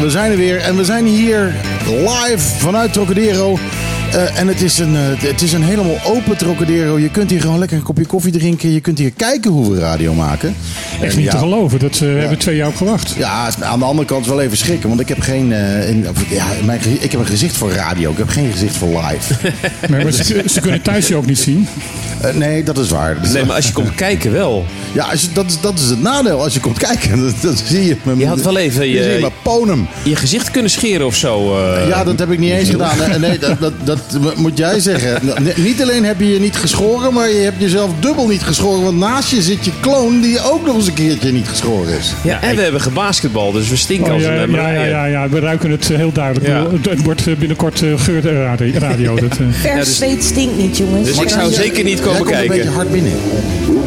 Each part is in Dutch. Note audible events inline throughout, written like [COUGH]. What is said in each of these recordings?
We zijn er weer en we zijn hier live vanuit Trocadero. Eh, en het is, een, eh, het is een helemaal open Trocadero. Je kunt hier gewoon lekker een kopje koffie drinken. Je kunt hier kijken hoe we radio maken. Echt niet ja, te geloven. Dat, eh, we hebben twee jaar op gewacht. Ja, aan de andere kant wel even schrikken. Want ik heb geen. in- ja, mijn, ik heb een gezicht voor radio. Ik heb geen gezicht voor live. [LAUGHS] Maar, maar ze, ze kunnen thuis je ook niet zien. Eh, nee, dat is waar. Nee, maar als je komt kijken wel. Ja, als je, dat, is, dat is het nadeel. Als je komt kijken, [LAUGHS] dan, dan zie je. mijn- Je had wel even je- zie je ponum. Je gezicht kunnen scheren of zo. eh. Ja, dat heb ik niet eens gedaan. Nee, Nee, dat, dat, dat moet jij zeggen. [LAUGHS] Niet alleen heb je je niet geschoren, maar je hebt jezelf dubbel niet geschoren. Want naast je zit je kloon die ook nog eens een keertje niet geschoren is. Ja, en we hebben gebasketbal, dus we stinken Oh, als een ja, uh, ja, ja, ja, we ruiken het eh, heel duidelijk. Ja. Het, wordt eh, binnenkort eh, geurradio. Radio, [LAUGHS] dat, eh. Vers Ja, dus- zweet stinkt niet, jongens. Dus ik zou zeker niet komen komt een beetje kijken. hard binnen.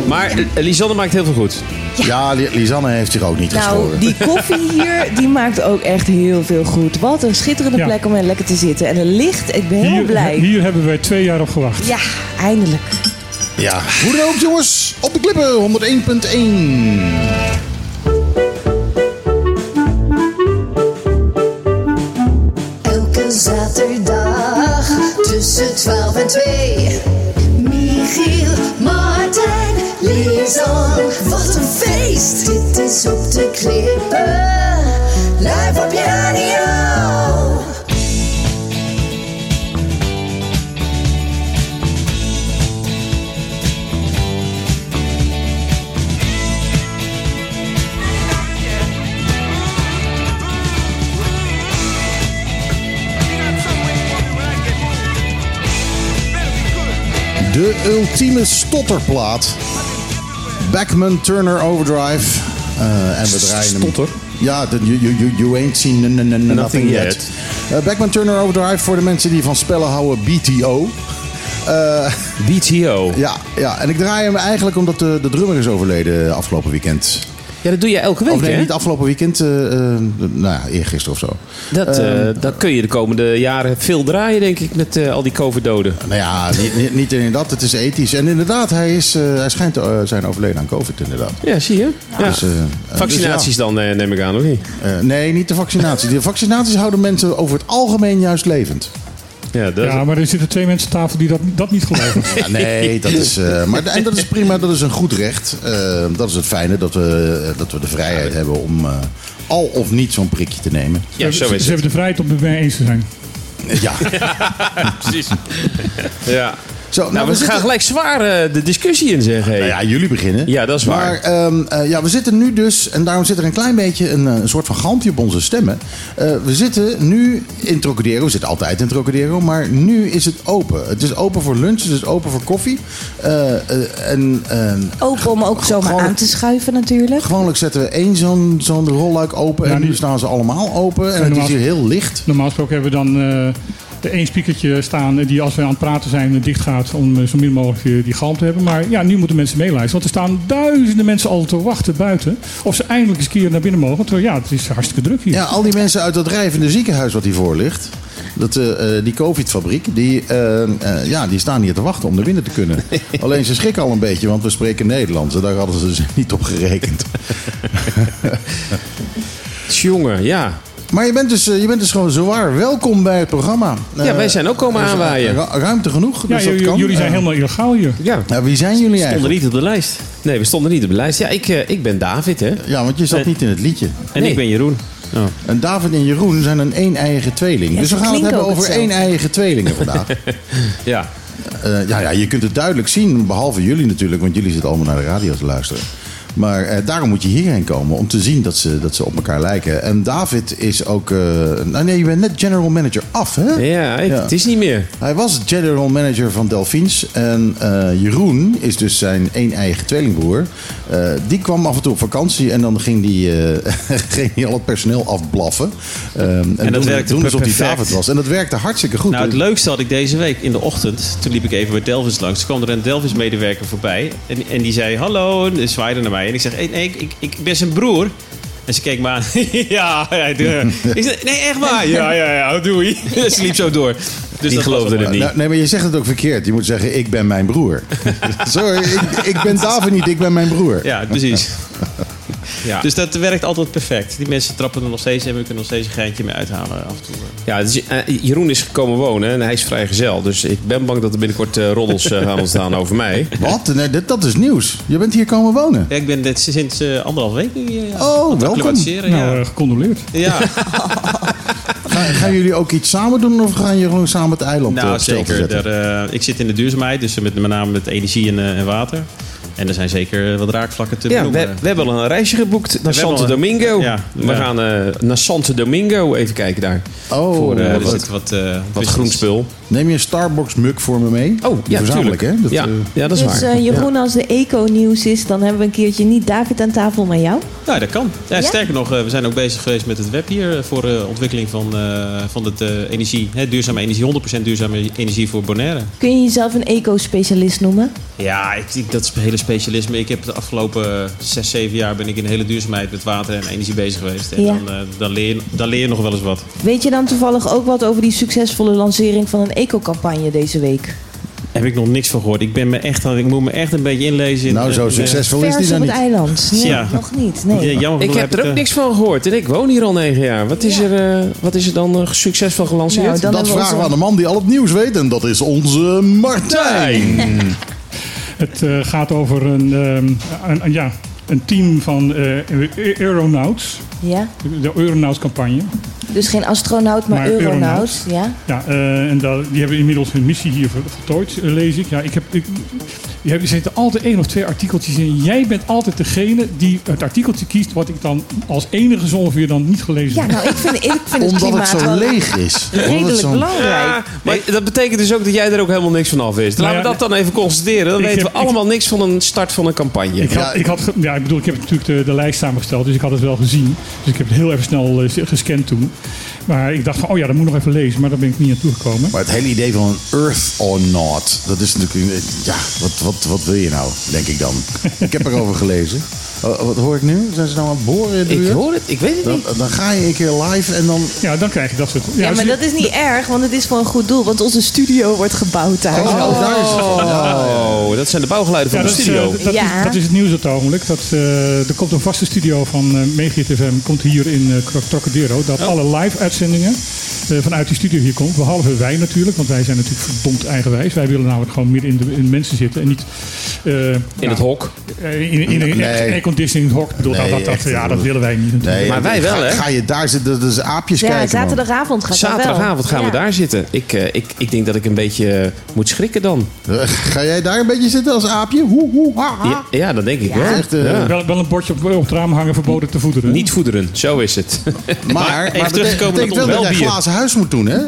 Maar eh, Lisanne maakt heel veel goed. Ja, Li- Lisanne heeft zich ook niet Nou, geschoren. die koffie hier, die maakt ook echt heel veel goed. Wat een schitterende Ja. plek om er lekker te zitten. En het licht, ik ben heel blij. hier hebben wij twee jaar op gewacht. Ja, eindelijk. Ja, hoe dan ook jongens. Op de klippen, 101.1. Elke zaterdag tussen 12 en 2. Michiel, Martijn, Lisan. Wat een feest! Dit is op de klippen. Live op je radio. De ultieme stotterplaat. Backman Turner Overdrive. Eh, en we draaien hem. Stotter? Ja, de, you, you, you, ain't seen nothing, Nothing yet. yet. Eh, Backman Turner Overdrive voor de mensen die van spellen houden, BTO. Eh, BTO. [LAUGHS] ja, ja, en ik draai hem eigenlijk omdat de, de drummer is overleden afgelopen weekend. Ja, dat doe je elke week, Of nee, niet afgelopen weekend, eh, eh, nou ja, eergisteren of zo. Dat, eh, Ehm, dat kun je de komende jaren veel draaien, denk ik, met eh, al die COVID-doden. Nou ja, niet, niet, niet inderdaad, het is ethisch. En inderdaad, hij, is, eh, hij schijnt te eh, zijn overleden aan COVID inderdaad. Ja, zie je? Ja. Dus, eh, eh, Vaccinaties dan, eh, neem ik aan, of niet? dus. Eh, nee, niet de vaccinaties. De vaccinaties houden mensen over het algemeen juist levend. Ja, dat Ja, maar er zitten twee mensen aan tafel die dat, dat niet geloven. [LAUGHS] Ja, nee, dat is, eh, maar, en dat is prima, dat is een goed recht. Eh, dat is het fijne, dat we, eh, dat we de vrijheid hebben om eh, al of niet zo'n prikje te nemen. ja, zo ze, is ze het. hebben de vrijheid om het mee eens te zijn. Ja, [LAUGHS] Precies. [LAUGHS] Ja. Zo, Nou, we, gaan zitten- gelijk zwaar eh, de discussie in, zeg. Hey. Nou ja, jullie beginnen. Ja, dat is waar. Maar ehm, eh, ja, we zitten nu dus, en daarom zit er een klein beetje een, eh, een soort van galmpje op onze stemmen. Eh, we zitten nu in Trocadero, we zitten altijd in Trocadero, maar nu is het open. Het is open voor lunch, het is open voor koffie. En Open om ook zomaar aan te schuiven natuurlijk. gewoonlijk zetten we één zo'n zo'n rolluik open Ja, en nu staan ze allemaal open. En het is normaal- hier heel licht. Normaal gesproken hebben we dan eh de één speakertje staan die als we aan het praten zijn dicht gaat om eh, zo min mogelijk eh, die galm te hebben. Maar ja, nu moeten mensen meeluisteren. Want er staan duizenden mensen al te wachten buiten. Of ze eindelijk eens een keer naar binnen mogen. Want eh, ja, het is hartstikke druk hier. Ja, al die mensen uit dat drijvende ziekenhuis wat hiervoor ligt. Dat, eh, eh, die COVID-fabriek, die, eh, eh, ja, die staan hier te wachten om naar binnen te kunnen. [LAUGHS] Alleen ze schrikken al een beetje, want we spreken Nederlands. En daar hadden ze dus [LAUGHS] niet op gerekend. [LAUGHS] Jongen, ja. Maar je bent dus, eh, je bent dus gewoon zowaar welkom bij het programma. Ja, Eh, wij zijn ook komen aanwaaien. ru- Ruimte genoeg, Ja, dus dat kan. jullie zijn Eh, helemaal illegaal hier. Ja. nou, wie zijn jullie Stonden eigenlijk? niet op de lijst. Nee, we stonden niet op de lijst. Ja, ik, eh, ik ben David, hè. Ja, want je zat niet in het liedje. En Nee. ik ben Jeroen. Oh. En David en Jeroen zijn een een-eigen tweeling. Ja, dus we gaan het hebben over een-eigen tweelingen vandaag. [LAUGHS] Ja. Eh, ja, ja, je kunt het duidelijk zien, behalve jullie natuurlijk, want jullie zitten allemaal naar de radio te luisteren. Maar eh, daarom moet je hierheen komen om te zien dat ze, dat ze op elkaar lijken. En David is ook. eh, nou nee, je bent net general manager af, hè? Ja, ik- Ja. het is niet meer. Hij was general manager van Delphins. En eh, Jeroen is dus zijn één eigen tweelingbroer. Eh, die kwam af en toe op vakantie en dan ging die, eh, [LAUGHS] ging die al het personeel afblaffen. Ehm, en dat doen, werkte doen alsof die perfect. David was. En dat werkte hartstikke goed. Nou, het leukste had ik deze week in de ochtend. Toen liep ik even bij Delvis langs. Toen kwam er een Delvis-medewerker voorbij. En, en die zei hallo. En zwaaide naar mij. En ik zeg, hey, nee, ik, ik, ik ben zijn broer. En ze keek me aan. [LAUGHS] ja, ja, doe- ik [LAUGHS] zei, nee, echt waar. Ja, ja, ja, doei. [LAUGHS] ze liep zo door. Dus was geloofde het niet. Nou, nee, maar je zegt het ook verkeerd. Je moet zeggen, ik ben mijn broer. Sorry, ik, ik ben David niet, ik ben mijn broer. Ja, precies. [LAUGHS] Ja. Dus dat werkt altijd perfect. Die mensen trappen er nog steeds en we kunnen nog steeds een geintje mee uithalen af en toe. Ja, is, eh, Jeroen is gekomen wonen en hij is vrijgezel. Dus ik ben bang dat er binnenkort eh, roddels eh, gaan ontstaan [LAUGHS] over mij. Wat? Nee, dit, dat is nieuws. Je bent hier komen wonen. Ja, ik ben dit sinds eh, anderhalf week nu hier. ja. Oh, welkom. Nou, ja. eh, gecondoleerd. ja. [LAUGHS] Ga, gaan jullie ook iets samen doen of gaan jullie gewoon samen het eiland nou zeker. Daar, eh, ik zit in de duurzaamheid, dus met, met name met energie en, eh, en water. En er zijn zeker wat raakvlakken te Ja, we, benoemen. we hebben al een reisje geboekt naar We hebben Santo Domingo. Ja, we ja. gaan eh, naar Santo Domingo even kijken daar. Oh, voor, eh, er wat, zit wat, eh, groen spul. neem je een Starbucks mug voor me mee? Oh, ja, verzamel tuurlijk. ik, hè? Dat, ja, eh, ja, dat is dus waar. eh, Jeroen, als de eco-nieuws is, dan hebben we een keertje niet David aan tafel, maar jou. Ja, dat kan. Ja, Ja? Sterker nog, eh, we zijn ook bezig geweest met het web hier eh, voor uh, ontwikkeling van, eh, van het eh, energie, hè, duurzame energie, 100% duurzame energie voor Bonaire. Kun je jezelf een eco-specialist noemen? Ja, ik, ik- dat is een hele specialisme. Ik heb de afgelopen zes, zeven jaar ben ik in de hele duurzaamheid met water en energie bezig geweest. En Ja. dan, eh, dan, leer je, dan leer je nog wel eens wat. Weet je dan toevallig ook wat over die succesvolle lancering van een eco-campagne deze week? Heb ik nog niks van gehoord. Ik, ben me echt, ik moet me echt een beetje inlezen. In, nou, zo in, eh, succesvol is die dan op niet. het eiland. Nee, Ja. nog niet. Nee. Ja, jammer Ik heb er ook eh, niks van gehoord en ik woon hier al negen jaar. Wat is, Ja. er, eh, wat is er dan eh, succesvol gelanceerd? Nou, dan Dat we vragen we aan de man die al het nieuws weet en dat is onze Martijn. [LAUGHS] Het eh, gaat over een, ehm, een, een- ja, een team van eh Aeronauts. Ja? De Aeronauts campagne. Dus geen astronaut, maar, Maar. Ja? Ja, eh, en dat, die hebben inmiddels hun missie hier vol- voltooid, lees ik. Ja, ik heb, ik, je hebt- er zitten altijd één of twee artikeltjes in. Jij bent altijd degene die het artikeltje kiest... wat ik dan als enige zo ongeveer dan niet gelezen Ja, heb. nou, ik vind, ik vind het Omdat klimaat het zo wel leeg is. Redelijk zo- belangrijk. Ja, maar dat betekent dus ook dat jij er ook helemaal niks van af wist. Laten Nou we ja, dat dan even constateren. Dan weten heb- we allemaal niks van een start van een campagne. Ik, had, Ja, ik, had, ja, ik bedoel, ik heb natuurlijk de, de lijst samengesteld, dus ik had het wel gezien. Dus ik heb het heel even snel eh, gescand toen. Maar ik dacht van, oh ja, dat moet ik nog even lezen. Maar daar ben ik niet aan toegekomen. Maar het hele idee van een Earth-or-not, dat is natuurlijk... Ja, wat, wat, wat wil je nou, denk ik dan. ik heb erover gelezen. Oh, wat hoor ik nu? Zijn ze nou aan het boren in de Ik hoor het, ik weet het Dan, niet. dan ga je een keer live en dan... Ja, dan krijg je dat soort... Ja, dus maar dat is niet erg, want het is voor een goed doel. Want onze studio wordt gebouwd daar. Oh, daar is het. Oh, dat zijn de bouwgeluiden van Ja, de dat, is, studio. eh, dat, Ja. is, dat is het nieuws op het ogenblik. Dat, eh, er komt een vaste studio van uh, FM komt hier in eh, Trocadero. Dat alle live uitzendingen eh, vanuit die studio hier komt. Behalve wij natuurlijk, want wij zijn natuurlijk verdomd eigenwijs. Wij willen namelijk gewoon midden in de, in de mensen zitten en niet... eh, in ja, het hok. eh, In, in een Nee. Airconditioning hok. Ik bedoel, Nee, dat, dat, echt, ja, dat willen wij niet natuurlijk. Nee, Maar wij wel, ga, hè? Ga je daar zitten, is aapjes Ja, kijken, zaterdagavond gaat. Zaterdagavond gaan we daar zitten. Ik, eh, ik, ik denk dat ik een beetje eh, moet schrikken dan. [LAUGHS] Ga jij daar een beetje zitten als aapje? Hoe, hoe, ha, ha. Ja, ja dat denk ik Ja. wel. Echt, Ja. Wel, wel een bordje op, op het raam hangen verboden te voederen. Niet voederen, zo is het. Maar, maar, maar betekent op wel dat jij glazen huis moet doen, hè?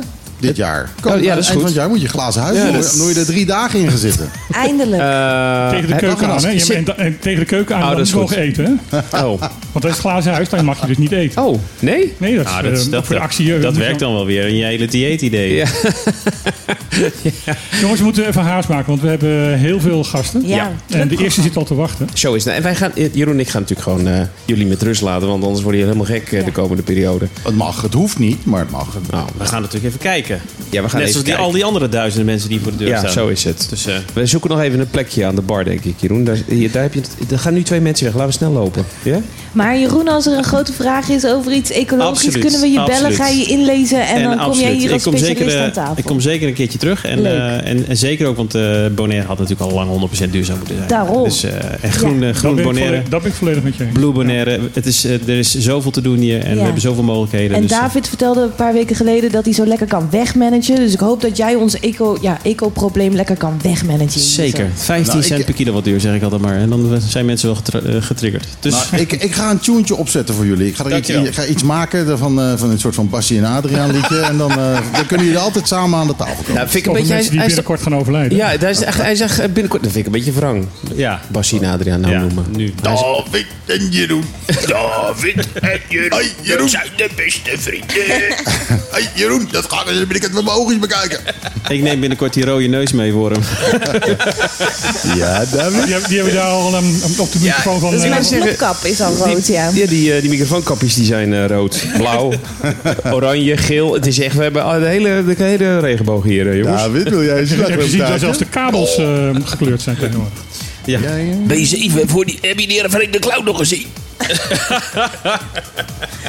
Dit jaar. Kom, Oh, ja, dat is eind goed. van het jaar moet je glazen huis Ja, is- moet je er drie dagen in gaan zitten. Eindelijk. Eh, Tegen de keuken aan, hè? Ja, Zit- da- en tegen de keuken aan Oh, dat is niet goed. mogen eten, hè? [LAUGHS] Oh. Want dat is het glazen huis, dan mag je dus niet eten. oh, nee? Nee, dat is, dat, is- eh, dat, voor de actie. eh, dat je- werkt dan wel weer in je hele dieetidee. [LAUGHS] Ja. Jongens, we moeten even haast maken, want we hebben heel veel gasten. ja. En de eerste zit al te wachten. Zo is het. En wij gaan, Jeroen en ik gaan natuurlijk gewoon eh, jullie met rust laten, want anders worden jullie helemaal gek eh, de komende periode. Het mag, het hoeft niet, maar het mag. Nou, We gaan natuurlijk even kijken. Ja, we gaan Net even zoals die, al die andere duizenden mensen die voor de deur Ja, staan. zo is het. Dus, eh, We zoeken nog even een plekje aan de bar, denk ik, Jeroen. Daar, hier, daar heb je er gaan nu twee mensen weg. Laten we snel lopen. Ja? Maar Jeroen, als er een grote vraag is over iets ecologisch, Absoluut, kunnen we je bellen, absoluut. ga je inlezen en, dan kom jij hier als specialist zeker, eh, aan tafel. Ik kom zeker een keertje terug. En, eh, en, en zeker ook, want eh Bonaire had natuurlijk al lang 100% duurzaam moeten zijn. Daarom. Dus, eh, en groen, eh, Dat groen ik Bonaire, volledig, dat ben ik volledig met je eens. Blue Bonaire. Het is, eh, er is zoveel te doen hier en Ja. we hebben zoveel mogelijkheden. En dus, eh, David vertelde een paar weken geleden dat hij zo lekker kan wegmanagen. Dus ik hoop dat jij ons eco, ja, eco-probleem lekker kan wegmanagen. Zeker. 15 Nou, cent ik- per kilowattuur zeg ik altijd maar. En dan zijn mensen wel eh, getriggerd. Dus Nou, ik, ik ga een tuentje opzetten voor jullie. Ik ga, er iets, ik ga iets maken van, eh, van een soort van Bassie en Adriaan liedje. En dan, eh, dan kunnen jullie altijd samen aan de tafel komen. Nou, vind ik een beetje... mensen die hij is- binnenkort gaan overlijden. ja, hij is echt, hij zegt binnenkort... Dat vind ik een beetje wrang. ja. Bassie en Adriaan nou ja, noemen. nu. David en Jeroen. David en Jeroen, Jeroen. zijn de beste vrienden. Hey Jeroen, dat ga ik binnenkort met mijn ogen bekijken. [LAUGHS] Ik neem binnenkort die rode neus mee voor hem. [LAUGHS] Ja, David. Die, hebben- die hebben daar al een, op de microfoon van... Dus eh, mijn snoepkap is al rood, ja. Ja, die, eh, die microfoonkapjes die zijn eh, rood, [LAUGHS] blauw, oranje, geel. Het is echt, we hebben al de hele, de hele regenboog hier, eh, jongens. David, wil jij eens heb je gezien dat zelfs de kabels eh, gekleurd zijn tegenwoordig. Ja. Ben je even voor die... Heb je die vreemde clown nog gezien? [LAUGHS]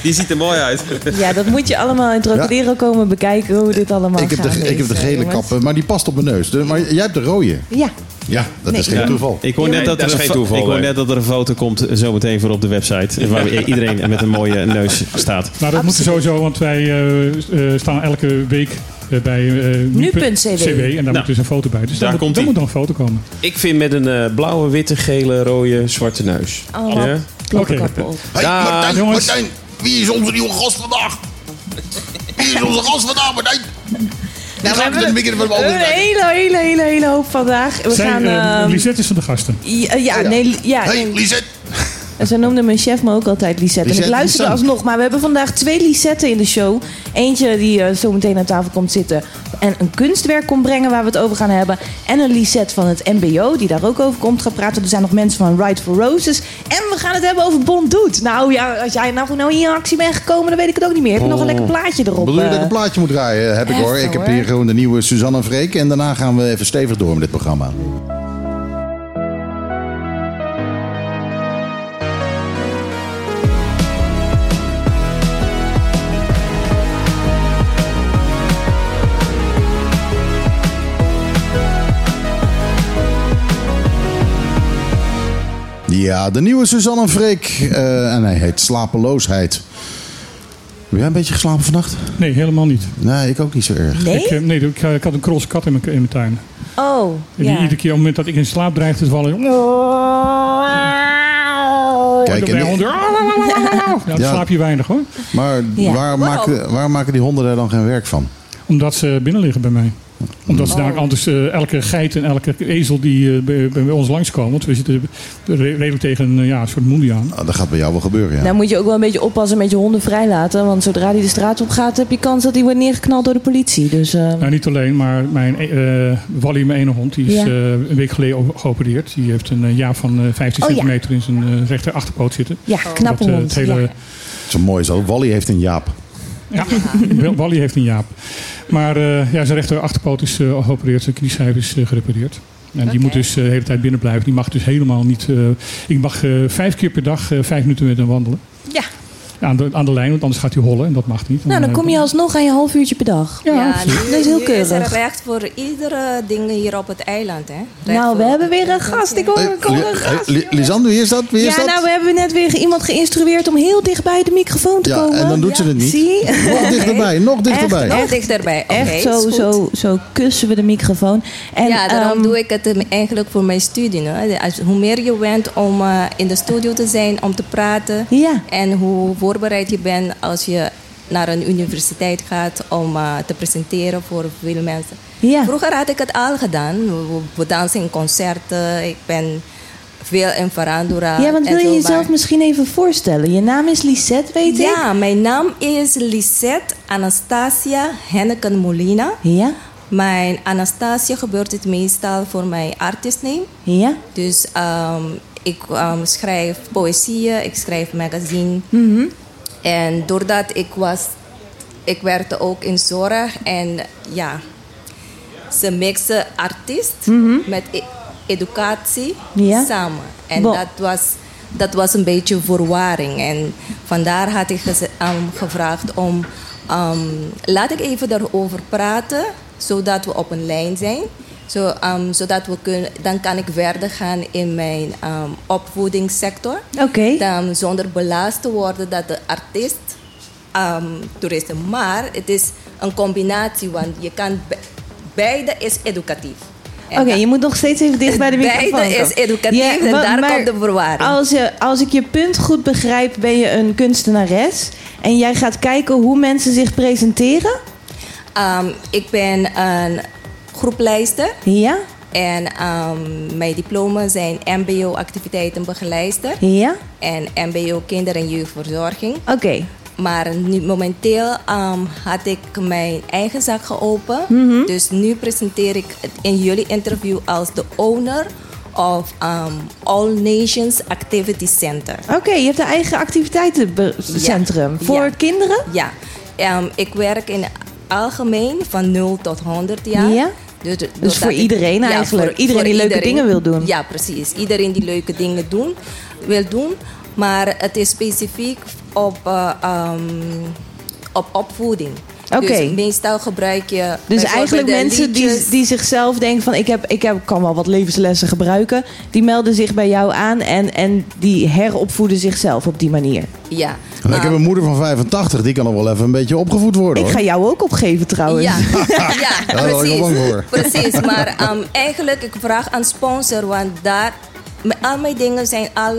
Die ziet er mooi uit. [LAUGHS] Ja, dat moet je allemaal in Trocadero komen bekijken hoe dit allemaal Ik heb, gaat. de, ik heb de gele jongens. kap, maar die past op mijn neus. Maar jij hebt de rode. Ja, Ja, dat is geen toeval. Ik hoor, net Nee, dat, er is een toeval, ik hoor net dat er een foto komt zometeen voor op de website. [LAUGHS] Waar iedereen met een mooie neus staat. Nou, dat moet sowieso, want wij eh, eh, staan elke week eh, bij eh, Nu.cw. en daar moet dus een foto bij. Dus daar komt moet nog een foto komen. Ik vind met een blauwe, witte, gele, rode, zwarte neus. Oh, Ja? Kloppenkappel. Hey, Ja, Martijn, jongens. Martijn, wie is onze nieuwe gast vandaag? Wie is onze gast vandaag, Martijn? Nou, we hebben een hele, hele, hele, hele hoop vandaag. We gaan... eh, ehm, Lisette is van de gasten. ja, ja, nee, ja, Hey. Lisette. En Zo noemde mijn chef me ook altijd Lisette. en ik luisterde Lisette. alsnog. Maar we hebben vandaag twee Lisetten in de show. Eentje die eh, zo meteen aan tafel komt zitten. En een kunstwerk komt brengen waar we het over gaan hebben. En een Lisette van het MBO die daar ook over komt gaan praten. Er zijn nog mensen van Ride for Roses. En we gaan het hebben over Bond Doet. Nou ja, als jij nou, nou hier in actie bent gekomen, dan weet ik het ook niet meer. Heb je nog een lekker plaatje erop? Bedoel je dat ik eh? een plaatje moet draaien? Heb ik hoor. Ik heb hoor. hier gewoon de nieuwe Suzanne en Freek. En daarna gaan we even stevig door met dit programma. Ja, de nieuwe Suzanne Freek. eh, en hij heet Slapeloosheid. Heb jij een beetje geslapen vannacht? Nee, helemaal niet. Nee, ik ook niet zo erg. Nee? Ik, eh, nee, ik, ik had een cross kat in mijn, in mijn tuin. Oh, En die ja. iedere keer op het moment dat ik in slaap dreigde te vallen... Kijk, honden... Ja, dan Ja. slaap je weinig hoor. Maar Ja. waar, Wow. maken, waar maken die honden daar dan geen werk van? Omdat ze binnen liggen bij mij. Omdat ze Oh. daar anders eh, elke geit en elke ezel die eh, bij, bij ons langskomen. Want we zitten re- redelijk tegen een eh, ja, een soort moelie aan. Nou, dat gaat bij jou wel gebeuren, ja. Nou moet je ook wel een beetje oppassen met je honden vrijlaten. Want zodra die de straat op gaat, heb je kans dat hij wordt neergeknald door de politie. Dus Nou, niet alleen, maar mijn eh Wally, mijn ene hond, die is Ja. eh, een week geleden geopereerd. Die heeft een jaap van eh 15 Oh, ja. centimeter in zijn eh, rechter achterpoot zitten. ja, knappe Dat, eh, hond. het hele, ja. Zo mooi zo. Wally heeft een Jaap. Ja, [LAUGHS] Wally heeft een jaap. Maar eh, ja, zijn rechter achterpoot is eh, geopereerd, zijn knieschijf is eh, gerepareerd. En die moet dus de hele tijd binnen blijven. Die mag dus helemaal niet. ik mag vijf keer per dag vijf minuten met hem wandelen. Ja. Aan de, aan de lijn, want anders gaat hij hollen en dat mag niet. Nou, dan kom je alsnog aan je half uurtje per dag. Ja, nu, Dat is heel nu is er keurig. recht voor iedere ding hier op het eiland. Hè? Recht Nou, we hebben weer een gast. Ik hoor, een gast. Li- Lisanne, wie is dat? Wie is Ja, dat? nou, we hebben net weer iemand geïnstrueerd om heel dicht bij de microfoon te Ja, komen. en dan doet ze het niet. Zie? Nog dichterbij, nog dichterbij. Nog dichterbij. Echt zo, zo, zo kussen we de microfoon. En, ja, daarom ehm, doe ik het eh, eigenlijk voor mijn studie. hè. Hoe meer je bent om eh, in de studio te zijn, om te praten. Ja. En hoe voorbereid je bent als je naar een universiteit gaat om eh, te presenteren voor veel mensen. Ja. Vroeger had ik het al gedaan. We, we dansen in concerten. Ik ben veel in Verandura. Ja, want wil je jezelf misschien even voorstellen? Je naam is Lisette, weet ik? Ja, mijn naam is Lisette Anastasia Henneken Molina. Ja? Mijn Anastasia gebeurt het meestal voor mijn artistname. Ja? Dus ehm, ik ehm, schrijf poëzieën, ik schrijf magazine. Mhm. En doordat ik was, ik werkte ook in zorg en ja, ze mixen artiest met e- educatie Mhm. Samen. En Bo- dat was, dat was een beetje verwarring. En vandaar had ik ehm, gevraagd om, ehm, laat ik even daarover praten, zodat we op een lijn zijn. Zo, zodat we kunnen, dan kan ik verder gaan in mijn ehm, opvoedingssector. Oké. Dan zonder belast te worden dat de artiest ehm toeristen. Maar het is een combinatie, want je kan be- beide is educatief. En Oké, je moet nog steeds even dicht bij de Beide microfoon. is komen. educatief en wa- daar maar komt de verwarring. Als, je, als ik je punt goed begrijp, ben je een kunstenares. En jij gaat kijken hoe mensen zich presenteren. Ehm, ik ben een groeplijster. Ja? En ehm, mijn diploma zijn MBO-activiteitenbegeleider Ja? en MBO Kinder- en Jeugdverzorging. Oké. Maar nu, momenteel ehm, had ik mijn eigen zaak geopend. Mhm. Dus nu presenteer ik het in jullie interview als de owner of ehm, All Nations Activity Center. Oké, je hebt een eigen activiteitencentrum. Voor Ja. kinderen? Ja, ik werk in het algemeen van 0 tot 100 jaar. Ja? Dus, Dus voor ik- iedereen eigenlijk. Iedereen die leuke dingen wil doen. Ja, precies. Iedereen die leuke dingen doen, wil doen. Maar het is specifiek op, eh, ehm, op opvoeding. Oké. Dus meestal gebruik je. Dus eigenlijk mensen die, die zichzelf denken van ik, heb, ik heb, kan wel wat levenslessen gebruiken. Die melden zich bij jou aan en, en die heropvoeden zichzelf op die manier. Ja. En ik heb een moeder van 85, die kan nog wel even een beetje opgevoed worden Ik hoor. ga jou ook opgeven trouwens. Ja, [LAUGHS] ja, precies. bang voor. Precies, maar ehm, eigenlijk ik vraag aan sponsor, want daar, al mijn dingen zijn al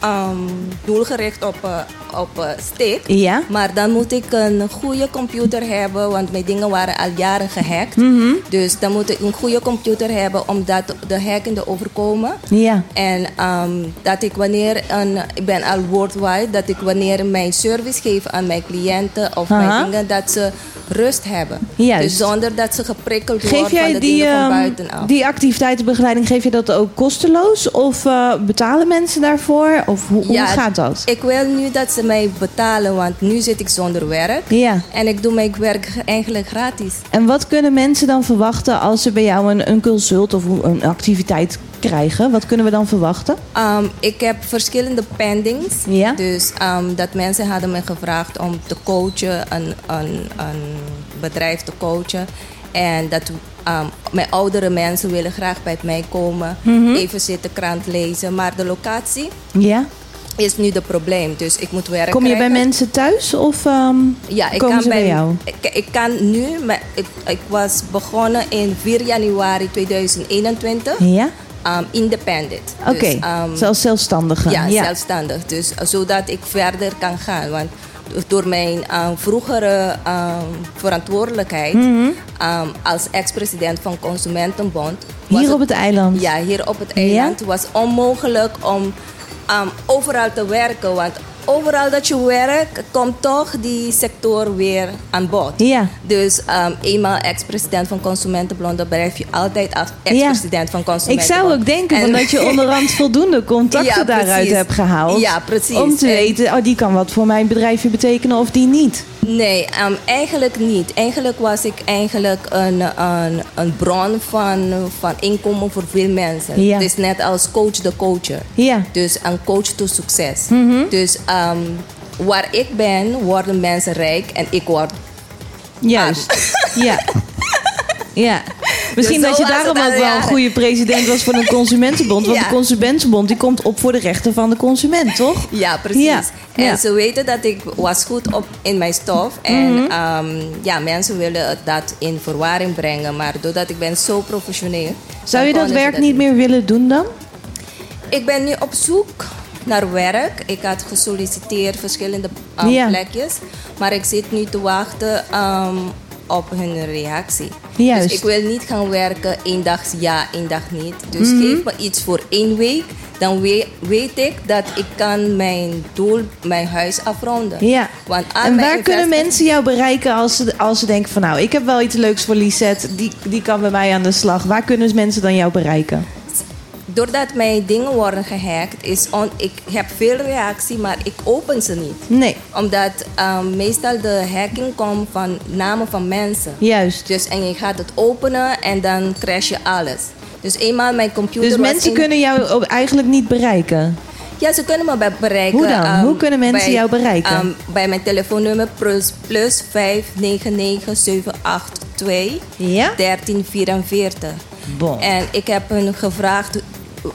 ehm, doelgericht op, eh, op eh, stick. Ja. Maar dan moet ik een goede computer hebben, want mijn dingen waren al jaren gehackt. Mhm. Dus dan moet ik een goede computer hebben om dat, de hacken te overkomen. Ja. En ehm, dat ik wanneer, een, ik ben al worldwide, dat ik wanneer mijn service geef aan mijn cliënten of mijn dingen, dat ze rust hebben. Juist. Dus zonder dat ze geprikkeld Geef worden van jij de die, dingen van ehm, buitenaf. die activiteitenbegeleiding, geef je dat ook kosteloos? Of eh, betalen mensen daarvoor? Of hoe, hoe Ja, gaat dat? Ik wil nu dat ze mij betalen, want nu zit ik zonder werk. Ja. En ik doe mijn werk eigenlijk gratis. En wat kunnen mensen dan verwachten als ze bij jou een, een consult of een activiteit krijgen? Wat kunnen we dan verwachten? Ehm, ik heb verschillende pendings. Ja. Dus ehm, dat mensen hadden me gevraagd om te coachen, een, een, een bedrijf te coachen. En dat ehm, mijn oudere mensen willen graag bij mij komen. Mhm. Even zitten, krant lezen. Maar de locatie Ja. Is nu het probleem. Dus ik moet werk Kom je bij mensen thuis of ehm, Ja, ik komen kan ze bij bij jou? Ik, ik kan nu, maar ik, ik was begonnen in 4 januari 2021. Ja? um, independent. Oké, Dus, um, um, zelfstandige. ja, ja. zelfstandig. Dus uh, zodat ik verder kan gaan. Want door mijn vroegere verantwoordelijkheid Mhm. um, als ex-president van Consumentenbond. Hier op het eiland? Ja, hier op het eiland was onmogelijk om um, overal te werken. Want overal dat je werkt, komt toch die sector weer aan bod. Ja. Dus um, eenmaal ex-president van Consumentenbond, blijf je altijd als ex-president van Ik Consumentenbond. zou ook denken En- van dat je onderhand [LAUGHS] voldoende contacten Ja, daaruit hebt gehaald. Ja, precies. Om te En- weten, oh, die kan wat voor mijn bedrijfje betekenen of die niet. Nee, um, eigenlijk niet. Eigenlijk was ik eigenlijk een, een, een bron van, van inkomen voor veel mensen. Ja. Het is net als coach de coacher. Ja. Dus een coach to succes. Mhm. Dus um, waar ik ben, worden mensen rijk en ik word Juist. Ja. [LAUGHS] Ja. Misschien Dus dat je daarom ook wel een goede president was van een [LAUGHS] consumentenbond. Want Ja. de consumentenbond die komt op voor de rechten van de consument, toch? Ja, precies. Ja, En ja. ze weten dat ik was goed op in mijn stof. En Mhm. um, ja, mensen willen dat in verwarring brengen. Maar doordat ik ben zo professioneel... Zou je dat werk niet meer willen doen dan? Ik ben nu op zoek naar werk. Ik had gesolliciteerd verschillende um, Ja. plekjes. Maar ik zit nu te wachten um, op hun reactie. Juist. Dus ik wil niet gaan werken één dag ja, één dag niet. Dus Mhm. geef me iets voor één week. Dan weet, weet ik dat ik kan mijn doel, mijn huis afronden. Ja. Want En mijn waar kunnen mensen jou bereiken als ze, als ze denken van nou, ik heb wel iets leuks voor Lisette, die, die kan bij mij aan de slag. Waar kunnen mensen dan jou bereiken? Doordat mijn dingen worden gehackt, is on, ik heb veel reactie, maar ik open ze niet. Nee. Omdat um, meestal de hacking komt van namen van mensen. Juist. Dus en je gaat het openen en dan crash je alles. Dus eenmaal mijn computer Dus mensen in- kunnen jou eigenlijk niet bereiken. Ja, ze kunnen me be- bereiken. Hoe dan? ehm, Hoe kunnen mensen bij, jou bereiken? ehm, bij mijn telefoonnummer plus, plus 599 Ja? 1344. Bon. En ik heb hun gevraagd,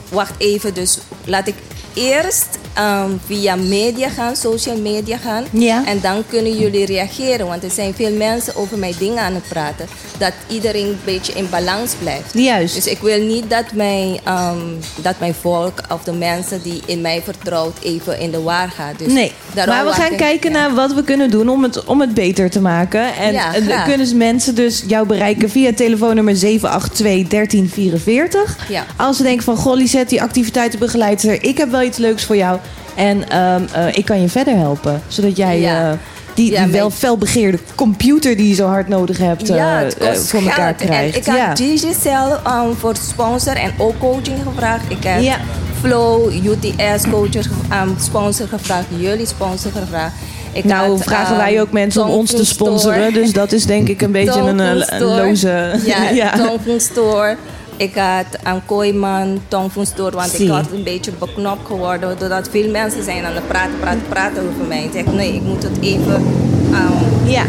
wacht even, dus laat ik eerst ehm, via media gaan, social media gaan. Ja. En dan kunnen jullie reageren, want er zijn veel mensen over mijn dingen aan het praten. Dat iedereen een beetje in balans blijft. Juist. Dus ik wil niet dat mijn, ehm, dat mijn volk of de mensen die in mij vertrouwt even in de war gaat. Dus Nee, maar we gaan ik- kijken naar wat we kunnen doen om het, om het beter te maken. En Ja, eh, kunnen mensen dus jou bereiken via telefoonnummer 782-1344. Ja. Als ze denken van, goh Lisette, die activiteitenbegeleider, ik heb wel iets leuks voor jou. En ehm, eh, ik kan je verder helpen. Zodat jij Ja. eh, die, Ja, die wel felbegeerde computer die je zo hard nodig hebt, eh, Ja, het kost voor elkaar geld. krijgt. En ik ja. Digicel um, voor sponsor en ook coaching gevraagd. Ik heb Ja. Flow, UTS coacher, um, sponsor gevraagd. Jullie sponsor gevraagd. Ik nou, had, vragen um, wij ook mensen om ons te sponsoren. Store. Dus dat is denk ik een beetje een, loze... Ja, [LAUGHS] ja. Store. Ik had aan Kooiman, Tong van Stoor, want Zie. ik was een beetje beknopt geworden. Doordat veel mensen zijn aan het praten, praten, praten over mij. Ik zeg, nee, ik moet het even... ehm, Ja,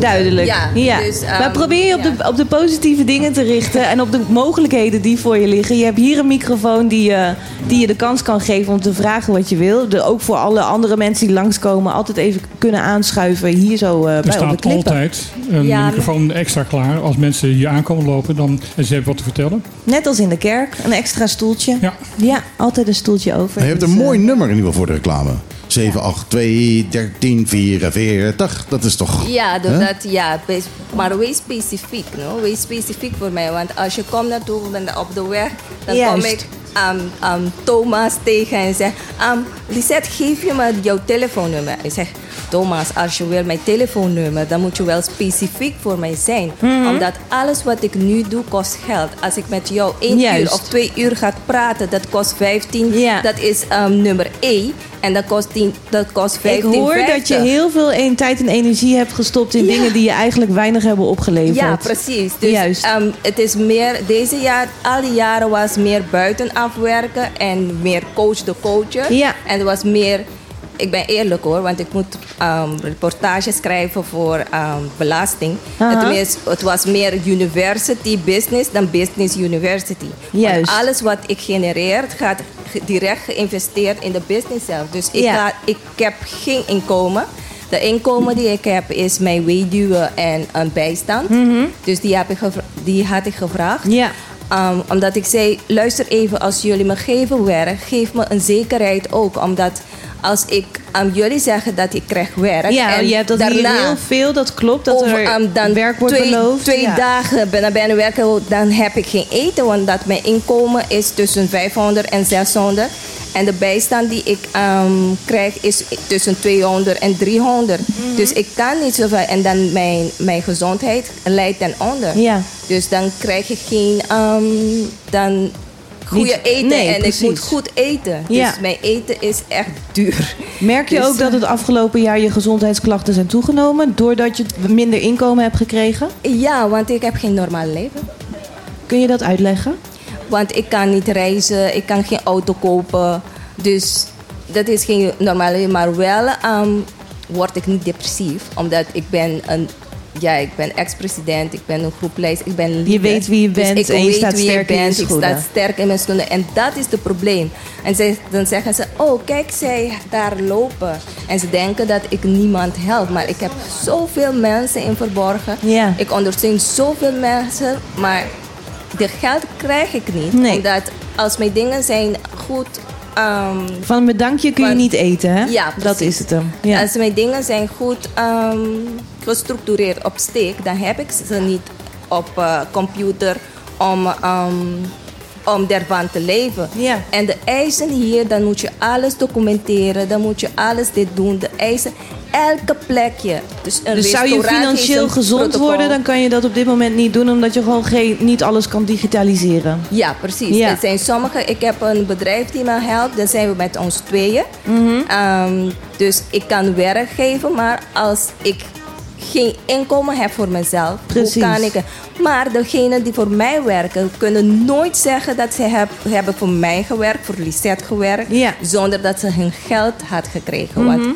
duidelijk. Ja, dus, ehm, maar probeer je op, de, op de positieve dingen te richten en op de mogelijkheden die voor je liggen. Je hebt hier een microfoon die, je die je de kans kan geven om te vragen wat je wil. De, ook voor alle andere mensen die langskomen, altijd even kunnen aanschuiven hier zo eh Er bij op de staat klippen. altijd een Ja, microfoon extra klaar. Als mensen hier aankomen lopen dan, en ze hebben wat te vertellen. Net als in de kerk, een extra stoeltje. Ja. Ja, altijd een stoeltje over. Maar je hebt Dus, een eh, mooi nummer in ieder geval voor de reclame. 782 1344. Dat is toch... Ja, doordat, ja, maar wees specifiek, no? Wees specifiek voor mij. Want als je komt naartoe op de weg, dan Juist. kom ik aan aan Thomas tegen en zeg... Um, Lisette, geef je me jouw telefoonnummer? Ik zeg, Thomas, als je wil mijn telefoonnummer, dan moet je wel specifiek voor mij zijn. Mhm. Omdat alles wat ik nu doe, kost geld. Als ik met jou één Juist. uur of twee uur ga praten, dat kost 15. Ja. Dat is um, nummer E. En dat kost, 10, dat kost Ik 15. hoor dat je heel veel een tijd en energie hebt gestopt in Ja. dingen die je eigenlijk weinig hebben opgeleverd. Ja, precies. Dus Juist. ehm, het is meer, deze jaar, al die jaren was meer buitenaf werken en meer coach de coacher. Ja. En het was meer, ik ben eerlijk hoor, want ik moet ehm reportages schrijven voor ehm, belasting. Aha. Het, was meer university business dan business university. Want Juist. alles wat ik genereer gaat direct geïnvesteerd in de business zelf. Dus ik, Ja. ga, ik heb geen inkomen. De inkomen die ik heb is mijn weduwe en een bijstand. Dus die, heb ik die had ik gevraagd. Mhm. Ja. Um, omdat ik zei, luister even, als jullie me geven werk, geef me een zekerheid ook. Omdat als ik aan jullie zeg dat ik krijg werk... Ja, en je hebt dat daarna heel veel, dat klopt. Dat er um, dan werk wordt twee, beloofd. twee ja. dagen ben ik bijna werken, dan heb ik geen eten. Want dat mijn inkomen is tussen 500 en 600. En de bijstand die ik ehm, krijg is tussen 200 en 300. Mhm. Dus ik kan niet zoveel. En dan mijn, mijn gezondheid leidt ten onder. Ja. Dus dan krijg ik geen ehm, dan goede eten. nee, en precies. ik moet goed eten. Ja. Dus mijn eten is echt duur. Merk je Dus, ook dat het afgelopen jaar je gezondheidsklachten zijn toegenomen... doordat je minder inkomen hebt gekregen? Ja, want ik heb geen normaal leven. Kun je dat uitleggen? Want ik kan niet reizen, ik kan geen auto kopen. Dus dat is geen normale. Maar wel ehm, word ik niet depressief. Omdat ik ben een... Ja, ik ben ex-president, ik ben een groepleider, ik ben leader. weet wie je Dus bent ik en je weet staat wie sterk in je bent, schoenen. Ik sta sterk in mijn schoenen. En dat is het probleem. En zij, dan zeggen ze, oh kijk, zij daar lopen. En ze denken dat ik niemand help. Maar ik heb zoveel mensen in verborgen. Ja. Ik ondersteun zoveel mensen, maar de geld krijg ik niet. Nee. Omdat als mijn dingen zijn goed... ehm, Van een bedankje kun je Want- niet eten, hè? Ja, Dat precies. is het hem. Ja. Als mijn dingen zijn goed ehm, gestructureerd op steek, dan heb ik ze niet op eh, computer om, ehm, om daarvan te leven. Ja. En de eisen hier, dan moet je alles documenteren, dan moet je alles dit doen. De eisen, elke plekje. Dus, een Dus zou je financieel gezond protocol. worden, dan kan je dat op dit moment niet doen, omdat je gewoon geen, niet alles kan digitaliseren. Ja, precies. Ja. Er zijn sommige, ik heb een bedrijf die me helpt. Dan zijn we met ons tweeën. Mhm. Ehm, dus ik kan werk geven, maar als ik geen inkomen heb voor mezelf, Precies. hoe kan ik? Maar degenen die voor mij werken, kunnen nooit zeggen dat ze heb, hebben voor mij gewerkt, voor Lisette gewerkt, Ja. zonder dat ze hun geld had gekregen. Want Mhm.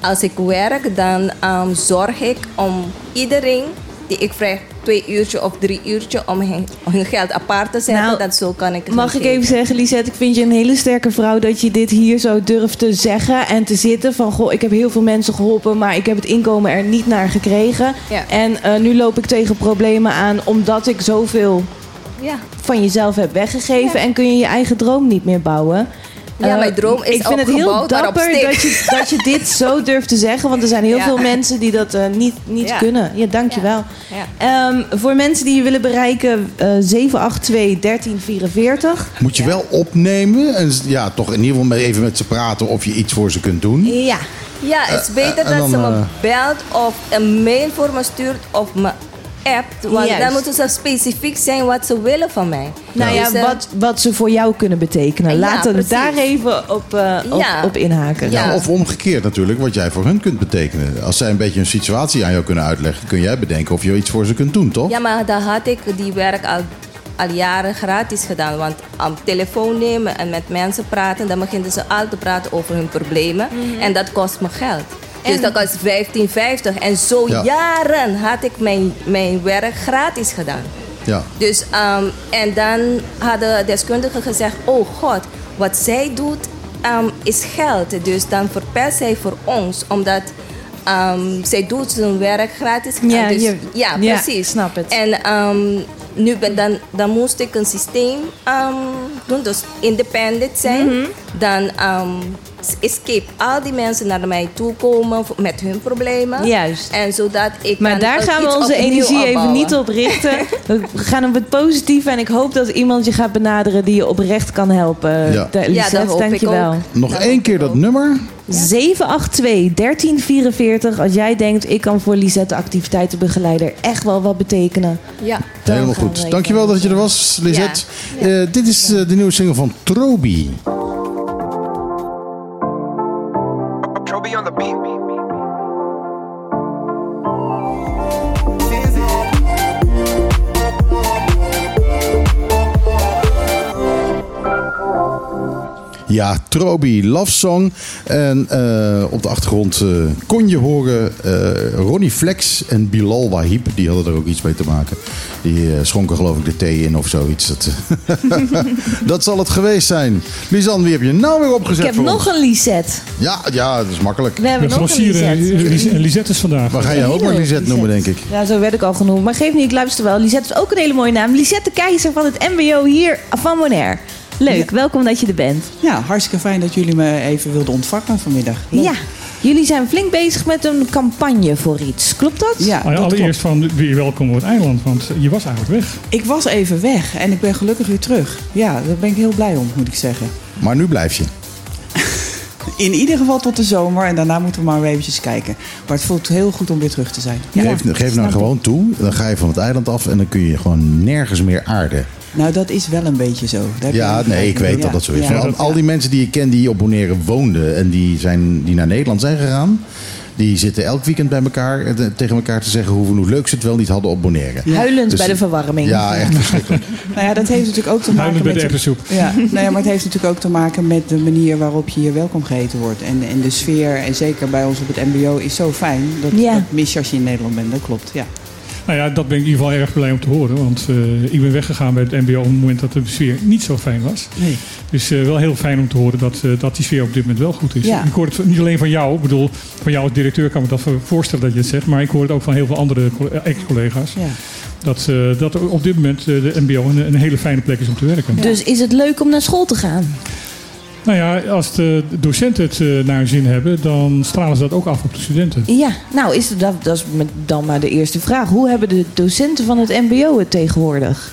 als ik werk, dan ehm, zorg ik om iedereen die ik vraag twee uurtje of drie uurtje om hun, hun geld apart te zetten. Nou, dat zo kan ik het Mag ik even zeggen, Lisette, ik vind je een hele sterke vrouw dat je dit hier zo durft te zeggen en te zitten. Van goh, ik heb heel veel mensen geholpen, maar ik heb het inkomen er niet naar gekregen. Ja. En eh, nu loop ik tegen problemen aan omdat ik zoveel Ja. van jezelf heb weggegeven. En kun je je eigen droom niet meer bouwen. Ja, Eh, mijn droom is Ik vind het heel dapper dat je, dat je dit zo durft te zeggen. Want er zijn heel Ja. veel mensen die dat eh, niet, niet Ja. kunnen. Ja, dankjewel. Ja. Ehm, voor mensen die je willen bereiken, eh 782 1344. Moet je wel opnemen en ja, toch in ieder geval met- even met ze praten of je iets voor ze kunt doen. Ja. Ja, het is beter dat dan, ze me eh, belt of een mail voor me stuurt of me Want Juist. dan moeten ze specifiek zijn wat ze willen van mij. Nou ja, Dus, eh, wat, wat ze voor jou kunnen betekenen. Laten we daar even op, eh, op, Ja. op inhaken. Ja. Ja, of omgekeerd natuurlijk, wat jij voor hun kunt betekenen. Als zij een beetje een situatie aan jou kunnen uitleggen, kun jij bedenken of je iets voor ze kunt doen, toch? Ja, maar daar had ik die werk al al jaren gratis gedaan. Want aan telefoon nemen en met mensen praten, dan beginnen ze al te praten over hun problemen. En dat kost me geld. Dus dat kost 15,50. En zo Ja. jaren had ik mijn, mijn werk gratis gedaan. Ja. Dus, ehm, en dan hadden deskundigen gezegd: Oh god, wat zij doet ehm, is geld. Dus dan verpest zij voor ons, omdat ehm, zij doet zijn werk gratis. Ja, dus, je- ja, ja, precies. snap het. En nu ben dan, dan moest ik een systeem ehm, doen, dus independent zijn. Mhm. Dan ehm, escape al die mensen naar mij toe komen met hun problemen. Juist. En zodat ik. Maar daar gaan we onze energie even niet op richten. [LAUGHS] we gaan op het positieve en ik hoop dat iemand je gaat benaderen die je oprecht kan helpen. Ja, ja hoop dankjewel. Ik ook. Nog één keer dat nummer. 782 1344. Als jij denkt, ik kan voor Lisette activiteitenbegeleider echt wel wat betekenen. Ja, helemaal goed. Dankjewel dat je er was, Lisette. Eh, dit is eh, de nieuwe single van Trobi. Trobi on the beat. Ja, Trobi, Love Song. En eh, op de achtergrond eh, kon je horen eh, Ronnie Flex en Bilal Wahib. Die hadden er ook iets mee te maken. Die schonken geloof ik de thee in of zoiets. Dat, [LAUGHS] dat zal het geweest zijn. Lisanne, wie heb je nou weer opgezet Ik heb voor nog ons? een Lisette. Ja, ja, dat is makkelijk. We hebben Ja, nog een Lisette. Lis- Lisette is vandaag. Maar ga jij ook maar Lisette noemen, denk ik. Ja, zo werd ik al genoemd. Maar geef niet, ik luister wel. Lisette is ook een hele mooie naam. Lisette de Keizer van het MBO hier van Bonaire. Leuk, welkom dat je er bent. Ja, hartstikke fijn dat jullie me even wilden ontvangen vanmiddag. Leuk. Ja, jullie zijn flink bezig met een campagne voor iets. Klopt dat? Ja, Ah ja, dat allereerst klopt. van weer welkom op het eiland, want je was eigenlijk weg. Ik was even weg en ik ben gelukkig weer terug. Ja, daar ben ik heel blij om, moet ik zeggen. Maar nu blijf je. [LAUGHS] In ieder geval tot de zomer en daarna moeten we maar weer eventjes kijken. Maar het voelt heel goed om weer terug te zijn. Ja. geef geef nou gewoon toe. Dan ga je van het eiland af en dan kun je gewoon nergens meer aarden. Nou, dat is wel een beetje zo. Daar heb je Ja, nee, ik weet Ja, dat dat zo is. al, al die mensen die ik ken die op Bonaire woonden en die, zijn, die naar Nederland zijn gegaan, die zitten elk weekend bij elkaar eh, te- tegen elkaar te zeggen hoe, hoe leuk ze het wel niet hadden op Bonaire. Huilend Dus- bij de verwarming. Ja, echt verschrikkelijk. [LAUGHS] Nou ja, dat heeft natuurlijk ook te maken Huilend bij met... de erwtensoep. Ja, nou ja, maar het heeft natuurlijk ook te maken met de manier waarop je hier welkom geheten wordt. En, en de sfeer, en zeker bij ons op het mbo, is zo fijn. Dat, Ja. dat mis je als je in Nederland bent, dat klopt, ja. Nou ja, dat ben ik in ieder geval erg blij om te horen. Want eh, ik ben weggegaan bij het MBO op het moment dat de sfeer niet zo fijn was. Nee. Dus eh, wel heel fijn om te horen dat, eh, dat die sfeer op dit moment wel goed is. Ja. Ik hoor het niet alleen van jou. Ik bedoel, van jou als directeur kan ik me dat voorstellen dat je het zegt. Maar ik hoor het ook van heel veel andere co- ex-collega's. Ja. Dat, dat op dit moment de MBO een, een hele fijne plek is om te werken. Dus is het leuk om naar school te gaan? Nou ja, als de docenten het eh, naar hun zin hebben, dan stralen ze dat ook af op de studenten. Ja, nou is het, dat, dat is met- dan maar de eerste vraag. Hoe hebben de docenten van het MBO het tegenwoordig?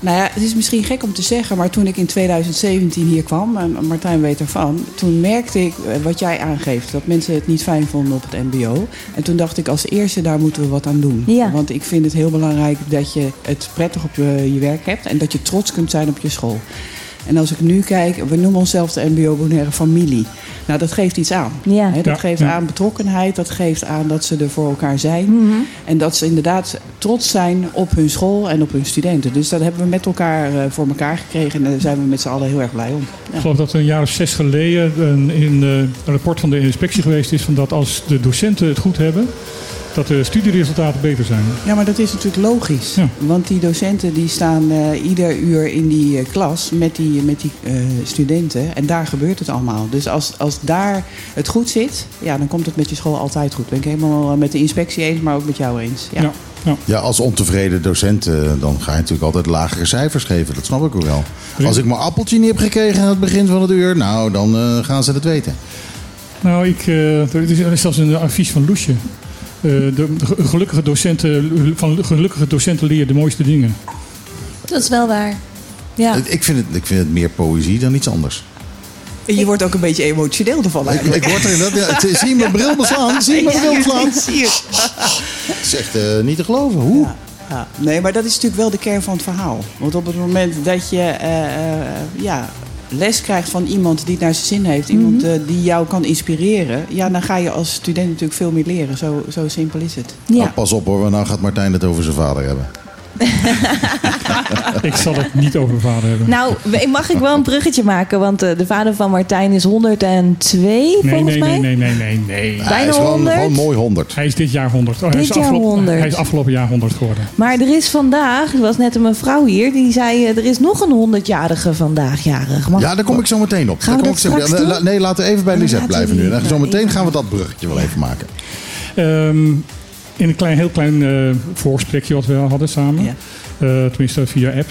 Nou ja, het is misschien gek om te zeggen, maar toen ik in 2017 hier kwam, en Martijn weet ervan, toen merkte ik eh, wat jij aangeeft, dat mensen het niet fijn vonden op het MBO. En toen dacht ik, als eerste daar moeten we wat aan doen. Ja. Want ik vind het heel belangrijk dat je het prettig op je, je werk hebt en dat je trots kunt zijn op je school. En als ik nu kijk, we noemen onszelf de MBO Bonaire familie. Nou, dat geeft iets aan. Ja. Hè, dat Ja, geeft ja. aan betrokkenheid, dat geeft aan dat ze er voor elkaar zijn. Mhm. En dat ze inderdaad trots zijn op hun school en op hun studenten. Dus dat hebben we met elkaar eh, voor elkaar gekregen en daar zijn we met z'n allen heel erg blij om. Ik geloof dat er een jaar of zes geleden een, in, eh, een rapport van de inspectie geweest is van dat als de docenten het goed hebben, dat de studieresultaten beter zijn. Ja, maar dat is natuurlijk logisch. Ja. Want die docenten die staan eh, ieder uur in die eh, klas met die, met die eh, studenten. En daar gebeurt het allemaal. Dus als, als daar het goed zit, ja, dan komt het met je school altijd goed. Ben ik helemaal met de inspectie eens, maar ook met jou eens. Ja. Ja. Ja. Ja, als ontevreden docent, dan ga je natuurlijk altijd lagere cijfers geven. Dat snap ik ook wel. Als ik mijn appeltje niet heb gekregen aan het begin van het uur, nou, dan eh, gaan ze het weten. Nou, ik, is- er is zelfs een advies van Loesje. Eh, de, gelukkige docenten, van gelukkige docenten leren de mooiste dingen. Dat is wel waar. Ja. Ik, vind het, ik vind het meer poëzie dan iets anders. En je wordt ook een beetje emotioneel ervan Ik, eigenlijk. ik word er inderdaad... Ja, zie je mijn bril beslaan? [LAUGHS] Zie je mijn bril beslaan? Zie je. Het is echt eh, niet te geloven. Hoe? Ja, ja. Nee, maar dat is natuurlijk wel de kern van het verhaal. Want op het moment dat je eh, eh, ja, les krijgt van iemand die het naar zijn zin heeft, iemand Mhm. eh, die jou kan inspireren, ja, dan ga je als student natuurlijk veel meer leren. Zo, zo simpel is het. ja. Nou, pas op hoor, want nou gaat Martijn het over zijn vader hebben. [LAUGHS] Ik zal het niet over vader hebben. Nou, mag ik wel een bruggetje maken? Want eh, de vader van Martijn is 102 nee, volgens nee, mij. nee, nee, nee, nee, nee. Hij Bijna is gewoon, 100. gewoon mooi 100. Hij is dit jaar 100. Oh, hij, Dit is jaar afgelopen, 100. hij is afgelopen jaar 100 geworden. Maar er is vandaag, er was net een mevrouw hier, die zei eh, er is nog een 100-jarige vandaag jarig. Mag- Ja, daar kom ik zo meteen op. Gaan Daar kom ik zo-? Nee, laten we even bij Lisette blijven nu. En zo meteen gaan we dat bruggetje wel even maken. Ehm, in een klein, heel klein eh voorgesprekje wat we hadden samen. Ja. eh, tenminste via app,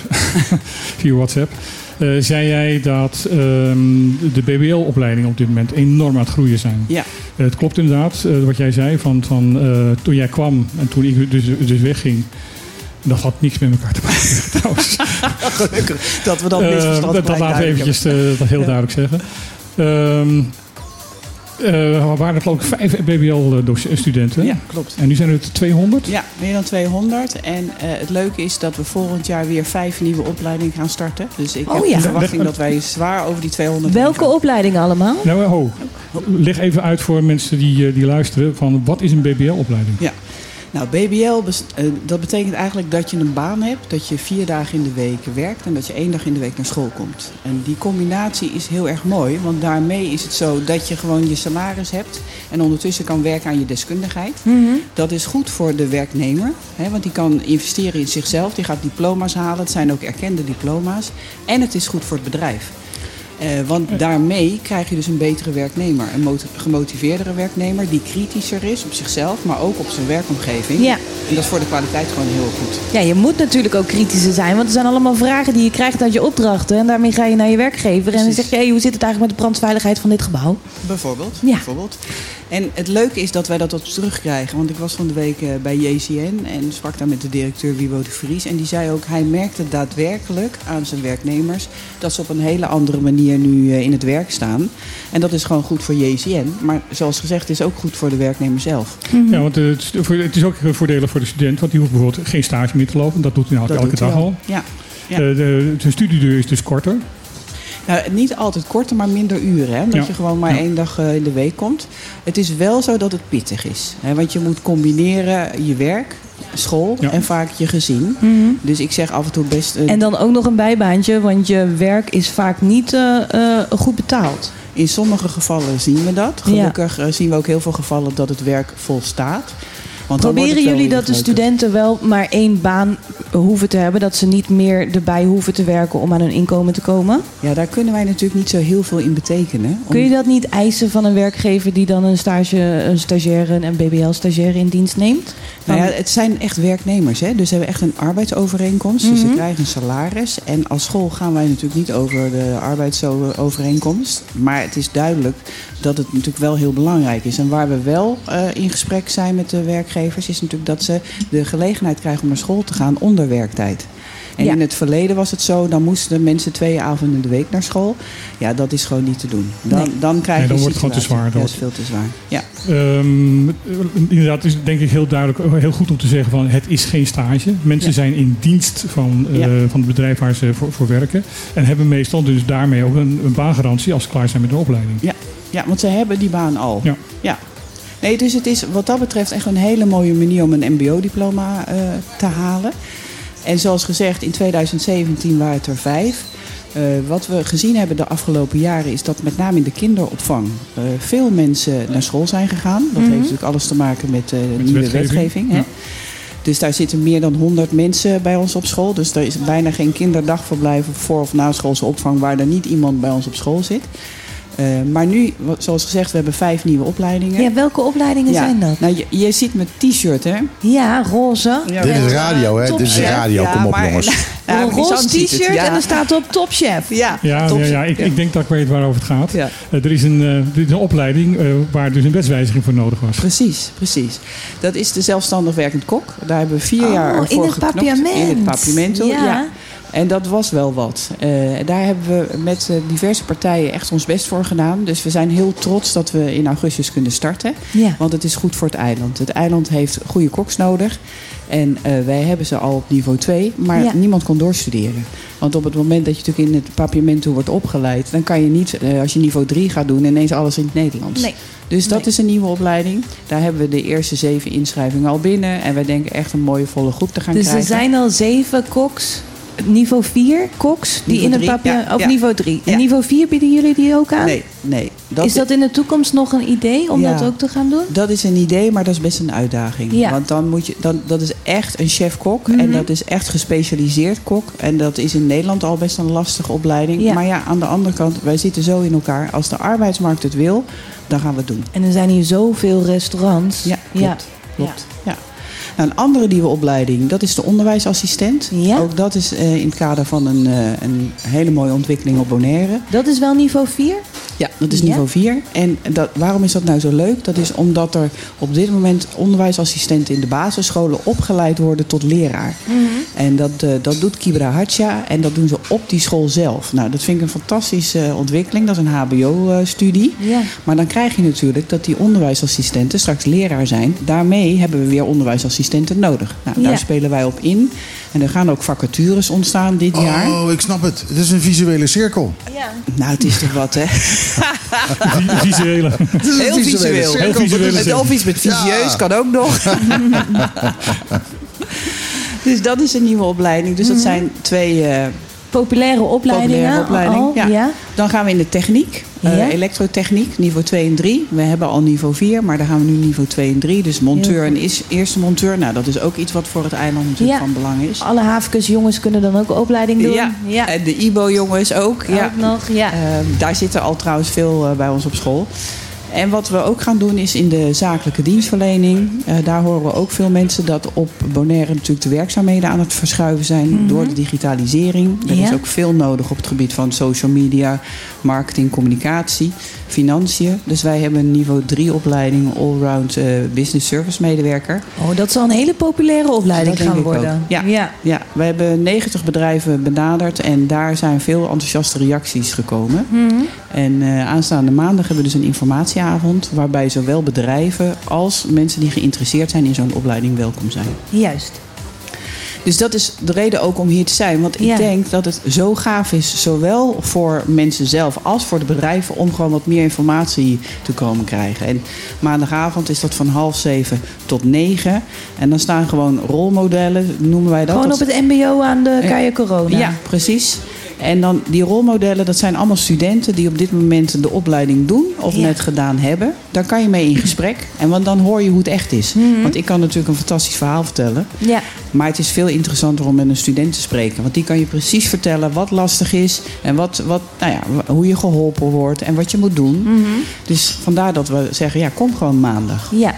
[LAUGHS] via WhatsApp. eh, zei jij dat ehm, de BBL-opleidingen op dit moment enorm aan het groeien zijn. Ja. Het klopt inderdaad, wat jij zei, van, van toen jij kwam en toen ik dus, dus wegging. Dat had niks met elkaar te maken [LAUGHS] trouwens. [LAUGHS] Gelukkig dat we dat misverstand dat, dat laten we eventjes dat heel duidelijk zeggen. Ehm eh, waren er geloof ik vijf BBL-studenten. Ja, klopt. En nu zijn het 200? Ja, meer dan 200. En eh, het leuke is dat we volgend jaar weer vijf nieuwe opleidingen gaan starten. Dus ik Oh heb ja. de verwachting dat wij zwaar over die 200 heen Welke opleidingen allemaal? Nou, ho. Leg even uit voor mensen die, eh, die luisteren van wat is een BBL-opleiding? Ja. Nou, BBL, eh, dat betekent eigenlijk dat je een baan hebt, dat je vier dagen in de week werkt en dat je één dag in de week naar school komt. En die combinatie is heel erg mooi, want daarmee is het zo dat je gewoon je salaris hebt en ondertussen kan werken aan je deskundigheid. Dat is goed voor de werknemer, hè, want die kan investeren in zichzelf, die gaat diploma's halen, het zijn ook erkende diploma's. En het is goed voor het bedrijf. Eh, want daarmee krijg je dus een betere werknemer. Een mot- gemotiveerdere werknemer die kritischer is op zichzelf, maar ook op zijn werkomgeving. Ja. En dat is voor de kwaliteit gewoon heel goed. Ja, je moet natuurlijk ook kritischer zijn, want er zijn allemaal vragen die je krijgt uit je opdrachten. En daarmee ga je naar je werkgever en dan zeg je, hey, hoe zit het eigenlijk met de brandveiligheid van dit gebouw? Bijvoorbeeld. Ja. bijvoorbeeld. En het leuke is dat wij dat op terugkrijgen. Want ik was van de week eh, bij JCN en sprak daar met de directeur Wiebo de Vries. En die zei ook, hij merkte daadwerkelijk aan zijn werknemers... dat ze op een hele andere manier nu eh, in het werk staan. En dat is gewoon goed voor JCN. Maar zoals gezegd, het is ook goed voor de werknemer zelf. Ja, want eh, het is, voor- het is ook voordelig voor de student, want die hoeft bijvoorbeeld geen stage meer te lopen. Dat doet hij nou Dat elke dag al. Ja. Ja. Eh, de, de studieduur is dus korter. Nou, niet altijd korter, maar minder uren. Hè? Omdat Ja. je gewoon maar Ja. één dag eh, in de week komt. Het is wel zo dat het pittig is. Hè? Want je moet combineren je werk, school Ja. en vaak je gezin. Dus ik zeg af en toe best... eh, En dan ook nog een bijbaantje, want je werk is vaak niet eh, eh, goed betaald. In sommige gevallen zien we dat. Gelukkig zien we ook heel veel gevallen dat het werk volstaat. Want Proberen jullie dat de studenten wel maar één baan hoeven te hebben? Dat ze niet meer erbij hoeven te werken om aan hun inkomen te komen? Ja, daar kunnen wij natuurlijk niet zo heel veel in betekenen. Om- Kun je dat niet eisen van een werkgever die dan een, stage, een stagiaire, een BBL-stagiaire in dienst neemt? Nou ja, het zijn echt werknemers. Hè? Dus ze hebben echt een arbeidsovereenkomst. Dus ze Mhm. krijgen een salaris. En als school gaan wij natuurlijk niet over de arbeidsovereenkomst. Maar het is duidelijk dat het natuurlijk wel heel belangrijk is. En waar we wel eh, in gesprek zijn met de werkgevers... is natuurlijk dat ze de gelegenheid krijgen om naar school te gaan onder werktijd. En Ja. in het verleden was het zo, dan moesten mensen twee avonden in de week naar school. Ja, dat is gewoon niet te doen. Dan, Nee. dan krijg Nee, je dan wordt het gewoon te zwaar. Ja, Dan dat is veel te zwaar. Ja. Ehm, inderdaad, is het denk ik heel duidelijk, eh, heel goed om te zeggen van het is geen stage. Mensen Ja. zijn in dienst van, eh, Ja. van het bedrijf waar ze voor, voor werken. En hebben meestal dus daarmee ook een, een baangarantie als ze klaar zijn met de opleiding. Ja, ja, want ze hebben die baan al. Ja. ja. Nee, dus het is wat dat betreft echt een hele mooie manier om een MBO-diploma eh, te halen. En zoals gezegd, in 2017 waren het er vijf. Eh, wat we gezien hebben de afgelopen jaren is dat met name in de kinderopvang eh, veel mensen naar school zijn gegaan. Dat heeft natuurlijk alles te maken met de nieuwe wetgeving, wetgeving. hè. ja. Dus daar zitten meer dan 100 mensen bij ons op school. Dus er is bijna geen kinderdagverblijf of voor- of naschoolse opvang waar er niet iemand bij ons op school zit. Eh, maar nu, zoals gezegd, we hebben vijf nieuwe opleidingen. Ja, welke opleidingen zijn dat? Nou, je, je ziet mijn t-shirt, hè? Ja, roze. Ja, Dit is radio, hè? top Dit is radio. Ja, Kom op, maar- jongens. [LAUGHS] Ja, een roze het, t-shirt ja. en er staat op Top Chef. Ja, Ja, top ja, ik, ik denk dat ik weet waarover het gaat. Ja. Eh, er is een, eh, dit is een opleiding eh, waar dus een wetswijziging voor nodig was. Precies, precies. Dat is de zelfstandig werkend kok. Daar hebben we vier Oh, jaar in voor het geknopt. papiament. In het papiamento, Ja. En dat was wel wat. Eh, daar hebben we met eh, diverse partijen echt ons best voor gedaan. Dus we zijn heel trots dat we in augustus kunnen starten. Ja. Want het is goed voor het eiland. Het eiland heeft goede koks nodig. En eh, wij hebben ze al op niveau 2, maar Ja. niemand kon doorstuderen. Want op het moment dat je natuurlijk in het papiamento wordt opgeleid... dan kan je niet, als je niveau 3 gaat doen, ineens alles in het Nederlands. Nee. Dus dat is een nieuwe opleiding. Daar hebben we de eerste zeven inschrijvingen al binnen. En wij denken echt een mooie volle groep te gaan Dus krijgen. er zijn al zeven koks, niveau 4 koks, die Niveau in een papje... ja, Of ja. niveau 3. En Ja. niveau 4 bieden jullie die ook aan? Nee, nee. is dat in de toekomst nog een idee om dat ook te gaan doen? Dat is een idee, maar dat is best een uitdaging. Ja. Want dan moet je, dan, dat is echt een chef-kok. Mhm. En dat is echt gespecialiseerd kok. En dat is in Nederland al best een lastige opleiding. Ja. Maar ja, aan de andere kant, wij zitten zo in elkaar. Als de arbeidsmarkt het wil, dan gaan we het doen. En er zijn hier zoveel restaurants. Ja, klopt. klopt. Ja. Nou, een andere nieuwe opleiding, dat is de onderwijsassistent. Ook dat is eh, in het kader van een, eh, een hele mooie ontwikkeling op Bonaire. Dat is wel niveau 4? Ja, dat is Ja? niveau 4. En dat, waarom is dat nou zo leuk? Dat is omdat er op dit moment onderwijsassistenten in de basisscholen opgeleid worden tot leraar. Mhm. En dat, eh, dat doet Kibra Hatja en dat doen ze op die school zelf. Nou, dat vind ik een fantastische eh, ontwikkeling. Dat is een HBO-studie. Ja. Maar dan krijg je natuurlijk dat die onderwijsassistenten straks leraar zijn. Daarmee hebben we weer onderwijsassistenten nodig. Nou, daar Ja. spelen wij op in. En er gaan ook vacatures ontstaan dit jaar. Oh, ik snap het. Het is een visuele cirkel. Nou, het is toch wat, hè? [LAUGHS] Visuele. Heel visueel. Heel visuele Het- Of iets met visieus Ja. kan ook nog. [LAUGHS] dus dat is een nieuwe opleiding. Dus dat Mhm. zijn twee eh, Populaire opleidingen populaire opleidingen. al, ja. ja. Dan gaan we in de techniek. eh, Ja. elektrotechniek, niveau 2 en 3. We hebben al niveau 4, maar dan gaan we nu niveau 2 en 3. Dus monteur en is, eerste monteur. Nou, dat is ook iets wat voor het eiland natuurlijk Ja. van belang is. Alle havenkus jongens kunnen dan ook opleiding doen. Ja, en de IBO-jongens ook. Ja. Ook nog, ja. Eh, daar zitten al trouwens veel eh, bij ons op school. En wat we ook gaan doen is in de zakelijke dienstverlening. Eh, daar horen we ook veel mensen dat op Bonaire natuurlijk de werkzaamheden aan het verschuiven zijn Mhm. door de digitalisering. Er Ja. is ook veel nodig op het gebied van social media, marketing, communicatie, financiën. Dus wij hebben een niveau 3 opleiding allround eh, business service medewerker. Oh, dat zal een hele populaire opleiding Dat gaan worden. Ja. ja. Ja, we hebben 90 bedrijven benaderd en daar zijn veel enthousiaste reacties gekomen. Mhm. En eh, aanstaande maandag hebben we dus een informatieavond waarbij zowel bedrijven als mensen die geïnteresseerd zijn in zo'n opleiding welkom zijn. Juist. Dus dat is de reden ook om hier te zijn. Want ik Ja. denk dat het zo gaaf is, zowel voor mensen zelf als voor de bedrijven, om gewoon wat meer informatie te komen krijgen. En maandagavond is dat van half zeven tot negen. En dan staan gewoon rolmodellen, noemen wij dat. Gewoon op het mbo aan de. Kaya Corona. ja, precies. En dan die rolmodellen, dat zijn allemaal studenten die op dit moment de opleiding doen of Ja. net gedaan hebben. Daar kan je mee in gesprek. En want dan hoor je hoe het echt is. Want ik kan natuurlijk een fantastisch verhaal vertellen. Ja. Maar het is veel interessanter om met een student te spreken. Want die kan je precies vertellen wat lastig is. En wat, wat, nou ja, hoe je geholpen wordt en wat je moet doen. Dus vandaar dat we zeggen, ja, kom gewoon maandag. Ja.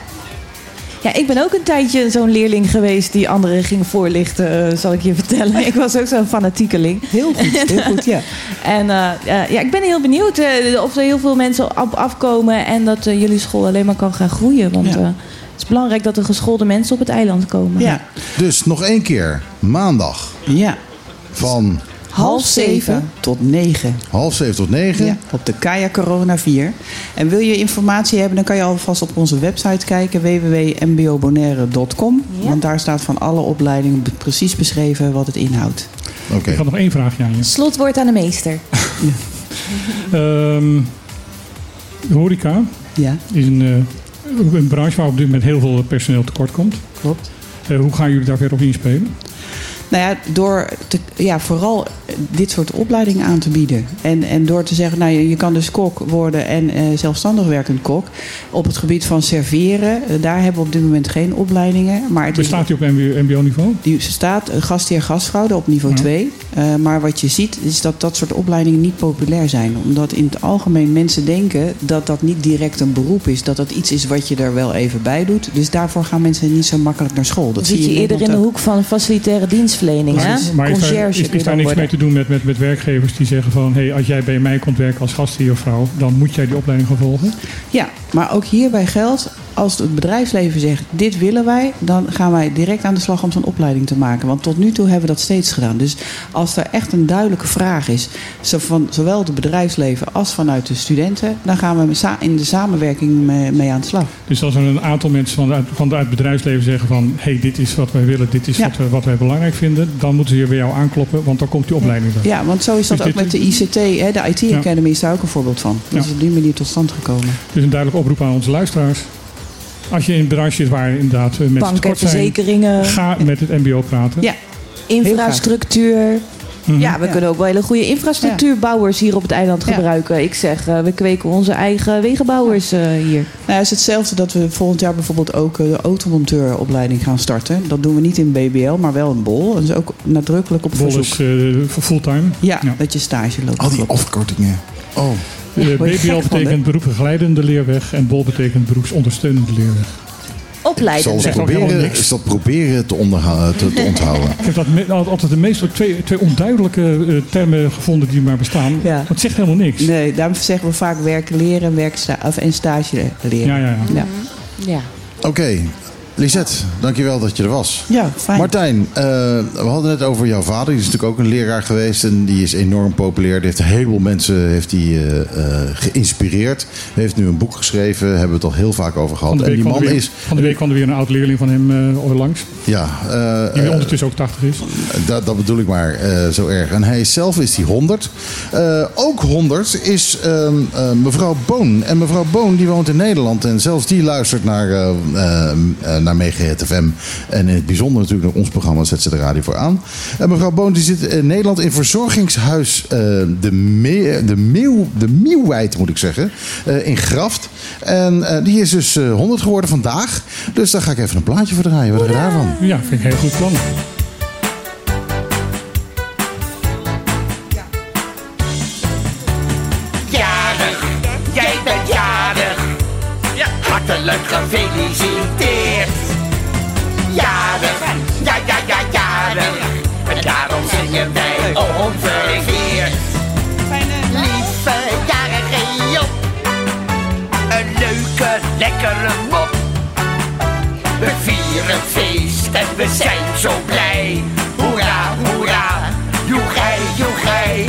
Ja, ik ben ook een tijdje zo'n leerling geweest die anderen ging voorlichten, eh, zal ik je vertellen. Ik was ook zo'n fanatiekeling. Heel goed, [LAUGHS] heel goed, ja. En eh, eh, ja, ik ben heel benieuwd eh, of er heel veel mensen op afkomen en dat jullie school alleen maar kan gaan groeien. Want Ja. eh, het is belangrijk dat er geschoolde mensen op het eiland komen. Ja. Dus nog één keer. Maandag. Ja. Van Half zeven tot negen. half zeven tot negen. Ja, op de Kaya Corona 4. En wil je informatie hebben, dan kan je alvast op onze website kijken, www.mbobonaire.com. Ja. Want daar staat van alle opleidingen precies beschreven wat het inhoudt. Oké. Ik had nog één vraagje aan je. Slotwoord aan de meester. [LAUGHS] Ehm, de horeca Ja, is een, eh, een branche waar op dit moment heel veel personeel tekort komt. klopt. Eh, hoe gaan jullie daar verder op inspelen? Nou ja, door te, ja, vooral dit soort opleidingen aan te bieden. En, en door te zeggen, nou, je, je kan dus kok worden en eh, zelfstandig werkend kok. Op het gebied van serveren, eh, daar hebben we op dit moment geen opleidingen. Maar het is, Bestaat die op mbo-niveau? die staat eh, gastheer gastvrouw op niveau Ja. 2. Eh, maar wat je ziet is dat dat soort opleidingen niet populair zijn. Omdat in het algemeen mensen denken dat dat niet direct een beroep is. Dat dat iets is wat je er wel even bij doet. Dus daarvoor gaan mensen niet zo makkelijk naar school. Dat zie zit je in eerder in de hoek van facilitaire dienstverlening. Hè? Maar is, kun je is daar niks worden. mee te doen met, met, met werkgevers die zeggen van... Hey, als jij bij mij komt werken als gastheer of vrouw... dan moet jij die opleiding gaan volgen? Ja, maar ook hierbij geldt, als het bedrijfsleven zegt, dit willen wij, dan gaan wij direct aan de slag om zo'n opleiding te maken. Want tot nu toe hebben we dat steeds gedaan. Dus als er echt een duidelijke vraag is, van zowel het bedrijfsleven als vanuit de studenten, dan gaan we in de samenwerking mee, aan de slag. Dus als er een aantal mensen van, uit, van het bedrijfsleven zeggen van... hé, hey, dit is wat wij willen, dit is Ja. wat, we, wat wij belangrijk vinden... dan moeten ze hier bij jou aankloppen, want dan komt die opleiding er. Ja, want zo is dat Dus ook dit- met de ICT. Hè? De IT Ja. Academy is daar ook een voorbeeld van. Dat Ja. is op die manier tot stand gekomen. Dus een duidelijke oproep aan onze luisteraars. Als je in een branche zit waar inderdaad eh, mensen Banken, tekort zijn... verzekeringen, ga met het mbo praten. Ja, infrastructuur. Mhm. Ja, we Ja. kunnen ook wel hele goede infrastructuurbouwers hier op het eiland Ja. gebruiken. Ik zeg, eh, we kweken onze eigen wegenbouwers eh, hier. Nou, het is hetzelfde dat we volgend jaar bijvoorbeeld ook de automonteuropleiding gaan starten. Dat doen we niet in BBL, maar wel in BOL. Dat is ook nadrukkelijk op Bol verzoek. is voor fulltime. Ja, Ja. dat je stage loopt. Al die afkortingen. Oh. Eh, word je BBL betekent beroepsbegeleidende leerweg en BOL betekent beroepsondersteunende leerweg. Ik zal Opleidend. Zegt ook helemaal proberen, niks. ik zal proberen te, onderha- te, te onthouden. Ik heb dat me- altijd de meest twee, twee onduidelijke eh, termen gevonden die maar bestaan. Ja. Het zegt helemaal niks. Nee, daarom zeggen we vaak werken leren en, werksta of, en stage leren. Ja, ja, ja. ja. Ja. Oké, Lisette, dankjewel dat je er was. Ja, fijn. Martijn, eh, we hadden het over jouw vader. Die is natuurlijk ook een leraar geweest en die is enorm populair. Die heeft een heleboel mensen heeft die, eh, eh, geïnspireerd. Hij heeft nu een boek geschreven, hebben we het al heel vaak over gehad. Van de, En week die kwam er man weer, is, van de week kwam er weer een oud leerling van hem eh, langs. ja, eh, Die ondertussen ook 80 is. dat, dat bedoel ik maar eh, zo erg. En hij is zelf is die 100. Eh, ook 100 is ehm, eh, mevrouw Boon. En mevrouw Boon die woont in Nederland. En zelfs die luistert naar, eh eh, eh, naar Megahit FM. En in het bijzonder natuurlijk naar ons programma Zet ze de radio voor aan. En mevrouw Boon die zit in Nederland in verzorgingshuis eh, de, Me de, Meeuw, de Meeuwwijd moet ik zeggen. eh, in Graft. En eh, die is dus eh, 100 geworden vandaag. Dus daar ga ik even een plaatje voor draaien. Wat dacht je daarvan? Ja, vind ik een heel goed plan. Jarig, jij bent jarig. Hartelijk gefeliciteerd. Zingen wij onverveerd. Lieve jarige Job. Een leuke, lekkere mop. We vieren feest en we zijn zo blij. Hoera, hoera, joegij, joegij.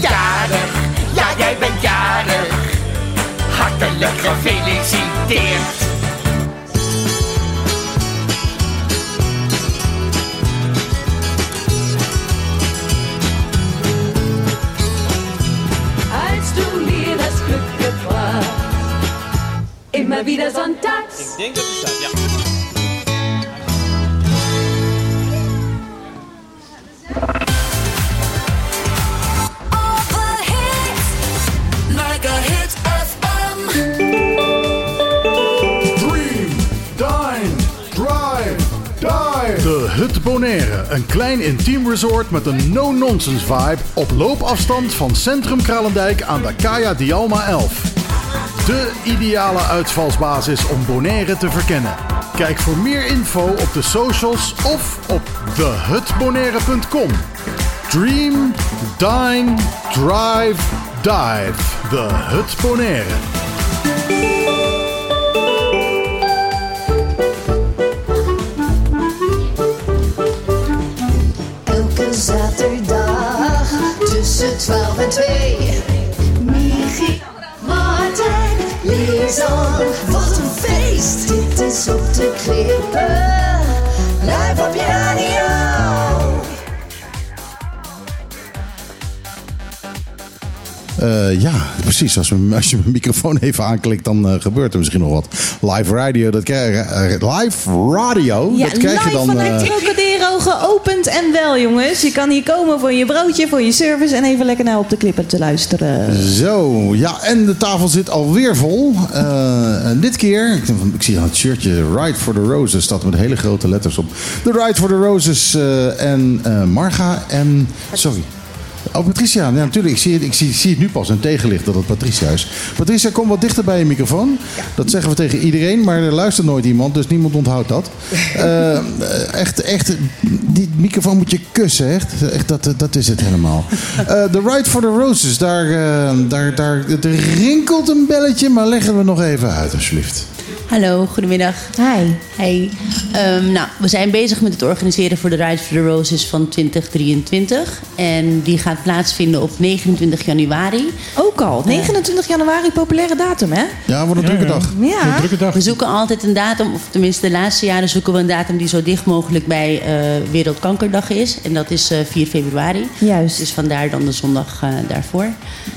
Jarig, ja jij bent jarig. Hartelijk gefeliciteerd. Immer wieder sonntags. Ik denk dat het staat, ja. Dream, dine, drive, dive. De Hut Bonaire. Een klein intiem resort met een no-nonsense vibe. Op loopafstand van Centrum Kralendijk aan de Kaya Dialma 11. De ideale uitvalsbasis om Bonaire te verkennen. Kijk voor meer info op de socials of op thehutbonaire.com. Dream, dine, drive, dive. De Hut Bonaire. Elke zaterdag tussen 12 en 2. Lisan. Wat een feest! Dit is op de klippen. Live op. Eh, ja, precies. Als, we- als je mijn microfoon even aanklikt, dan eh, gebeurt er misschien nog wat. Live radio, dat krijg, eh, live radio, Ja, dat krijg je live dan. van eh, Trocadero geopend en wel, jongens. Je kan hier komen voor je broodje, voor je service en even lekker naar op de klippen te luisteren. Zo, ja, en de tafel zit alweer vol. En dit keer, ik, ik zie aan het shirtje Ride for the Roses, staat met hele grote letters op. De Ride for the Roses en Marga en, sorry. Oh, Patricia, ja, natuurlijk. Ik zie, het, ik, zie, ik zie het nu pas in tegenlicht dat het Patricia is. Patricia, kom wat dichter bij je microfoon. Dat zeggen we tegen iedereen, maar er luistert nooit iemand, dus niemand onthoudt dat. [LAUGHS] Eh, echt, echt, die microfoon moet je kussen, echt. echt dat, dat is het helemaal. Eh, De Ride for the Roses, daar, eh, daar, daar er rinkelt een belletje, maar leggen we nog even uit, alsjeblieft. Hallo, goedemiddag. Hi. Hey. Ehm, nou, we zijn bezig met het organiseren voor de Ride for the Roses van 2023. En die gaat plaatsvinden op 29 januari. Ook al. 29 januari, populaire datum, hè? Ja, wordt een drukke dag. Ja. We zoeken altijd een datum, of tenminste de laatste jaren zoeken we een datum die zo dicht mogelijk bij eh, Wereldkankerdag is. En dat is eh, 4 februari. Juist. Dus vandaar dan de zondag eh, daarvoor.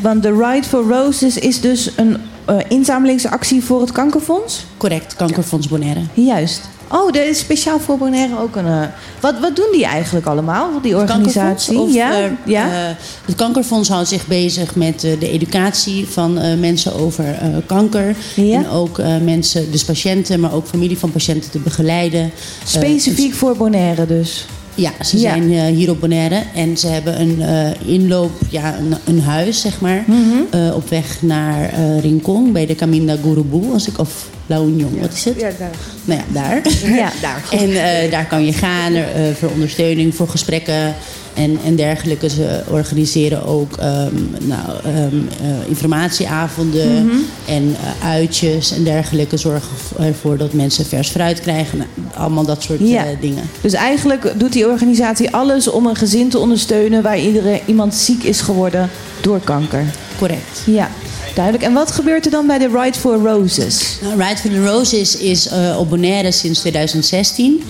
Want de Ride for Roses is dus een eh, inzamelingsactie voor het kankerfonds? Correct, Kankerfonds Bonaire. Juist. Oh, er is speciaal voor Bonaire ook een... eh, wat, wat doen die eigenlijk allemaal, die organisatie? Of, ja? eh, ja? het Kankerfonds houdt zich bezig met de educatie van mensen over kanker. En ook mensen, dus patiënten, maar ook familie van patiënten te begeleiden. Specifiek voor Bonaire dus? Ja, ze zijn eh, hier op Bonaire en ze hebben een eh, inloop, ja, een, een huis zeg maar, Mhm. eh, op weg naar eh Rincon bij de Caminda Gurubu, als ik of La Union, wat is het? Ja, daar. Nou ja, daar. Ja, [LAUGHS] daar. En daar kan je gaan voor ondersteuning, voor gesprekken en, en dergelijke. Ze organiseren ook ehm, nou, ehm, eh, informatieavonden Mhm. en uitjes en dergelijke. Zorgen ervoor dat mensen vers fruit krijgen. Nou, allemaal dat soort Ja. eh, dingen. Dus eigenlijk doet die organisatie alles om een gezin te ondersteunen... waar iedereen, iemand ziek is geworden door kanker. Correct. Ja, duidelijk. En wat gebeurt er dan bij de Ride for Roses? Nou, Ride for the Roses is eh, op Bonaire sinds 2016.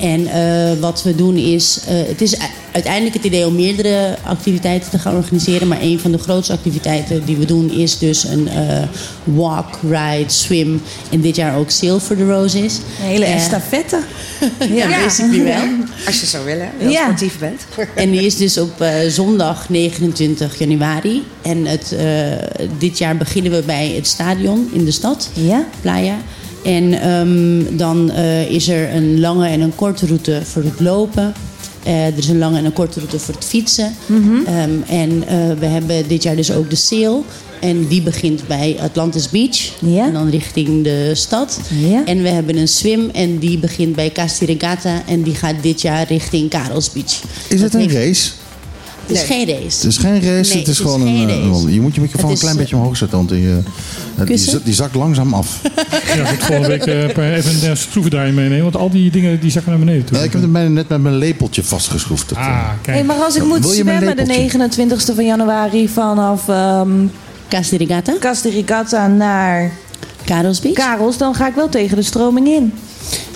En eh, wat we doen is... eh, het is uiteindelijk het idee om meerdere activiteiten te gaan organiseren. Maar een van de grootste activiteiten die we doen is dus een eh, walk, ride, swim. En dit jaar ook Sail for the Roses. Een hele estafette. [LAUGHS] ja, basically wel. [LAUGHS] Als je zou willen, heel Ja. sportief bent. En die is dus op zondag 29 januari. En het, dit jaar beginnen we bij het stadion in de stad, Ja. Playa. En ehm, dan eh, is er een lange en een korte route voor het lopen. Eh, er is een lange en een korte route voor het fietsen. Mhm. Ehm, en eh, we hebben dit jaar dus ook de sail. En die begint bij Atlantis Beach. En dan richting de stad. En we hebben een swim en die begint bij Casti Regata. En die gaat dit jaar richting Karels Beach. Is het een race? Het is geen race. Het is geen race, Nee, het is gewoon geen een... race. je moet je microfoon Het een klein eh, beetje omhoog zetten, want die, eh, die, zakt langzaam af. [LAUGHS] Ja, ik volgende week eh, even een schroevendraaier meenemen. Want al die dingen die zakken naar beneden toe. Ja, ik heb hem bijna net met mijn lepeltje vastgeschroefd. Ah, kijk. Hey, maar als ik moet Wil je mijn zwemmen de lepeltje? 29e van januari vanaf ehm de Rigata naar Karels Beach. Karels, dan ga ik wel tegen de stroming in.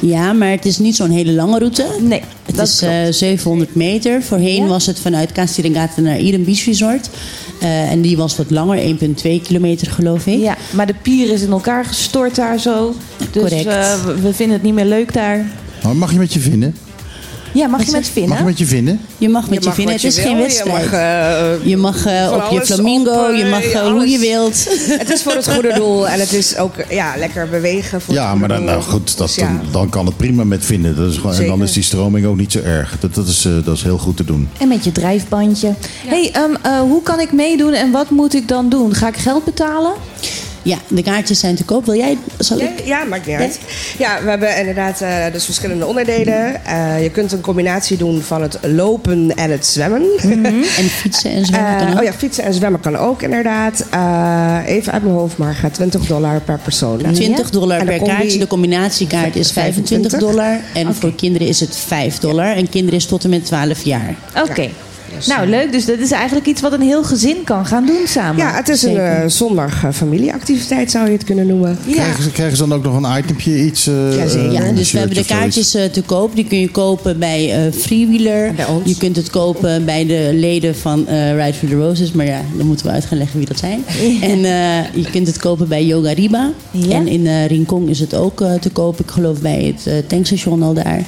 Ja, maar het is niet zo'n hele lange route. Nee, Het dat is eh, 700 meter. Voorheen was het vanuit Casti Regata naar Eden Beach Resort. Eh, en die was wat langer, 1,2 kilometer geloof ik. Ja, maar de pier is in elkaar gestort daar zo. Dus Correct. eh, we- we vinden het niet meer leuk daar. Maar mag je met je vinden? Ja, mag je met vinnen? Mag je met je vinden? Je mag met Je je, mag vinden, het is je geen je wedstrijd. mag, eh, je mag eh, van op je flamingo, op, je mag eh, hoe je wilt. [LAUGHS] Het is voor het goede doel en het is ook ja, lekker bewegen. Voor Ja, het maar dan, nou goed, dat, Dus ja. dan, dan kan het prima met vinden. Dat is gewoon, en dan is die stroming ook niet zo erg. Dat, dat, is, eh, dat is heel goed te doen. En met je drijfbandje. hey, ehm, eh, hoe kan ik meedoen en wat moet ik dan doen? Ga ik geld betalen? Ja, de kaartjes zijn te koop. Wil jij, zal Ja, ik? ja, maakt niet uit. Ja, we hebben inderdaad eh, dus verschillende onderdelen. Eh, je kunt een combinatie doen van het lopen en het zwemmen. En [LAUGHS] fietsen en zwemmen Eh, kan ook. Oh ja, fietsen en zwemmen kan ook inderdaad. Eh, even uit mijn hoofd, maar gaat 20 dollar per persoon. 20 dollar per combi- kaartje. De combinatiekaart is 25 dollar. En voor kinderen is het 5 dollar. En kinderen is tot en met 12 jaar. Oké. Nou, leuk. Dus dat is eigenlijk iets wat een heel gezin kan gaan doen samen. Ja, het is een Zeker. eh, zondag eh, familieactiviteit zou je het kunnen noemen. Krijgen, ze, krijgen ze dan ook nog een itempje, iets? eh, Jazeker. een Ja, dus we hebben de kaartjes te koop. Die kun je kopen bij eh Freewheeler. Je kunt het kopen bij de leden van eh Ride for the Roses. Maar ja, dan moeten we uit gaan leggen wie dat zijn. En eh, je kunt het kopen bij Yoga Riba. Ja. En in eh Rincon is het ook eh, te koop. Ik geloof bij het eh, tankstation al daar.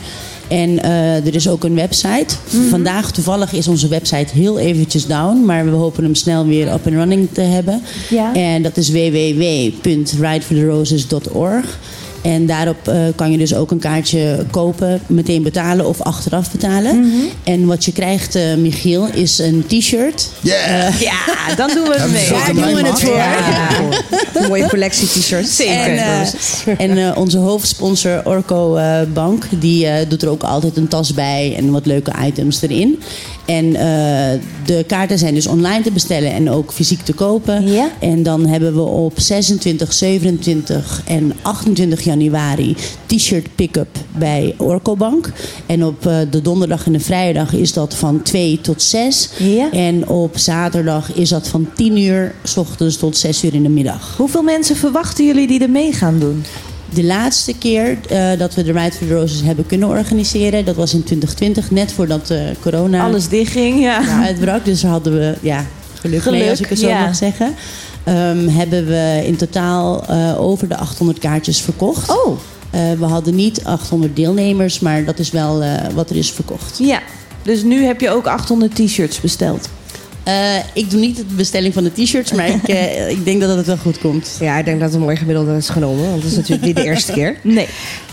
En eh, er is ook een website. Vandaag toevallig is onze website heel eventjes down. Maar we hopen hem snel weer up and running te hebben. Ja. En dat is www.ridefortheroses.org. En daarop eh, kan je dus ook een kaartje kopen, meteen betalen of achteraf betalen. Mhm. En wat je krijgt, eh, Michiel, is een t-shirt. Yeah! Ja, dan doen we het mee. Daar doen we het voor. [LAUGHS] Een mooie collectie t-shirts. En, eh, en eh, onze hoofdsponsor Orco eh, Bank, die eh, doet er ook altijd een tas bij en wat leuke items erin. En eh, de kaarten zijn dus online te bestellen en ook fysiek te kopen. Ja. En dan hebben we op 26, 27 en 28 januari januari t-shirt pick-up bij Orcobank. En op eh, de donderdag en de vrijdag is dat van 2 tot 6. En op zaterdag is dat van 10 uur s ochtends tot 6 uur in de middag. Hoeveel mensen verwachten jullie die er mee gaan doen? De laatste keer eh, dat we de Ride for the Roses hebben kunnen organiseren, dat was in 2020, net voordat eh, corona Alles dichtging, ja. uitbrak. Dus daar hadden we ja, geluk, mee, Geluk, als ik het zo ja. mag zeggen. Ehm, hebben we in totaal eh, over de 800 kaartjes verkocht. Oh. we hadden niet 800 deelnemers, maar dat is wel eh, wat er is verkocht. Ja, dus nu heb je ook 800 t-shirts besteld. Eh, ik doe niet de bestelling van de t-shirts, maar ik, [LAUGHS] eh, ik denk dat het wel goed komt. Ja, ik denk dat het een mooi gemiddelde is genomen. Want het is natuurlijk niet de eerste keer. [LAUGHS] Nee.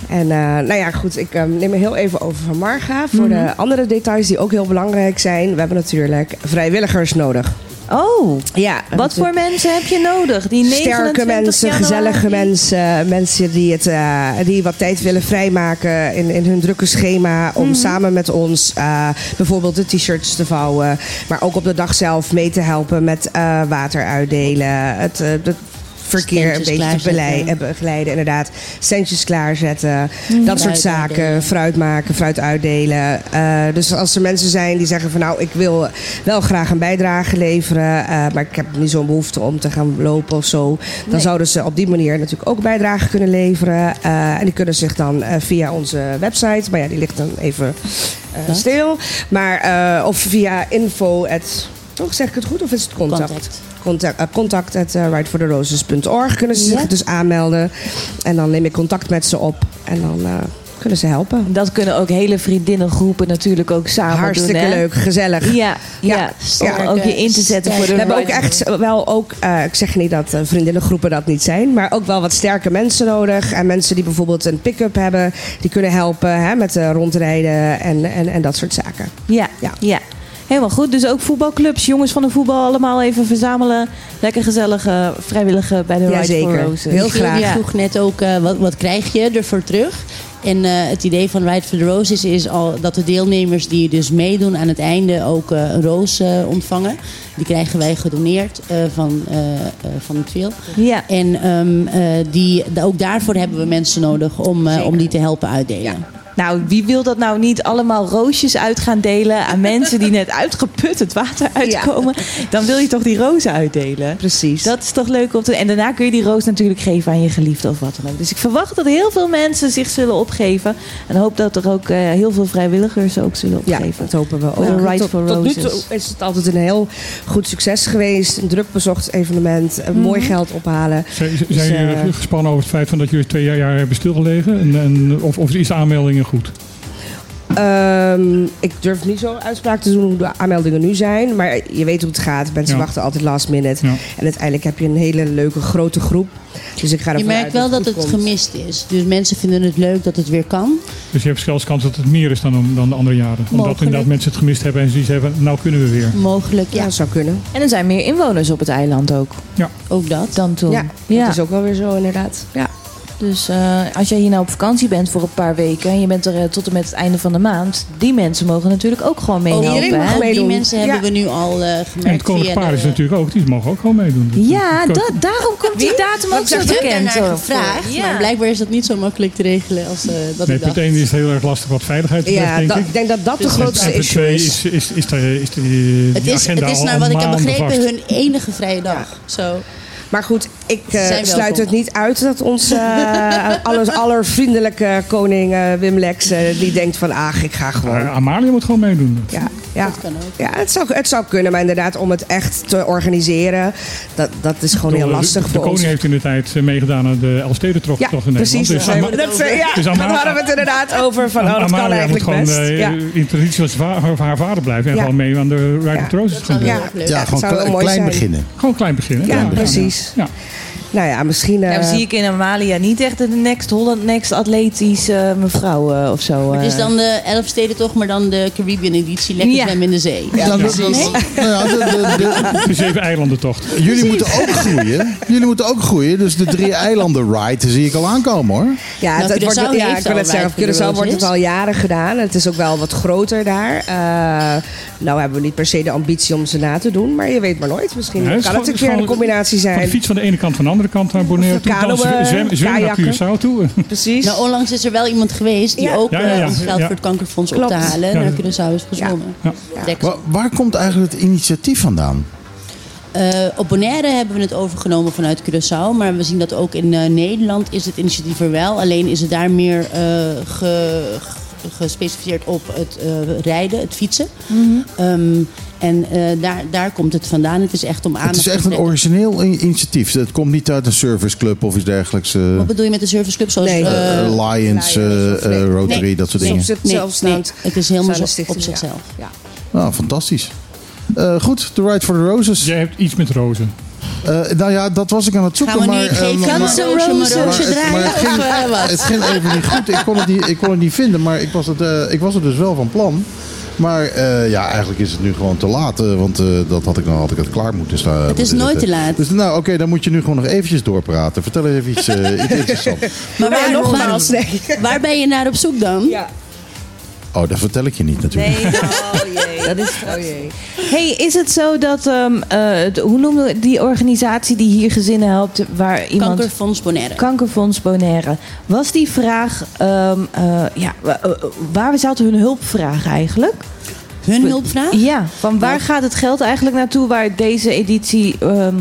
En eh, nou ja, goed. Ik eh, neem er heel even over van Marga. Voor Mhm. de andere details die ook heel belangrijk zijn. We hebben natuurlijk vrijwilligers nodig. Oh, ja. Wat voor mensen heb je nodig? Die 29 Sterke mensen, januari? gezellige mensen. Mensen die, het, eh, die wat tijd willen vrijmaken in, in hun drukke schema. Om Mhm. samen met ons eh, bijvoorbeeld de t-shirts te vouwen. Maar ook op de dag zelf mee te helpen met eh, water uitdelen. Het, het verkeer een beetje te eh, begeleiden. Inderdaad, centjes klaarzetten. Mhm. Dat soort zaken. uitdelen. Fruit maken, fruit uitdelen. Eh, dus als er mensen zijn die zeggen van nou, ik wil wel graag een bijdrage leveren. eh, maar ik heb niet zo'n behoefte om te gaan lopen of zo. Dan Nee. zouden ze op die manier natuurlijk ook bijdrage kunnen leveren. En die kunnen zich dan via onze website. Maar ja, die ligt dan even stil. Maar, of via info. At, oh, zeg ik het goed of is het contact? Contact. Contact, eh, contact at eh, ridefortheroses.org kunnen ze zich Ja. dus aanmelden. En dan neem ik contact met ze op. En dan eh, kunnen ze helpen. Dat kunnen ook hele vriendinnengroepen natuurlijk ook samen Hartstikke doen. hè? leuk, gezellig. Ja, ja. om ook je in te zetten voor de We hebben ook echt wel ook, eh, ik zeg niet dat vriendinnengroepen dat niet zijn, maar ook wel wat sterke mensen nodig. En mensen die bijvoorbeeld een pick-up hebben, die kunnen helpen hè, met rondrijden en, en, en dat soort zaken. Ja, ja. Helemaal goed. Dus ook voetbalclubs, jongens van de voetbal, allemaal even verzamelen. Lekker gezellige vrijwilligen bij de for Roses. Heel graag. die vroeg net ook, eh, wat, wat krijg je ervoor terug? En eh, het idee van Ride for the Roses is al dat de deelnemers die dus meedoen aan het einde ook eh, een roos eh, ontvangen. Die krijgen wij gedoneerd eh, van, eh, eh, van het veel. Ja. En ehm, eh, die, ook daarvoor hebben we mensen nodig om, eh, om die te helpen uitdelen. Nou, wie wil dat nou niet allemaal roosjes uit gaan delen aan [LAUGHS] mensen die net uitgeput het water uitkomen? Dan wil je toch die rozen uitdelen? Precies. Dat is toch leuk om te. En daarna kun je die roos natuurlijk geven aan je geliefde of wat dan ook. Dus ik verwacht dat heel veel mensen zich zullen opgeven. En hoop dat er ook eh, heel veel vrijwilligers ook zullen opgeven. dat hopen we ook. Ride tot, for tot nu Roses. toe is het altijd een heel goed succes geweest. Een druk bezocht evenement. Mooi Mhm. geld ophalen. Zijn, Dus, jullie eh, gespannen over het feit van dat jullie twee jaar hebben stilgelegen? En, en, of, of is de aanmeldingen goed? Ehm, ik durf niet zo uitspraak te doen hoe de aanmeldingen nu zijn. Maar je weet hoe het gaat. Mensen Ja. wachten altijd last minute. Ja. En uiteindelijk heb je een hele leuke grote groep. Dus ik ga ervan Je merkt uit wel dat het gemist is. Dus mensen vinden het leuk dat het weer kan. Dus je hebt zelfs kans dat het meer is dan, dan de andere jaren. Omdat Mogelijk. inderdaad mensen het gemist hebben en ze hebben, nou kunnen we weer. Mogelijk, ja. Ja, zou kunnen. En er zijn meer inwoners op het eiland ook. Ja. Ook dat. Dan toen. Ja, dat is ook wel weer zo inderdaad. Ja. Dus eh, als jij hier nou op vakantie bent voor een paar weken en je bent er eh, tot en met het einde van de maand, die mensen mogen natuurlijk ook gewoon meehelpen. iedereen mag hè? meedoen. Die mensen hebben we nu al eh En gemerkt. het Koninklijk Paar de- is natuurlijk ook, die mogen ook gewoon meedoen. Ja, dat- daarom komt die datum ook Ik zo bekend. op. gevraagd, Ja. maar blijkbaar is dat niet zo makkelijk te regelen als eh, dat Nee, ik punt dacht. 1 is het heel erg lastig wat veiligheid betreft, Ja, denk ik. ik denk dat dat de Dus- grootste en punt issue 2 is. is, is, is, de, is die, Het is, agenda het is naar al wat ik heb begrepen vast. hun enige vrije dag. Zo. Maar goed, ik eh, sluit het niet uit dat onze uh, [LAUGHS] alles, allervriendelijke koning eh, Wim Lex... die denkt van, ach, ik ga gewoon. Amalia moet gewoon meedoen. Ja, ja. Dat kan ook. ja het, zou, het zou kunnen, maar inderdaad om het echt te organiseren... dat, dat is gewoon heel lastig de, voor de ons. koning heeft in de tijd meegedaan aan de Elfstedentocht Ja, toch in precies. Dus Ama- dat, eh, ja, dus daar Ama- hadden we het inderdaad over. Van, oh, dat kan Amalia moet eigenlijk gewoon best. ja. in traditie als va- van haar vader blijven en Ja. gewoon mee aan de Ride of Roses gaan doen. Ja, Ja, dat gewoon klein zijn. beginnen. Gewoon klein beginnen. Ja, Ja, precies. Ja. Nou ja, misschien... Ja, dan zie ik in Amalia niet echt de next Holland Next atletisch eh, mevrouw eh, of zo. Het is dan de Elfsteden toch, maar dan de Caribbean editie. Lekker Ja. zwemmen in de zee. Ja, dat- dat- Nee? nou ja, de- de- de- zeven eilandentocht. jullie moeten ook groeien. Jullie moeten ook groeien. Dus de drie eilanden ride zie ik al aankomen hoor. Ja, Nou, het, het wordt, ja ik wil het zeggen. Op Curaçao wordt het al jaren gedaan. Het is ook wel wat groter daar. Eh, nou hebben we niet per se de ambitie om ze na te doen. Maar je weet maar nooit. Misschien Ja, kan het een keer een combinatie Van de zijn. fiets van de ene kant van de andere andere kant naar Bonaire toe. Dan kanoën, zwem, zwemmen naar. Curaçao toe. Precies. Nou, onlangs is er wel iemand geweest die Ja. ook Ja, ja, eh, ons geld Ja. voor het kankerfonds op te halen Ja. naar Curaçao is gezwommen. Waar, waar komt eigenlijk het initiatief vandaan? Eh, op Bonaire hebben we het overgenomen vanuit Curaçao. Maar we zien dat ook in eh, Nederland is het initiatief er wel. Alleen is het daar meer eh, ge- gespecificeerd op het eh, rijden, het fietsen. Ehm, en eh, daar, daar komt het vandaan. Het is echt om aandacht Het is echt een origineel initiatief. Het komt niet uit een serviceclub of iets dergelijks. eh, Wat bedoel je met de serviceclub? Zoals, Nee. Lions, eh, eh, Rotary, Nee. dat soort Nee. dingen. Nee, nee, het is helemaal zo een op zichzelf. Ja. Nou, fantastisch. Eh, goed, The Ride for the Roses. Jij hebt iets met rozen. Eh, nou ja, dat was ik aan het zoeken. Gaan we maar, eh, het- maar draaien? het ging- even niet goed. Ik kon het niet, ik kon het niet vinden, maar ik was het, eh, ik was het dus wel van plan. Maar eh, ja, eigenlijk is het nu gewoon te laat. want eh, dat had ik, dan had ik het klaar moeten staan. Het is nooit te laat. Dus nou, oké, dan moet je nu gewoon nog eventjes doorpraten. Vertel eens even iets, eh, [LAUGHS] iets interessants. Maar waar, nogmaals, waar, waar ben je naar op zoek dan? Ja. Oh, dat vertel ik je niet natuurlijk. Nee, [LAUGHS] oh jee. Dat is oh jee. Hey, is het zo dat, ehm, eh, de- hoe noemen we die organisatie die hier gezinnen helpt, waar iemand... Kankerfonds Bonaire. Kankerfonds Bonaire. Was die vraag, ehm, eh, ja, eh, waar zouden hun hulp vragen eigenlijk? Hun hulpvraag? Ja, van waar Nou. gaat het geld eigenlijk naartoe waar deze editie ehm,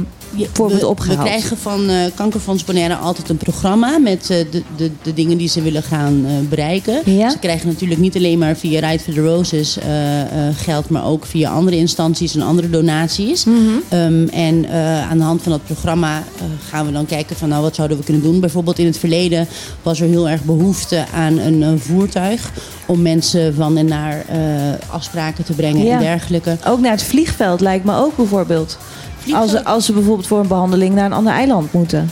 voor wordt we, opgehaald? we krijgen van eh, Kankerfonds Bonaire altijd een programma met eh, de, de, de dingen die ze willen gaan eh, bereiken. Ja. Ze krijgen natuurlijk niet alleen maar via Ride for the Roses geld, maar ook via andere instanties en andere donaties. Mhm. Ehm, en aan de hand van dat programma gaan we dan kijken van nou wat zouden we kunnen doen. Bijvoorbeeld in het verleden was er heel erg behoefte aan een, voertuig om mensen van en naar afspraken te brengen Ja. en dergelijke. Ook naar het vliegveld lijkt me ook bijvoorbeeld. Als ze, als ze bijvoorbeeld voor een behandeling naar een ander eiland moeten.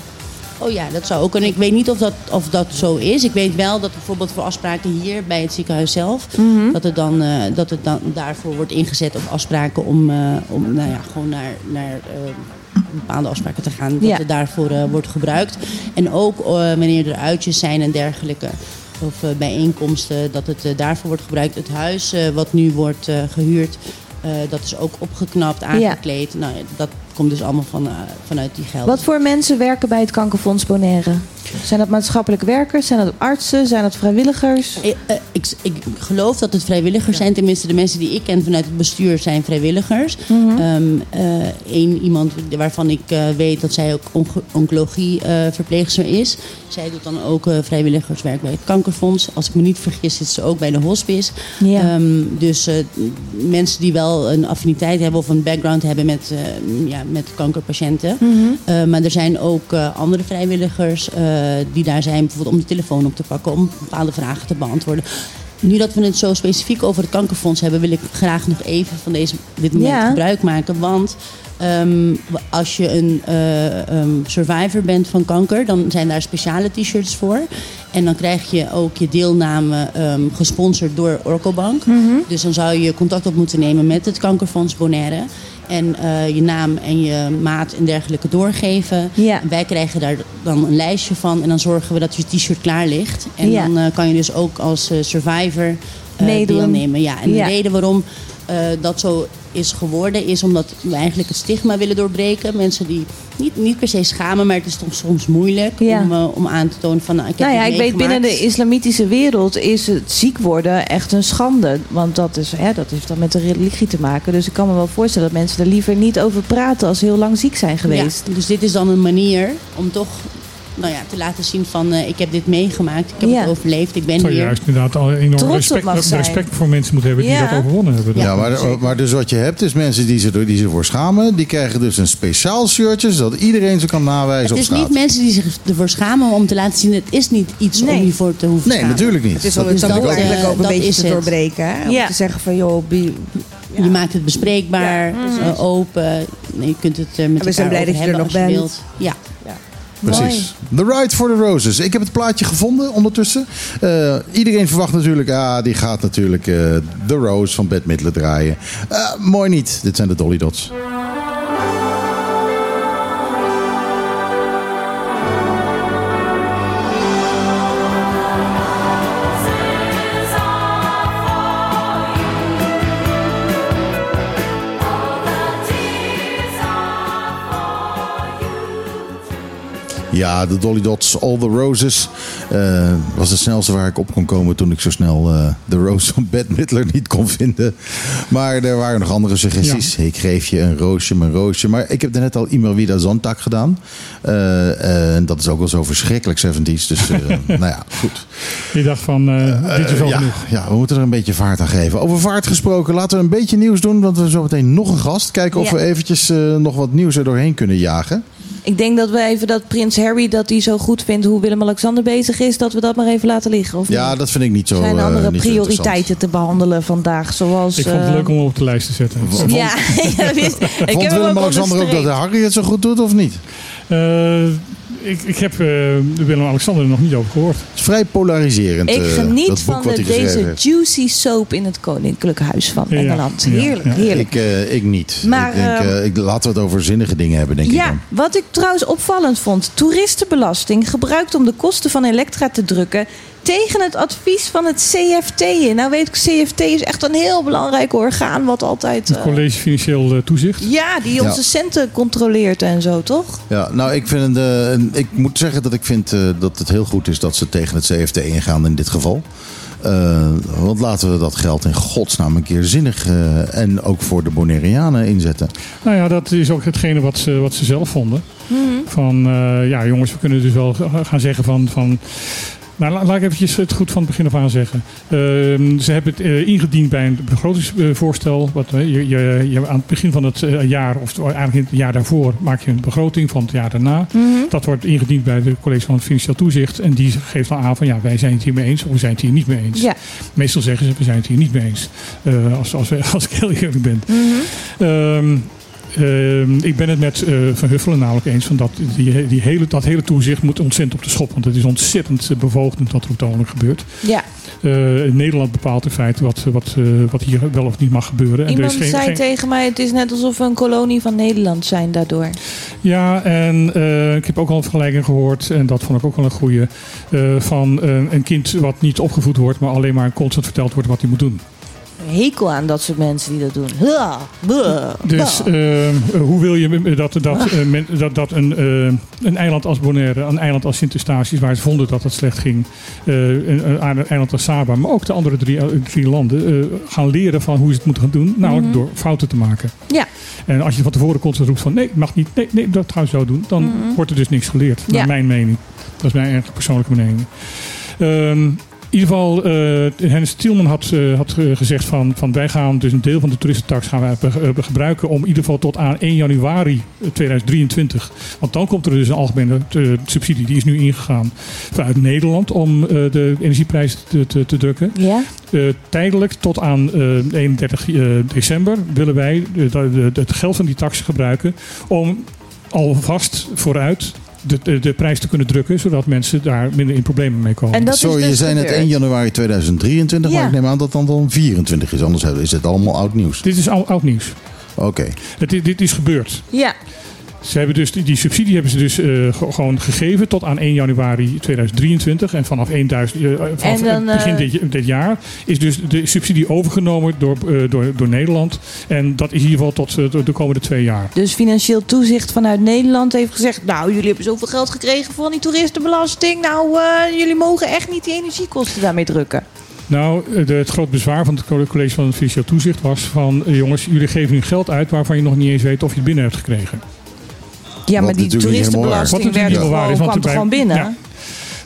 Oh ja, dat zou ook. En ik weet niet of dat, of dat zo is. Ik weet wel dat bijvoorbeeld voor afspraken hier bij het ziekenhuis zelf, Mhm. dat het dan, eh, dat het dan daarvoor wordt ingezet of afspraken om, eh, om nou ja, gewoon naar, naar eh, bepaalde afspraken te gaan. Dat Ja. het daarvoor wordt gebruikt. En ook wanneer er uitjes zijn en dergelijke. Of bijeenkomsten, dat het daarvoor wordt gebruikt. Het huis wat nu wordt eh, gehuurd, eh, dat is ook opgeknapt, aangekleed. Nou, dat komt dus allemaal van, eh, vanuit die gelden. Wat voor mensen werken bij het Kankerfonds Bonaire? Zijn dat maatschappelijke werkers? Zijn dat artsen? Zijn dat vrijwilligers? Ik, eh, ik, ik geloof dat het vrijwilligers zijn. Tenminste, de mensen die ik ken vanuit het bestuur zijn vrijwilligers. Eén iemand waarvan ik eh, weet dat zij ook oncologie-verpleegster is. Zij doet dan ook eh, vrijwilligerswerk bij het Kankerfonds. Als ik me niet vergis, zit ze ook bij de hospice. Ja. Ehm, dus eh, mensen die wel een affiniteit hebben of een background hebben met, eh, ja, met kankerpatiënten. Mhm. Uh, maar er zijn ook uh, andere vrijwilligers uh, die daar zijn, bijvoorbeeld om de telefoon op te pakken, om bepaalde vragen te beantwoorden. Nu dat we het zo specifiek over het kankerfonds hebben, wil ik graag nog even van deze, dit moment Ja. gebruik maken. Want um, als je een uh, um, survivor bent van kanker, dan zijn daar speciale t-shirts voor. En dan krijg je ook je deelname um, gesponsord door Orcobank. Mhm. Dus dan zou je contact op moeten nemen met het kankerfonds Bonaire. En uh, je naam en je maat en dergelijke doorgeven. Ja. Wij krijgen daar dan een lijstje van. En dan zorgen we dat je t-shirt klaar ligt. En Ja. dan uh, kan je dus ook als uh, survivor uh, deelnemen. Ja, en de reden waarom uh, dat zo is geworden... is omdat we eigenlijk het stigma willen doorbreken. Mensen die niet, niet per se schamen... maar het is toch soms moeilijk Ja. om, uh, om aan te tonen van... Nou, ik heb Nou ja, ik weet binnen de islamitische wereld is het ziek worden echt een schande. Want dat, is, hè, dat heeft dan met de religie te maken. Dus ik kan me wel voorstellen dat mensen er liever niet over praten als ze heel lang ziek zijn geweest. Ja, dus dit is dan een manier om toch nou ja, te laten zien van... uh, ik heb dit meegemaakt, ik heb Ja. het overleefd, ik ben Zou hier. juist inderdaad al enorm respect, respect voor mensen moeten hebben die dat overwonnen hebben. Ja, maar, maar dus wat je hebt is mensen die zich, die zich voor schamen. Die krijgen dus een speciaal shirtje, zodat iedereen ze kan nawijzen Het op is niet mensen die zich ervoor schamen om te laten zien... het is niet iets Nee. om je voor te hoeven Nee, schamen. natuurlijk niet. Het is om het taboe eigenlijk eh, ook een beetje te het. doorbreken. Hè? Om Ja. te zeggen van, joh, Je maakt het bespreekbaar, Ja, eh, open. Je kunt het eh, met En we zijn elkaar blij dat je er hebben nog bent. Ja. Precies. The Ride for the Roses. Ik heb het plaatje gevonden ondertussen. Eh, iedereen verwacht natuurlijk, ah, die gaat natuurlijk eh The Rose van Midler draaien. Eh, mooi niet. Dit zijn de Dolly Dots. Ja, de Dolly Dots, All the Roses. eh, was de snelste waar ik op kon komen toen ik zo snel eh, de Rose van Bette Midler niet kon vinden. Maar er waren nog andere suggesties. Ik geef je een roosje, mijn roosje. Maar ik heb net al Immer Wieder Zondag gedaan. Eh, En dat is ook wel zo verschrikkelijk 70s. Dus [LAUGHS] nou ja, goed. Je dacht van, dit is wel ja, genoeg. ja, we moeten er een beetje vaart aan geven. Over vaart gesproken, laten we een beetje nieuws doen. Want we hebben zo meteen nog een gast. Kijken of Ja. we eventjes nog wat nieuws er doorheen kunnen jagen. Ik denk dat we even dat prins Harry, dat hij zo goed vindt hoe Willem-Alexander bezig is, dat we dat maar even laten liggen. Of Ja, niet? dat vind ik niet zo Er zijn eh, andere prioriteiten te behandelen vandaag, zoals... Ik vond het eh, leuk om hem op de lijst te zetten. Ja, [LAUGHS] ja, wist- ik Vond Willem-Alexander ook dat. Harry het zo goed doet of niet? Eh, ik, ik heb eh, Willem-Alexander er nog niet over gehoord. Het is vrij polariserend. Ik eh, geniet dat boek van wat de, deze heeft. juicy soap in het Koninklijk Huis van Ja, Engeland. ja, Heerlijk, ja. heerlijk. Ik, eh, ik niet. Maar, ik denk, ehm, eh, ik, laten we het over zinnige dingen hebben, denk ik Ja, wat ik trouwens opvallend vond. Toeristenbelasting gebruikt om de kosten van elektra te drukken tegen het advies van het CFT in. Nou weet ik, CFT is echt een heel belangrijk orgaan wat altijd... Het eh, College Financieel eh, Toezicht. ja, die onze Ja. centen controleert en zo, toch? Ja, nou, ik, vind, eh, ik moet zeggen dat ik vind eh, dat het heel goed is dat ze tegen het CFT ingaan in dit geval. Eh, want laten we dat geld in godsnaam een keer zinnig eh, en ook voor de Bonaireanen inzetten. Nou ja, dat is ook hetgene wat ze, wat ze zelf vonden. Van, eh, ja jongens, we kunnen dus wel gaan zeggen van... van nou, la- laat ik eventjes het goed van het begin af aan zeggen. Ehm, ze hebben het eh, ingediend bij een begrotingsvoorstel. Wat, eh, je, je, je, aan het begin van het eh, jaar, of eigenlijk in het jaar daarvoor, maak je een begroting van het jaar daarna. Dat wordt ingediend bij de college van het Financieel Toezicht. En die geeft dan aan van ja, wij zijn het hiermee eens of we zijn het hier niet mee eens. Meestal zeggen ze we zijn het hier niet mee eens. Eh, als, als, [LAUGHS] als ik heel eerlijk ben. Ehm, ehm, ik ben het met eh, Van Huffelen namelijk eens van dat die, die hele, dat hele toezicht moet ontzettend op de schop. Want het is ontzettend eh, bevoogdend wat er op het ogenblik gebeurt. Ja. Eh, Nederland bepaalt in feite wat, wat, wat hier wel of niet mag gebeuren. En er Iemand is geen, zei geen- tegen mij, het is net alsof we een kolonie van Nederland zijn daardoor. Ja, en ik heb ook al een vergelijking gehoord, en dat vond ik ook wel een goede, van een kind wat niet opgevoed wordt, maar alleen maar constant verteld wordt wat hij moet doen. Hekel aan dat soort mensen die dat doen. Dus buh. eh, hoe wil je dat, dat, eh, men- dat, dat een, eh, een eiland als Bonaire, een eiland als Sint Eustatius, waar ze vonden dat het slecht ging, eh, een, een eiland als Saba, maar ook de andere drie, eh, drie landen, eh, gaan leren van hoe ze het moeten gaan doen, namelijk Mhm. door fouten te maken. Ja. En als je van tevoren constant roept van nee, mag niet, nee, nee, dat gaan we zo doen, dan Mhm. wordt er dus niks geleerd. Ja. Naar mijn mening. Dat is mijn eigenlijk persoonlijke mening. Ehm, ieder geval, eh Hennis Tielman had, eh, had gezegd van, van wij gaan dus een deel van de toeristentax gaan wij be- eh, gebruiken om in ieder geval tot aan 1 januari 2023. Want dan komt er dus een algemene subsidie, die is nu ingegaan vanuit Nederland om de energieprijzen te, te, te drukken. Ja? Tijdelijk tot aan eh, 31 eh, december willen wij het geld van die tax gebruiken om alvast vooruit de, de, de prijs te kunnen drukken, zodat mensen daar minder in problemen mee komen. En dat is Sorry, je dus zei net gebeurd. 1 januari 2023, Ja. maar ik neem aan dat dan dan 24 is. Anders is het allemaal oud nieuws. Dit is oud, oud nieuws. Oké. Het, dit is gebeurd. Ja. Ze hebben dus, die, die subsidie hebben ze dus eh, ge- gewoon gegeven tot aan 1 januari 2023. En vanaf, 1000, eh, vanaf En dan, het begin eh, dit, dit jaar is dus de subsidie overgenomen door, eh, door, door Nederland. En dat is in ieder geval tot eh, de- de komende twee jaar. Dus financieel toezicht vanuit Nederland heeft gezegd... nou, jullie hebben zoveel geld gekregen van die toeristenbelasting. Nou, eh, jullie mogen echt niet die energiekosten daarmee drukken. Nou, eh, de, het groot bezwaar van het college van het Financieel Toezicht was van... eh, jongens, jullie geven nu geld uit waarvan je nog niet eens weet of je het binnen hebt gekregen. Ja, maar die toeristenbelasting werd gewoon, kwam wij- gewoon binnen?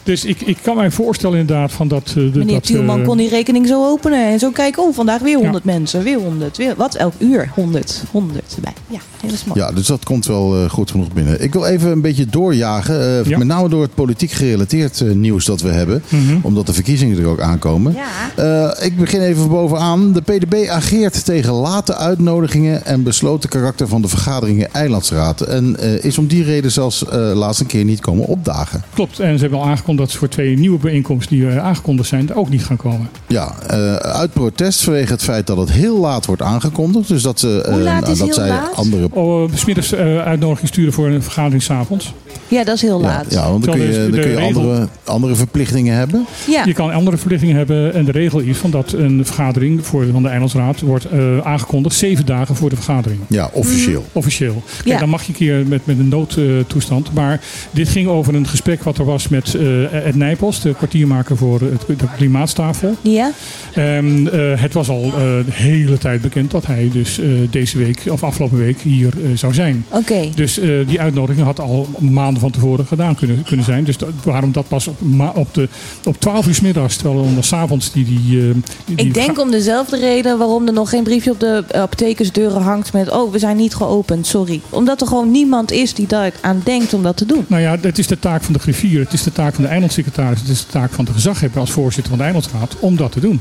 Dus ik, ik kan mij voorstellen inderdaad van dat... eh, de- Meneer dat, Tielman eh, kon die rekening zo openen en zo kijken... oh, vandaag weer 100 mensen, weer 100. Weer, wat, elk uur 100, 100 erbij. Ja, heel smart. Ja, dus dat komt wel eh, goed genoeg binnen. Ik wil even een beetje doorjagen. eh, Ja. Met name door het politiek gerelateerd nieuws dat we hebben. Mhm. Omdat de verkiezingen er ook aankomen. Ja. Eh, ik begin even bovenaan. De PDB ageert tegen late uitnodigingen en besloten karakter van de vergaderingen Eilandsraad. En eh, is om die reden zelfs eh laatst een keer niet komen opdagen. Klopt, en ze hebben al aangekondigd dat ze voor twee nieuwe bijeenkomsten die eh, aangekondigd zijn, ook niet gaan komen. Ja, eh, uit protest vanwege het feit dat het heel laat wordt aangekondigd. Dus dat, ze, eh, Hoe laat is dat heel zij laat? andere Oh, smiddags eh uitnodiging sturen voor een vergadering s'avonds. Ja, dat is heel laat. ja, want dan kun je, dan kun je regel- andere, andere verplichtingen hebben. Ja. Je kan andere verplichtingen hebben en de regel is van dat een vergadering voor, van de Eilandsraad wordt eh, aangekondigd zeven dagen voor de vergadering. Ja, officieel. Officieel. Kijk, Ja. dan mag je een keer met, met een noodtoestand. maar dit ging over een gesprek wat er was met eh Ed Nijpels, de kwartiermaker voor het, de klimaatstafel. Ja? En eh, het was al eh, de hele tijd bekend dat hij dus eh, deze week, of afgelopen week, hier zou zijn. Oké. Dus eh, die uitnodiging had al maanden van tevoren gedaan kunnen, kunnen zijn. Dus dat- waarom dat pas op, op, de, op 12 uur 's middags, terwijl onder 's avonds die. die, eh, die- die Ik denk om dezelfde reden waarom er nog geen briefje op de apothekersdeuren hangt met... oh, we zijn niet geopend, sorry. Omdat er gewoon niemand is die daar aan denkt om dat te doen. Nou ja, het is de taak van de griffier, het is de taak van de eilandsecretaris, het is de taak van de gezaghebber als voorzitter van de eilandsraad om dat te doen.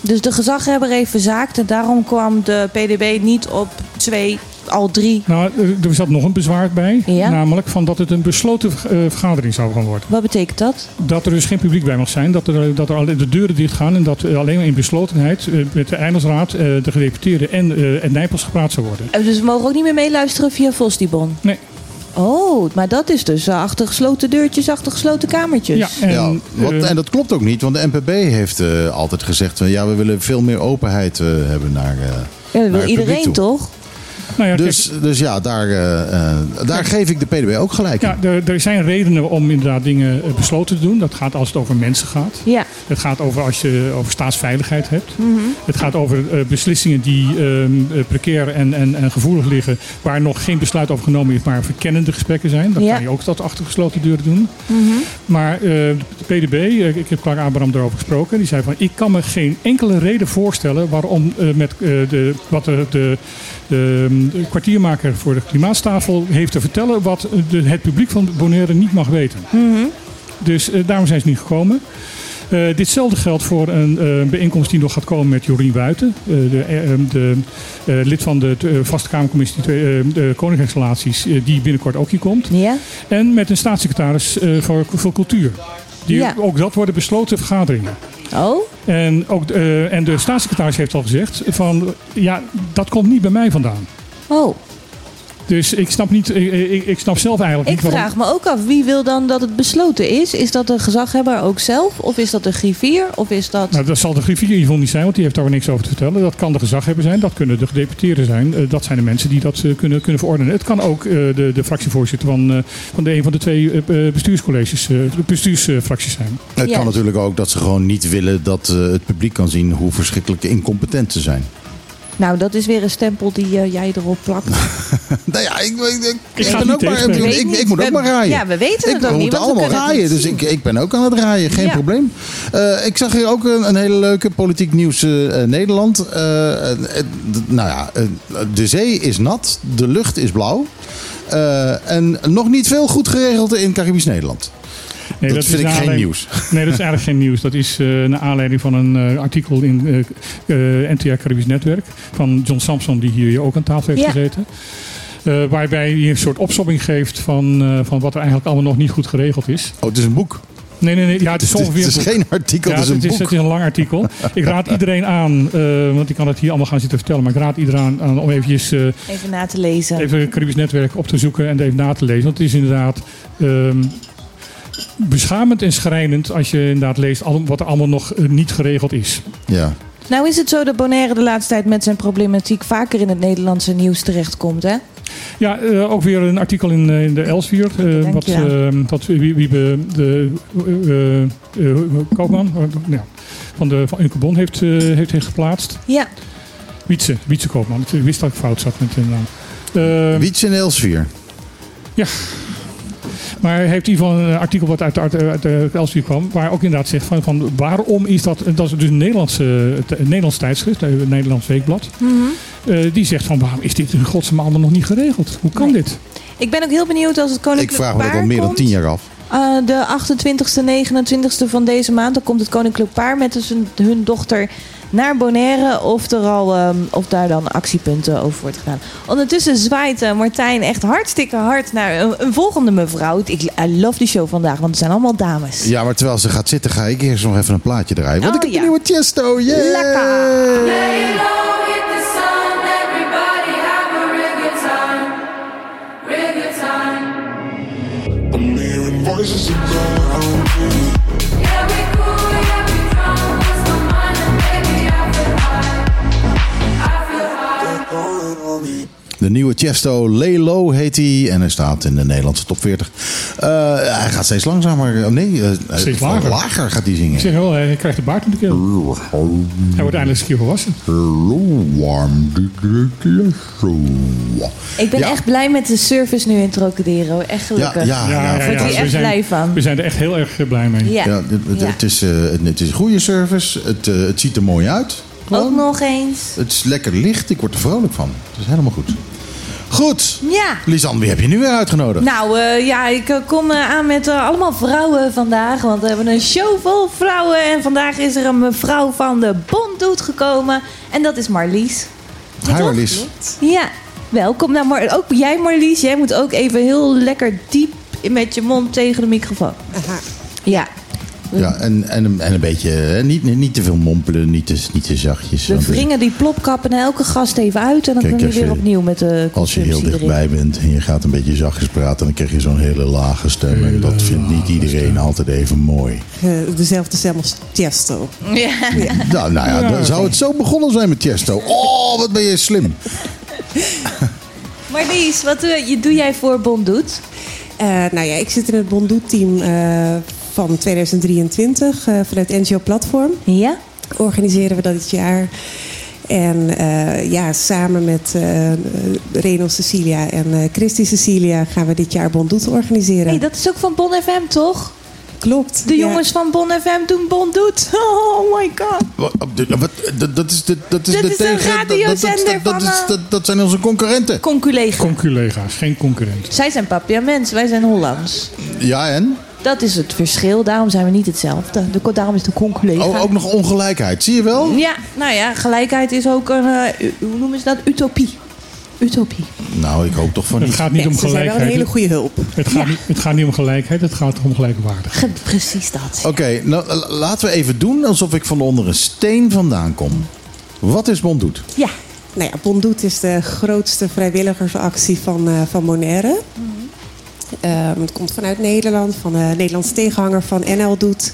Dus de gezaghebber heeft verzaakt en daarom kwam de PDB niet op twee, al drie. Nou, er- zat nog een bezwaar bij, Ja? namelijk van dat het een besloten eh, vergadering zou gaan worden. Wat betekent dat? Dat er dus geen publiek bij mag zijn, dat er, dat er alleen de deuren dicht gaan en dat alleen maar in beslotenheid eh, met de eilandsraad, eh, de gedeputeerden en, en Nijpels gepraat zou worden. Dus we mogen ook niet meer meeluisteren via Vosdibon? Nee. Oh, maar dat is dus achter gesloten deurtjes, achter gesloten kamertjes. Ja, en, ja, wat, en dat klopt ook niet, want de NPB heeft eh, altijd gezegd... van, ja, we willen veel meer openheid eh, hebben naar, eh Ja, dat naar wil het iedereen toch? Nou ja, Dus, dus ja, daar, eh, eh, daar geef ik de PDB ook gelijk in. Ja, er, er zijn redenen om inderdaad dingen eh, besloten te doen. Dat gaat als het over mensen gaat. Ja. Het gaat over als je over staatsveiligheid hebt. Mhm. Het gaat over eh, beslissingen die ehm, eh, precair en, en, en gevoelig liggen. Waar nog geen besluit over genomen is, maar verkennende gesprekken zijn. Dat Ja. kan je ook tot achter gesloten deuren doen. Mhm. Maar eh, de PDB, ik heb Clark Abraham daarover gesproken. Die zei van ik kan me geen enkele reden voorstellen waarom eh, met eh, de, wat de, de, de, de kwartiermaker voor de klimaatstafel heeft te vertellen wat de, het publiek van Bonaire niet mag weten. Mhm. Dus eh, daarom zijn ze niet gekomen. Eh, ditzelfde geldt voor een eh, bijeenkomst die nog gaat komen met Jorien Buiten, eh, de, eh, de lid van de Vaste Kamercommissie de Koninkrijksrelaties, eh, die binnenkort ook hier komt. Ja. En met een staatssecretaris voor, voor cultuur. Die, Ja. Ook dat worden besloten vergaderingen. Oh? En, ook, eh, en de staatssecretaris heeft al gezegd van ja, dat komt niet bij mij vandaan. Oh. Dus ik snap, niet, ik, ik, ik snap zelf eigenlijk Ik niet waarom... vraag me ook af, wie wil dan dat het besloten is? Is dat de gezaghebber ook zelf? Of is dat de griffier? Of is dat... Nou, dat zal de griffier in ieder geval niet zijn, want die heeft daar niks over te vertellen. Dat kan de gezaghebber zijn, dat kunnen de gedeputeerden zijn. Eh, dat zijn de mensen die dat eh, kunnen, kunnen verordenen. Het kan ook eh, de, de fractievoorzitter van, eh, van de een van de twee eh, eh, bestuurscolleges, eh, de bestuursfracties zijn. Het Ja. kan natuurlijk ook dat ze gewoon niet willen dat eh, het publiek kan zien hoe verschrikkelijk incompetent ze zijn. Nou, dat is weer een stempel die eh, jij erop plakt. [LAUGHS] nou ja, ik, ik, ik, Ik ben ook maar, ik, moet ook maar raaien. ja, we weten ik, het ook niet, we allemaal raaien, dus ik, ik ben ook aan het raaien, geen Ja. probleem. Eh, ik zag hier ook een, een hele leuke politiek nieuws eh, Nederland. Nou ja, de zee is nat, de lucht is blauw. Eh, en nog niet veel goed geregeld in Caribisch Nederland. Nee, dat, vind is ik geen nieuws. [LAUGHS] Nee, dat is eigenlijk geen nieuws. Dat is eh naar aanleiding van een eh, artikel in eh eh, NTR Caribisch Netwerk van John Samson, die hier ook aan tafel heeft Ja. gezeten. Eh, waarbij hij een soort opsomming geeft van, eh, van wat er eigenlijk allemaal nog niet goed geregeld is. Oh, het is een boek. Nee, nee, nee. Ja, het is Het is- ongeveer het is boek. geen artikel, Ja, het is een het, is, boek. het is een lang artikel. Ik raad [LAUGHS] iedereen aan, eh, want ik kan het hier allemaal gaan zitten vertellen, maar ik raad iedereen aan, om eventjes, eh, Even na te lezen. even het Caribisch Netwerk op te zoeken en even na te lezen. Want het is inderdaad ehm, beschamend en schrijnend als je inderdaad leest wat er allemaal nog eh, niet geregeld is. Ja. Nou is het zo dat Bonaire de laatste tijd met zijn problematiek vaker in het Nederlandse nieuws terechtkomt, hè? Ja, eh, ook weer een artikel in, eh, in de Elsevier. eh, Dank wat, wie, wie be- de eh, eh, Koopman ja, van de van Unke Bon heeft, eh, heeft, heeft geplaatst. Ja. Wietse, Wietse Koopman. Ik wist dat ik fout zat met de naam. Eh, Wiets in Elsvier. Ja. Maar heeft in ieder geval een artikel wat uit de, uit Elsevier kwam, waar ook inderdaad zegt van, van waarom is dat, dat is dus een Nederlandse, een Nederlands tijdschrift, een Nederlands weekblad, Mhm. eh, die zegt van waarom is dit in godsnaam allemaal nog niet geregeld? Hoe kan dit? Ik ben ook heel benieuwd als het Ik Koninklijk vraag me dat Paar al meer dan tien jaar af. Eh, de 28e, 29e van deze maand, dan komt het Koninklijk Paar met dus hun, hun dochter naar Bonaire. Of, er al, ehm, of daar dan actiepunten over wordt gedaan. Ondertussen zwaait eh, Martijn echt hartstikke hard naar een, een volgende mevrouw. Ik I love die show vandaag, want het zijn allemaal dames. Ja, maar terwijl ze gaat zitten, ga ik eerst nog even een plaatje draaien. Want Oh, ik heb ja. een nieuwe Tiesto. Yeah! Lekker! De nieuwe Chesto Lelo heet hij. En hij staat in de Nederlandse top 40. Eh, hij gaat steeds langzamer. Oh nee, eh, Steeds eh, lager. gaat hij Ik zingen. zeg wel, hij krijgt de baard in de keel. Hij wordt eindelijk eens een keer volwassen. Hello, warm Chesto. Ik ben Ja. echt blij met de service nu in Trocadero. Echt gelukkig. Ja, ja, ja, Daar word ik We echt zijn- blij van. We zijn er echt heel erg blij mee. Ja. Ja, het, het- Ja. Het, is, eh, het, is een goede service. Het, het ziet er mooi uit. Ook nog eens. Het is lekker licht. Ik word er vrolijk van. Het is helemaal goed. Goed. Ja. Lisanne, wie heb je nu weer uitgenodigd? Nou eh, ja, ik eh, kom eh, aan met allemaal vrouwen vandaag. Want we hebben een show vol vrouwen. En vandaag is er een mevrouw van de Bonddoet gekomen. En dat is Marlies. Hi Marlies. Ja, welkom. Nou, maar ook jij Marlies, jij moet ook even heel lekker diep met je mond tegen de microfoon. Ja. Ja, en, en, een- en een beetje, hè, niet, niet, niet te veel mompelen, niet te, niet te zachtjes. We eh, wringen die plopkappen naar elke gast even uit. En dan Kijk, we als weer je- opnieuw met de Als je heel dichtbij erin. bent en je gaat een beetje zachtjes praten, dan krijg je zo'n hele lage stem. En dat vindt niet iedereen altijd even mooi. Eh, dezelfde stem als Tiesto. Ja. Nou, nou ja, dan zou het zo begonnen zijn met Chesto. Oh, wat ben je slim. Marlies, wat doe, je- doe jij voor Bonddoet? Eh, nou ja, ik zit in het Bondoet-team eh, van 2023 eh, vanuit NGO Platform. Ja? Organiseren we dat dit jaar. En eh, ja, samen met eh Reno Cecilia en eh Christy Cecilia gaan we dit jaar Bondoet organiseren. hey, dat is ook van Bon FM, toch? Klopt. De ja. jongens van Bon FM doen Bonddoet. [LAUGHS] Oh my god. Wat, wat, dat, dat is de, dat is Dat de is de tegen. dat- is- zijn onze concurrenten. Conculega. Conculega's, geen concurrent. Zij zijn papiaments, wij zijn Hollands. Ja, en? Dat is het verschil, daarom zijn we niet hetzelfde. De, daarom is de conculega. Oh, ook nog ongelijkheid. Zie je wel? Ja, nou ja, gelijkheid is ook een, eh, hoe noemen ze dat? Utopie. Utopie. Nou, ik hoop toch van Het niet. gaat niet om Ze zijn wel gelijkheid. een hele goede hulp. Het gaat, niet, het gaat niet om gelijkheid, het gaat om gelijkwaardig. Ge- precies dat. Oké, nou, la- laten we even doen alsof ik van onder een steen vandaan kom. Wat is Bonddoet? Ja. Nou ja, Bondoet is de grootste vrijwilligersactie van, eh, van Bonaire. Het komt vanuit Nederland, van de Nederlandse tegenhanger van NL Doet.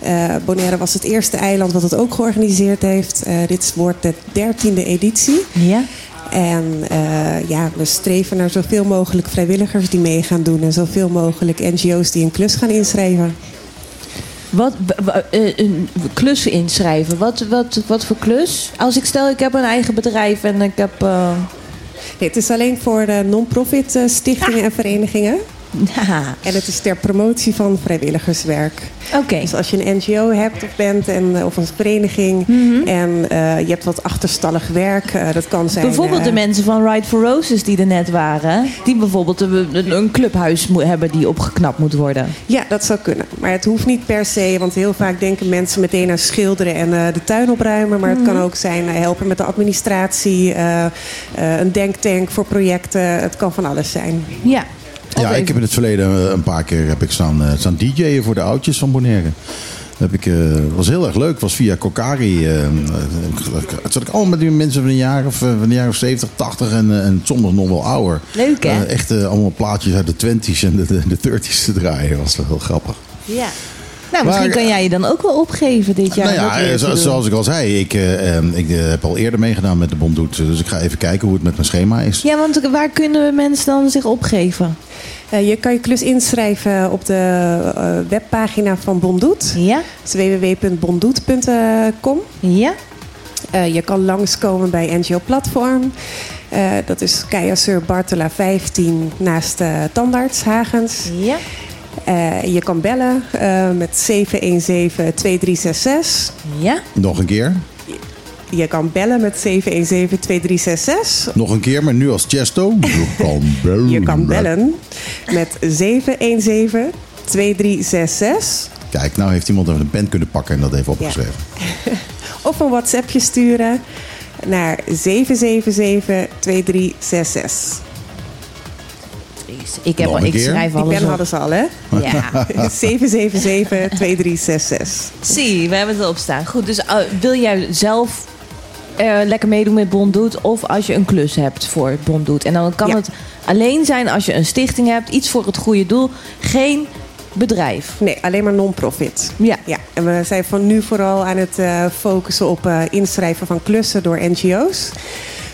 Eh, Bonaire was het eerste eiland wat het ook georganiseerd heeft. Eh, dit wordt de dertiende editie. Ja. En eh, ja, we streven naar zoveel mogelijk vrijwilligers die mee gaan doen. En zoveel mogelijk NGO's die een klus gaan inschrijven. Wat, eh, een klus inschrijven. Wat, wat, wat voor klus? Als ik stel, ik heb een eigen bedrijf en ik heb... eh, Het is alleen voor de non-profit eh, stichtingen en verenigingen. Ja. [LAUGHS] En het is ter promotie van vrijwilligerswerk. Oké. Dus als je een NGO hebt of bent en, eh, of een vereniging en eh, je hebt wat achterstallig werk, eh, dat kan zijn. Bijvoorbeeld de mensen van Ride for Roses die er net waren. Die bijvoorbeeld een, een clubhuis hebben die opgeknapt moet worden. Ja, dat zou kunnen. Maar het hoeft niet per se, want heel vaak denken mensen meteen aan schilderen en de tuin opruimen. Maar het kan ook zijn helpen met de administratie, een denktank voor projecten. Het kan van alles zijn. Ja. Ja, ik heb in het verleden eh, een paar keer heb ik staan, eh, staan DJ'en voor de oudjes van Bonaire. Dat heb ik, eh, was heel erg leuk. was via Kokari. eh, eh, zat ik allemaal met die mensen van de jaren of, van de jaren 70, 80 en, en soms nog wel ouder. Leuk, hè? Echt allemaal plaatjes uit de 20s en de, de, de 30s te draaien. Dat was wel heel grappig. Ja. Nou, misschien Maar, kan jij je dan ook wel opgeven dit jaar. nou ja, zo- zoals ik al zei, ik, eh, eh, ik eh, heb al eerder meegedaan met de Bonddoet. Dus ik ga even kijken hoe het met mijn schema is. Ja, want waar kunnen mensen dan zich opgeven? Eh, je kan je klus inschrijven op de eh, webpagina van Bondoet. Ja. www.bondoet.com. Ja. Eh, je kan langskomen bij NGO Platform. Eh, dat is Keizer Bartela 15 naast uh, Tandarts Hagens. Ja. Uh, je kan bellen uh, met 717-2366. Ja. Nog een keer. Je kan bellen met 717-2366. Nog een keer, maar nu als Chesto. Je [LAUGHS] kan bellen. Je kan bellen met 717-2366. Kijk, nou heeft iemand even een pen kunnen pakken en dat even opgeschreven. Ja. [LAUGHS] of een WhatsAppje sturen naar 777-2366. Ik, heb al, ik schrijf alles Ik ben op. hadden ze al, hè? Ja. [LAUGHS] 777-2366. Zie, we hebben het erop staan. Goed, dus uh, wil jij zelf uh, lekker meedoen met Bonddoet... of als je een klus hebt voor Bonddoet. En dan kan Ja. het alleen zijn als je een stichting hebt... iets voor het goede doel. Geen bedrijf? Nee, alleen maar non-profit. Ja. ja. En we zijn van nu vooral aan het eh, focussen op eh, inschrijven van klussen door NGO's.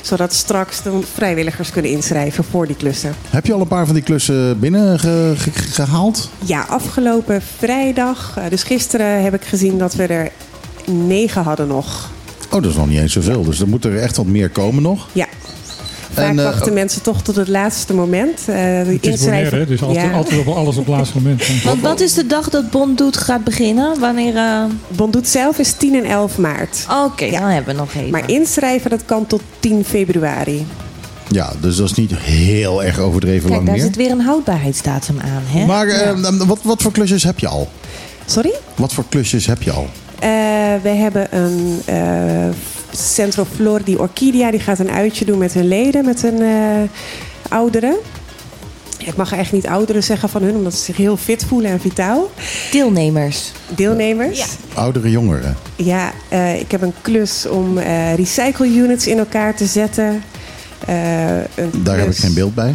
Zodat straks de vrijwilligers kunnen inschrijven voor die klussen. Heb je al een paar van die klussen binnen ge- ge- gehaald? Ja, afgelopen vrijdag, eh, dus gisteren heb ik gezien dat we er negen hadden nog. Oh, dat is nog niet eens zoveel. Dus er moet er echt wat meer komen nog. Ja. Vaak En, eh, wachten mensen toch tot het laatste moment. Eh, Het is inschrijven- Bonaire, hè, dus altijd, Ja. altijd op alles op het laatste moment. [LAUGHS] Want wat is de dag dat Bond Doet gaat beginnen? Wanneer... eh, Bond Doet zelf is 10 en 11 maart. Oké, dan hebben we nog even. Maar inschrijven dat kan tot 10 februari. Ja, dus dat is niet heel erg overdreven Kijk, lang daar meer. zit weer een houdbaarheidsdatum aan. Hè? Maar Ja. eh, wat, wat voor klusjes heb je al? Sorry? Wat voor klusjes heb je al? Eh, we hebben een eh Centro Flor di Orchidia. Die gaat een uitje doen met hun leden, met hun eh, ouderen. Ik mag eigenlijk niet ouderen zeggen van hun, omdat ze zich heel fit voelen en vitaal. Deelnemers. Deelnemers. Ja. Oudere jongeren. Ja, eh, ik heb een klus om eh, recycle units in elkaar te zetten. Eh, een Daar heb ik geen beeld bij.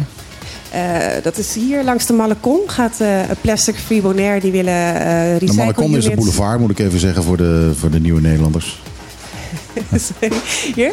Eh, dat is hier langs de Malecon. Gaat eh, een Plastic Free Bonaire, die willen eh recycle De Malecon is de units. boulevard, moet ik even zeggen, voor de, voor de nieuwe Nederlanders. [LAUGHS] Sorry. Hier?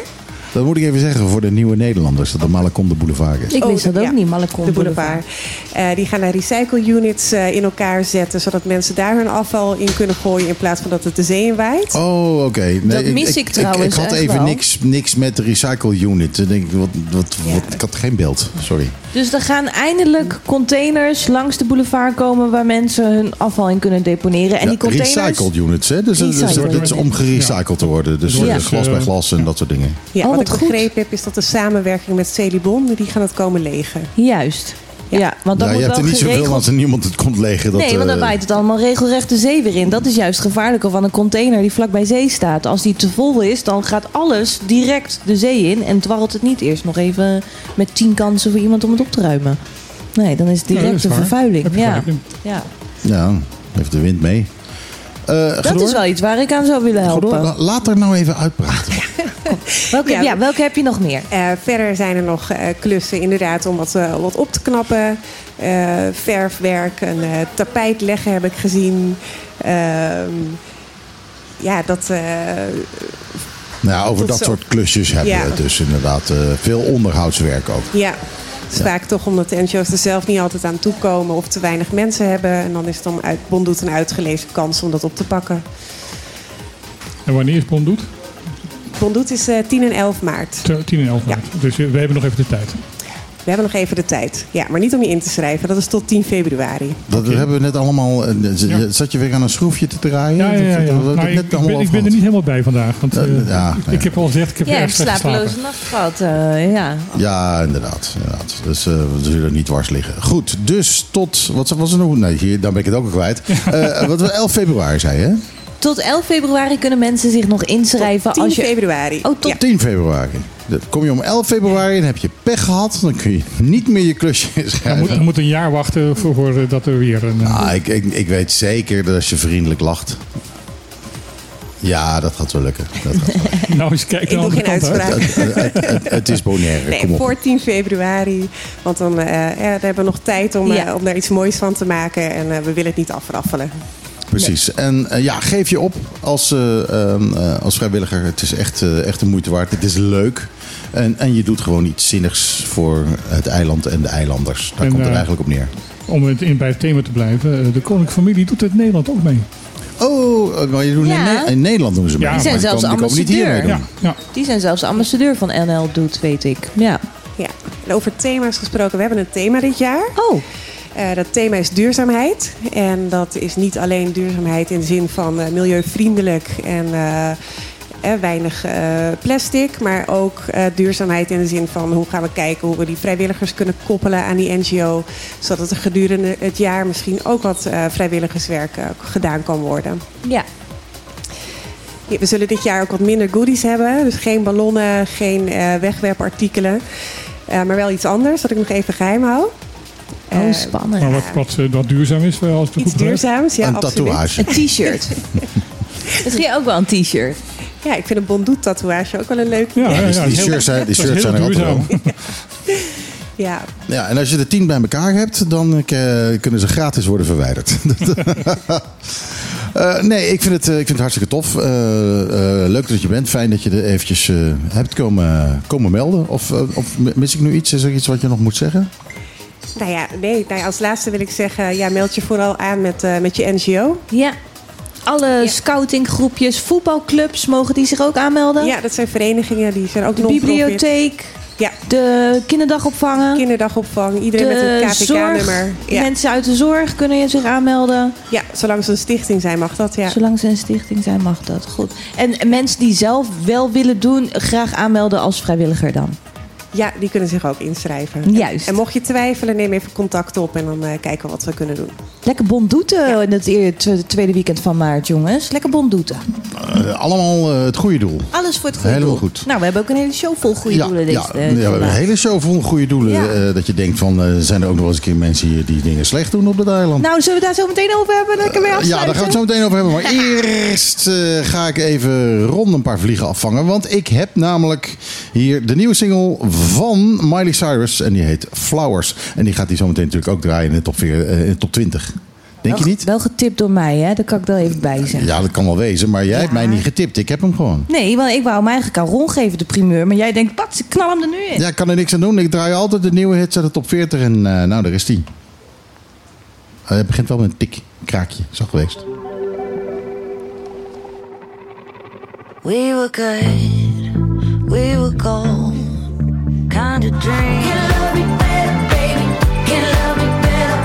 Dat moet ik even zeggen voor de nieuwe Nederlanders, dat de Malecon de boulevard is. Ik wist Oh, dat ook ja. niet, Malecon De boulevard. Eh, die gaan daar recycle units eh, in elkaar zetten, zodat mensen daar hun afval in kunnen gooien in plaats van dat het de zee in waait. Oh, oké. Nee, Dat mis ik trouwens Ik, had echt even wel. niks, niks met de recycle unit. Ik, wat, wat, wat, ik had geen beeld. Sorry. Dus er gaan eindelijk containers langs de boulevard komen waar mensen hun afval in kunnen deponeren. En Ja, die containers. recycled units, hè? Dus, Recycled. dat is om gerecycled te worden. Dus Ja. eh, glas bij glas en dat soort dingen. Ja, Oh, wat wat ik goed. begrepen heb is dat de samenwerking met Celibon, die gaan het komen legen. Juist. Ja, want dat ja, moet je hebt wel er niet zoveel geregeld als er niemand het komt leggen. Dat, nee, want dan eh, waait het allemaal regelrecht de zee weer in. Dat is juist gevaarlijker van een container die vlak bij zee staat. Als die te vol is, dan gaat alles direct de zee in en dwarrelt het niet eerst nog even met tien kansen voor iemand om het op te ruimen. Nee, dan is het direct is een vervuiling. Ja. ja, Ja, heeft de wind mee. Eh, dat is wel iets waar ik aan zou willen helpen. la- laat er nou even uitpraten. [LAUGHS] Welke, Ja. ja. welke heb je nog meer? Eh, verder zijn er nog eh, klussen inderdaad om wat, eh, wat op te knappen. Eh, verfwerk, een eh, tapijt leggen heb ik gezien. Ehm, ja, dat... eh, Nou, over dat soort klusjes hebben Ja. we het dus inderdaad. eh, veel onderhoudswerk ook. ja, is vaak toch omdat de NGO's er zelf niet altijd aan toekomen... of te weinig mensen hebben. En dan is het dan uit Bond doet een uitgelezen kans om dat op te pakken. En wanneer is Bond doet? Bond doet is eh, 10 en 11 maart. 10 en 11 maart. Dus we hebben nog even de tijd. We hebben nog even de tijd. Ja, maar niet om je in te schrijven. Dat is tot 10 februari. Dat hebben we net allemaal. eh, Zat je weer aan een schroefje te draaien? Ja, ja, ja. Dat- ja. dat- dat- Maar net ik, ben, ik ben er niet helemaal bij vandaag. Want Ja, eh, ja, ik, ik heb al gezegd, ik heb Ja, erg slapeloze nacht gehad. eh, ja. Ja, inderdaad. inderdaad. Dus eh, we zullen niet dwars liggen. Goed, dus tot. Wat was er nog? Nee, hier, dan ben ik het ook al kwijt. [LAUGHS] Eh, wat we 11 februari zei, hè? Tot 11 februari kunnen mensen zich nog inschrijven. 10 als je... februari. Oh, tot 10 februari. Dan kom je om 11 februari en heb je pech gehad. Dan kun je niet meer je klusje Je [LAUGHS] inschrijven. moet, je moet een jaar wachten voor, eh, dat er weer een... Ah, ik, ik, ik weet zeker dat als je vriendelijk lacht. Ja, dat gaat wel lukken. Dat gaat wel. [LAUGHS] nou eens kijken Ik doe de geen uitspraak. het, het, het, het is Bonaire, Nee, kom op. voor 10 februari. Want dan eh, ja, dan hebben we nog tijd om, Ja. eh, om daar iets moois van te maken. En we willen het niet afraffelen. Precies. En eh, ja, geef je op als, eh, ehm, eh, als vrijwilliger. Het is echt, echt de moeite waard. Het is leuk. En, en je doet gewoon iets zinnigs voor het eiland en de eilanders. Daar En, komt het eigenlijk op neer. Om het in bij het thema te blijven. De koninklijke familie doet het in Nederland ook mee. Oh, maar je doet Ja. in, Ne- in Nederland doen ze mee. Ja, maar Die zijn die zelfs komen, die komen niet ambassadeur. Ja, ja. Die zijn zelfs ambassadeur van NL Doet, weet ik. Ja. Ja. En over thema's gesproken. We hebben een thema dit jaar. Oh, Eh, dat thema is duurzaamheid. En dat is niet alleen duurzaamheid in de zin van eh, milieuvriendelijk en eh, eh, weinig plastic. Maar ook duurzaamheid in de zin van hoe gaan we kijken hoe we die vrijwilligers kunnen koppelen aan die NGO. Zodat er gedurende het jaar misschien ook wat vrijwilligerswerk gedaan kan worden. ja. We zullen dit jaar ook wat minder goodies hebben. Dus geen ballonnen, geen eh, wegwerpartikelen. Maar wel iets anders, dat ik nog even geheim hou. Oh, Eh, spannend. Maar wat, wat, eh, wat duurzaam is, wel als het iets goed begrijp. duurzaams, ja, een absoluut. tatoeage. Een t-shirt. [LAUGHS] Misschien ook wel een t-shirt. Ja, ik vind een Bondoet tatoeage ook wel een leuk Ja, idee. ja, Die- ja, die shirts zijn- die is shirts zijn er altijd duurzaam. [LAUGHS] Ja, Ja, en als je er tien bij elkaar hebt, dan eh, kunnen ze gratis worden verwijderd. [LAUGHS] Eh, nee, ik vind, het, eh, ik vind het hartstikke tof. Eh, eh, leuk dat je bent. Fijn dat je er eventjes eh, hebt komen, komen melden. Of, eh, of mis ik nu iets? Is er iets wat je nog moet zeggen? Nou ja, nee, nou ja, als laatste wil ik zeggen, ja, meld je vooral aan met, eh, met je NGO. Ja. Alle scoutinggroepjes, voetbalclubs, mogen die zich ook aanmelden? Ja, dat zijn verenigingen, die zijn ook De non-profit. bibliotheek, Ja. de kinderdagopvangen. Kinderdagopvang, iedereen met een KVK-nummer. Ja. Mensen uit de zorg kunnen je zich aanmelden. ja, zolang ze een stichting zijn mag dat, ja. Zolang ze een stichting zijn, mag dat. Goed. En mensen die zelf wel willen doen, graag aanmelden als vrijwilliger dan. Ja, die kunnen zich ook inschrijven. Juist. En mocht je twijfelen, neem even contact op en dan eh, kijken we wat we kunnen doen. Lekker bondoeten in het tweede weekend van maart, jongens. Lekker bondoeten. Eh, allemaal eh, het goede doel. Alles voor het goede Helemaal doel. goed. Nou, we hebben ook een hele show vol goede ja, doelen deze ja, ja, we hebben een hele show vol goede doelen. Ja. eh, dat je denkt van, eh, zijn er ook nog wel eens een keer mensen hier die dingen slecht doen op dat eiland? Nou, zullen we daar zo meteen over hebben? Dan kunnen we Ja, daar gaan we het zo meteen over hebben. Maar eerst eh, ga ik even rond een paar vliegen afvangen. Want ik heb namelijk hier de nieuwe single van Miley Cyrus. En die heet Flowers. En die gaat die zo meteen natuurlijk ook draaien in de top, eh, in de top 20. Denk je Wel- niet? Wel getipt door mij, hè? Daar kan ik er even bij zeggen. Ja, dat kan wel wezen. Maar jij hebt mij niet getipt. Ik heb hem gewoon. Nee, want ik wou hem eigenlijk aan Ron geven, de primeur. Maar jij denkt, pat, knal hem er nu in. Ja, ik kan er niks aan doen. Ik draai altijd de nieuwe hits uit de top 40. En eh, nou, daar is die. Eh, het begint wel met een tik, een kraakje. Is al geweest. We were good, we were gold, kind of dream. Can love me better, baby. Can love me better.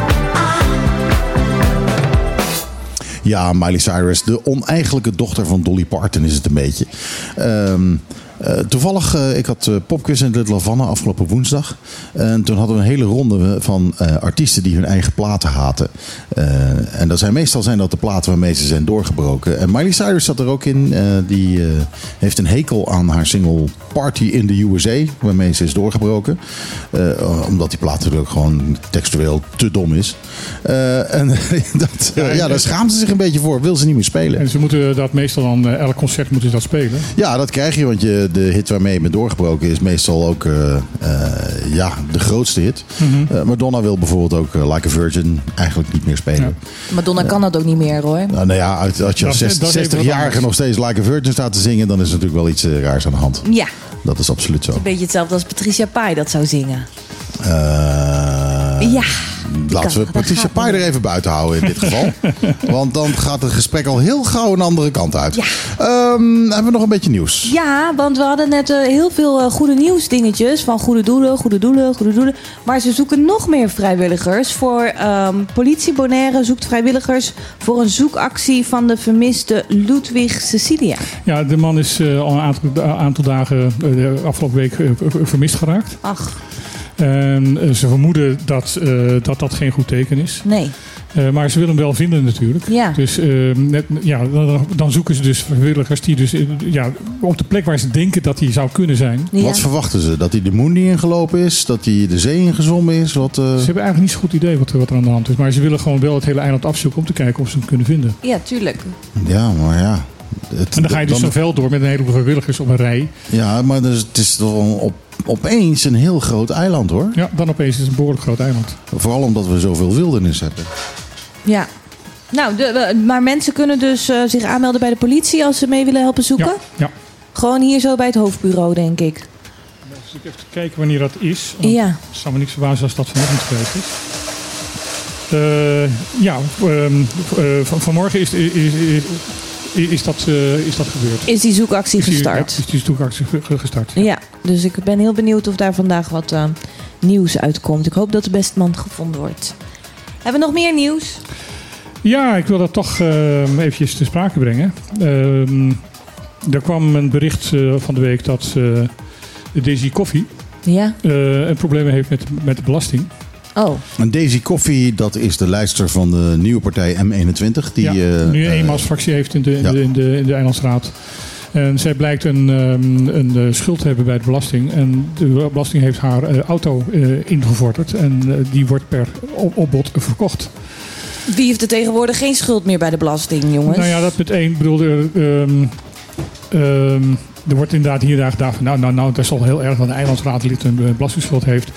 Ja, Miley Cyrus, de oneigenlijke dochter van Dolly Parton is het een beetje. Ehm, eh, toevallig, eh, ik had uh, popquiz in Little Havana afgelopen woensdag. En toen hadden we een hele ronde van eh, artiesten die hun eigen platen haten. Eh, en dat zijn, meestal zijn dat de platen waarmee ze zijn doorgebroken. En Miley Cyrus zat er ook in. Eh, die eh, heeft een hekel aan haar single Party in the USA, waarmee ze is doorgebroken. Eh, omdat die plaat natuurlijk gewoon textueel te dom is. Eh, en [LAUGHS] dat, eh, ja, daar schaamt ze zich een beetje voor. Wil ze niet meer spelen. En ze moeten dat meestal dan, eh, elk concert moeten ze dat spelen. Ja, dat krijg je, want je, de hit waarmee je bent doorgebroken is meestal ook eh, eh, ja, de grootste hit. Mhm. Eh, Madonna wil bijvoorbeeld ook Like a Virgin eigenlijk niet meer spelen. Madonna kan dat ook niet meer, hoor. Nou, nou ja, als je als Dat is- dat is even wat 60-jarige anders. nog steeds Like a Virgin staat te zingen, dan is er natuurlijk wel iets raars aan de hand. Ja, Dat is absoluut zo. een beetje hetzelfde als Patricia Pai dat zou zingen. Eh, ja. Laten we Patricia Pai er even buiten houden in dit [LAUGHS] geval. Want dan gaat het gesprek al heel gauw een andere kant uit. Ehm, hebben we nog een beetje nieuws? Ja, want we hadden net eh, heel veel eh, goede nieuwsdingetjes. Van goede doelen, goede doelen, goede doelen. Maar ze zoeken nog meer vrijwilligers. Voor ehm, politie Bonaire zoekt vrijwilligers voor een zoekactie van de vermiste Ludwig Cecilia. Ja, de man is eh, al een aantal, aantal dagen de afgelopen week vermist geraakt. Ach, En eh, ze vermoeden dat, eh, dat dat geen goed teken is. nee. Eh, maar ze willen hem wel vinden natuurlijk. Ja. Dus net, ja, dan, dan zoeken ze dus vrijwilligers die dus ja, op de plek waar ze denken dat hij zou kunnen zijn. Wat verwachten ze? Dat hij de moon niet ingelopen is? Dat hij de zee ingezwommen is? Wat, eh, Ze hebben eigenlijk niet zo'n goed idee wat, wat er aan de hand is. Maar ze willen gewoon wel het hele eiland afzoeken om te kijken of ze hem kunnen vinden. Ja, tuurlijk. Ja, maar ja. Het- En dan ga je dus dan- zo'n veld door met een heleboel vrijwilligers op een rij. Ja, maar dus, het is toch op, opeens een heel groot eiland hoor. Ja, dan opeens is het een behoorlijk groot eiland. Vooral omdat we zoveel wildernis hebben. Ja. Nou, de, maar mensen kunnen dus eh, zich aanmelden bij de politie als ze mee willen helpen zoeken? Ja. Gewoon hier zo bij het hoofdbureau, denk ik. Dus ik even kijken wanneer dat is. Ja. Het zou me niks verbazen als dat vanochtend geweest is. Eh, ja, ehm, eh, van, vanmorgen is, is, is, is, dat, eh, is dat gebeurd. Is die zoekactie Is die- gestart? Ja, is die zoekactie ge- ge- gestart. Ja, dus ik ben heel benieuwd of daar vandaag wat eh, nieuws uitkomt. Ik hoop dat de beste man gevonden wordt. Hebben we nog meer nieuws? Ja, ik wil dat toch ehm eventjes te sprake brengen. Ehm, er kwam een bericht eh, van de week dat eh, de Daisy Coffee Ja. eh, een probleem heeft met, met de belasting. Oh. En Daisy Koffie, dat is de lijster van de nieuwe partij M21. Die, ja, eh, nu een eh, eenmansfractie heeft in de, in, ja. de, in, de, in de Eilandsraad. En zij blijkt een, ehm, een eh, schuld te hebben bij de belasting. En de belasting heeft haar eh, auto eh, ingevorderd. En die wordt per op- opbod verkocht. Wie heeft er tegenwoordig geen schuld meer bij de belasting, jongens? Nou ja, dat meteen. Ik bedoel, ehm, ehm, er wordt inderdaad hier daar gedacht nou, nou, nou, dat is al heel erg dat een eilandsraadlid een eh, belastingschuld heeft.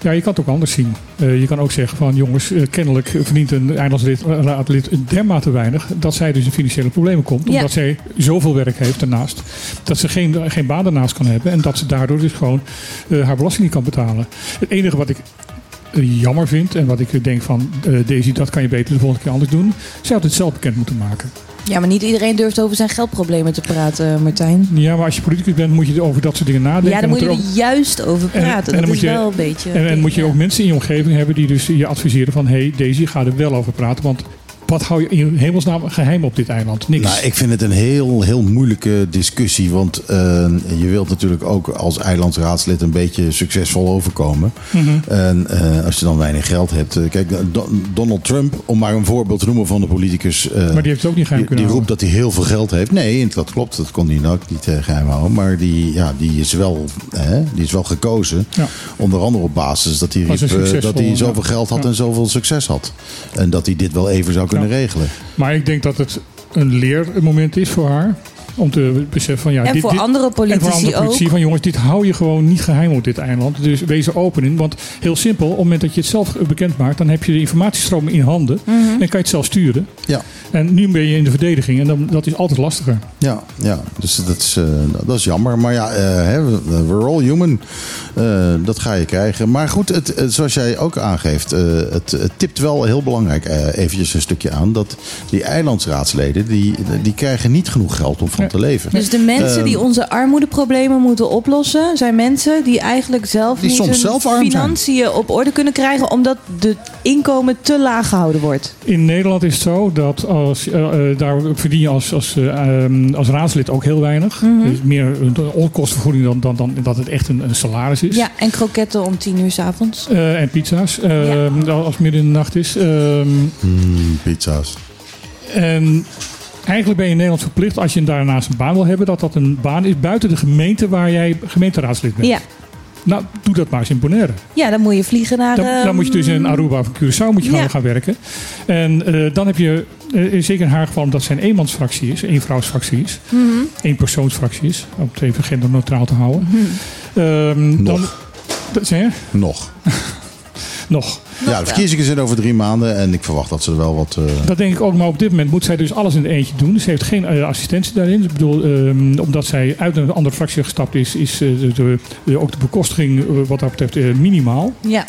Ja, je kan het ook anders zien. Eh, je kan ook zeggen van, jongens, eh, kennelijk verdient een eilandsraadlid dermate weinig dat zij dus in financiële problemen komt. Ja. Omdat zij zoveel werk heeft daarnaast, dat ze geen, geen baan daarnaast kan hebben en dat ze daardoor dus gewoon haar belasting niet kan betalen. Het enige wat ik jammer vind en wat ik denk van, Daisy, dat kan je beter de volgende keer anders doen. Zij had het zelf bekend moeten maken. Ja, maar niet iedereen durft over zijn geldproblemen te praten, Martijn. Ja, maar als je politicus bent, moet je over dat soort dingen nadenken. Ja, dan En moet je er ook- juist over praten. dan dat moet is je- wel een beetje... En, en moet je ook mensen in je omgeving hebben die dus je adviseren van... hé, hey, Daisy, ga er wel over praten. Want wat hou je in hemelsnaam geheim op dit eiland? Niks. Nou, ik vind het een heel, heel moeilijke discussie. Want eh, je wilt natuurlijk ook als eilandsraadslid een beetje succesvol overkomen. Mhm. En eh, als je dan weinig geld hebt. eh, kijk, Don- Donald Trump, om maar een voorbeeld te noemen van de politicus. Maar die heeft het ook niet geheim die, kunnen die roept dat hij heel veel geld heeft. Nee, dat klopt. Dat kon hij ook niet eh, geheim houden. Maar die, ja, die, is wel, hè, die is wel gekozen. Ja. Onder andere op basis dat hij, riep, dat hij zoveel ja. geld had Ja. en zoveel succes had. En dat hij dit wel even zou kunnen regelen. Maar ik denk dat het een leermoment is voor haar. Om te beseffen van ja. En dit, voor dit- andere politici En voor andere politici ook. van jongens, dit hou je gewoon niet geheim op dit eiland. Dus wees er open in. Want heel simpel, op het moment dat je het zelf bekend maakt, dan heb je de informatiestroom in handen. Mhm. En kan je het zelf sturen. Ja. En nu ben je in de verdediging en dan, dat is altijd lastiger. Ja, ja dus dat is, eh, dat is jammer. Maar ja, eh, we're all human. Eh, dat ga je krijgen. Maar goed, het, het- zoals jij ook aangeeft, eh, het, het tipt wel heel belangrijk eh, eventjes een stukje aan. Dat die eilandsraadsleden, die, die krijgen niet genoeg geld om van te leven. Dus de mensen Ehm, die onze armoedeproblemen moeten oplossen, zijn mensen die eigenlijk zelf Die niet soms hun zelf arm zijn. financiën op orde kunnen krijgen, omdat de inkomen te laag gehouden wordt. In Nederland is het zo dat als, eh, eh, daar verdien je als, als, eh, ehm, als raadslid ook heel weinig. Mhm. Dus meer een onkostenvergoeding dan, dan, dan dat het echt een, een salaris is. Ja, en kroketten om tien uur s'avonds. Eh, en pizza's, ehm, als het midden in de nacht is. Ehm, Mm, pizza's. En eigenlijk ben je in Nederland verplicht, als je daarnaast een baan wil hebben, dat dat een baan is buiten de gemeente waar jij gemeenteraadslid bent. Ja. Nou, doe dat maar eens in Bonaire. Ja, dan moet je vliegen naar... Dan, dan moet je dus in ehm, Aruba of Curaçao moet je gaan, ja. gaan werken. En eh, dan heb je, eh, zeker in haar geval, omdat zij een eenmansfractie is, een vrouwsfractie is, één persoonsfractie is, om het even genderneutraal te houden. Mhm. Ehm, Dan, dat, zeg je? Nog. [LAUGHS] Nog. Ja, de verkiezingen zijn over drie maanden en ik verwacht dat ze er wel wat... eh, Dat denk ik ook, maar op dit moment moet zij dus alles in het eentje doen. Ze heeft geen eh, assistentie daarin. Ik bedoel, ehm, omdat zij uit een andere fractie gestapt is, is eh, de, de- ook de bekostiging wat dat betreft minimaal. Ja.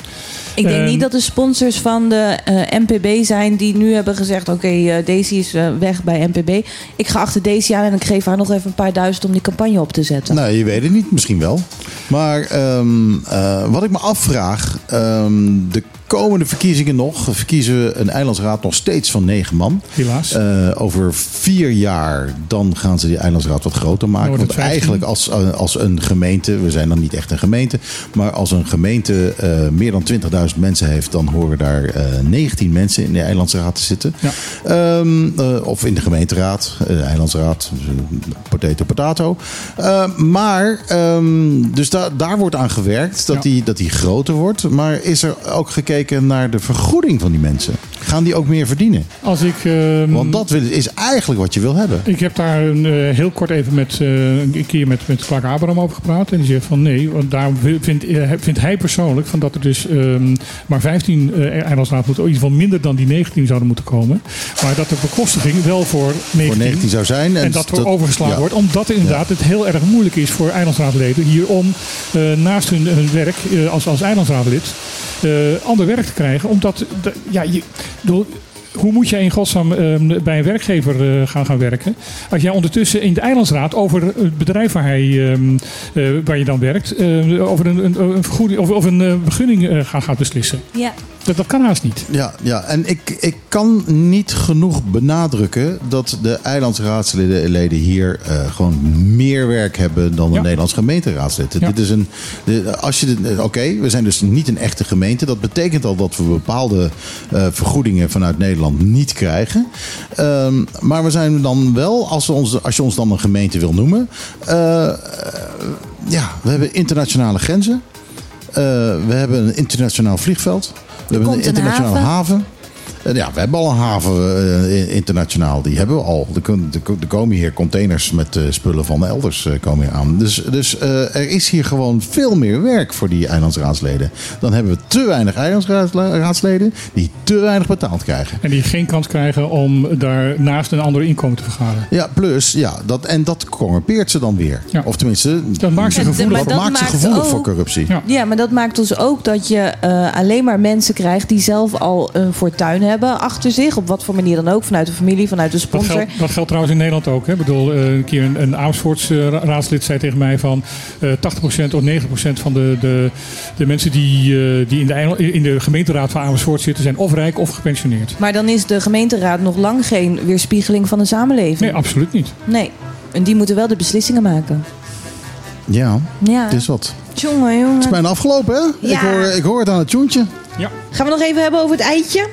Ik denk Ehm, niet dat de sponsors van de eh, MPB zijn die nu hebben gezegd: Oké, eh, Daisy is weg bij MPB. Ik ga achter Daisy aan en ik geef haar nog even een paar duizend om die campagne op te zetten. Nou, je weet het niet, misschien wel. Maar ehm, eh, wat ik me afvraag, ehm, de komende verkiezingen nog, verkiezen we een eilandsraad nog steeds van negen man. Helaas. Eh, over vier jaar, dan gaan ze die eilandsraad wat groter maken. Want het 15. eigenlijk als, eh, als een gemeente, we zijn dan niet echt een gemeente, maar als een gemeente eh, meer dan 20.000 mensen heeft, dan horen daar eh 19 mensen in de eilandsraad te zitten. Ehm, eh, of in de gemeenteraad, de eilandsraad, dus, potato potato. Maar, ehm, dus da daar wordt aan gewerkt dat, die, dat die groter wordt. Maar is er ook gekeken naar de vergoeding van die mensen? Gaan die ook meer verdienen? Als ik, ehm, Want dat is eigenlijk wat je wil hebben. Ik heb daar een, eh, heel kort even met, eh, een keer met, met Clark Abraham over gepraat. En die zegt van nee, want daar vindt, eh, vindt hij persoonlijk van dat er dus ehm, maar 15 eh eilandsraad moeten, in ieder geval minder dan die 19 zouden moeten komen. Maar dat de bekostiging wel voor 19, 19 zou zijn. En, En dat er overgeslagen ja. wordt. Omdat inderdaad het heel erg moeilijk is voor eilandsraadleden hier om naast hun, hun werk als, als eilandsraadlid eh, ander werk te krijgen. Omdat, de- ja, je, hoe moet jij in godsnaam eh, bij een werkgever eh, gaan, gaan werken? Als jij ondertussen in de eilandsraad over het bedrijf waar, hij, ehm, eh, waar je dan werkt, eh, over een, een, een vergoeding of, of een eh, begunning eh, gaat, gaat beslissen. Ja. Dat, dat kan haast niet. Ja, ja. en ik, ik kan niet genoeg benadrukken dat de eilandsraadsleden leden hier eh, gewoon meer werk hebben dan een Nederlands gemeenteraadslid. Ja. Dit is een, de, als je de- Oké, we zijn dus niet een echte gemeente. Dat betekent al dat we bepaalde eh, vergoedingen vanuit Nederland niet krijgen. Ehm, maar we zijn dan wel, als, we ons, als je ons dan een gemeente wil noemen, eh, eh, ja, we hebben internationale grenzen. Eh, we hebben een internationaal vliegveld. We hebben een een internationale haven. haven. Eh, ja, we hebben al een haven eh, in- internationaal. Die hebben we al. Er, komen hier containers met eh, spullen van elders eh, komen hier aan. Dus, dus eh, er is hier gewoon veel meer werk voor die eilandsraadsleden. Dan hebben we te weinig eilandsraadsleden die te weinig betaald krijgen. En die geen kans krijgen om daarnaast een ander inkomen te vergaren. Ja, plus, ja, dat, en dat corrumpeert ze dan weer. Of tenminste, dat maakt ze gevoelig, dat dat maakt ze maakt gevoelig ook- voor corruptie. Ja, maar dat maakt dus ook dat je eh, alleen maar mensen krijgt die zelf al een fortuin hebben achter zich. Op wat voor manier dan ook. Vanuit de familie, vanuit de Dat sponsor. geldt, dat geldt trouwens in Nederland ook. Hè. Ik bedoel, eh, een keer een, een Amersfoorts eh, ra- raadslid zei tegen mij van eh 80% of 90% van de, de, de mensen die, eh, die in, de, in de gemeenteraad van Amersfoort zitten zijn of rijk of gepensioneerd. Maar dan is de gemeenteraad nog lang geen weerspiegeling van de samenleving. Nee, absoluut niet. Nee. En die moeten wel de beslissingen maken. Ja, Ja. het is wat. Jongen, jongen. Het is bijna afgelopen, hè? Ik, Ja. hoor, ik hoor het aan het tjoentje. Gaan we nog even hebben over het eitje?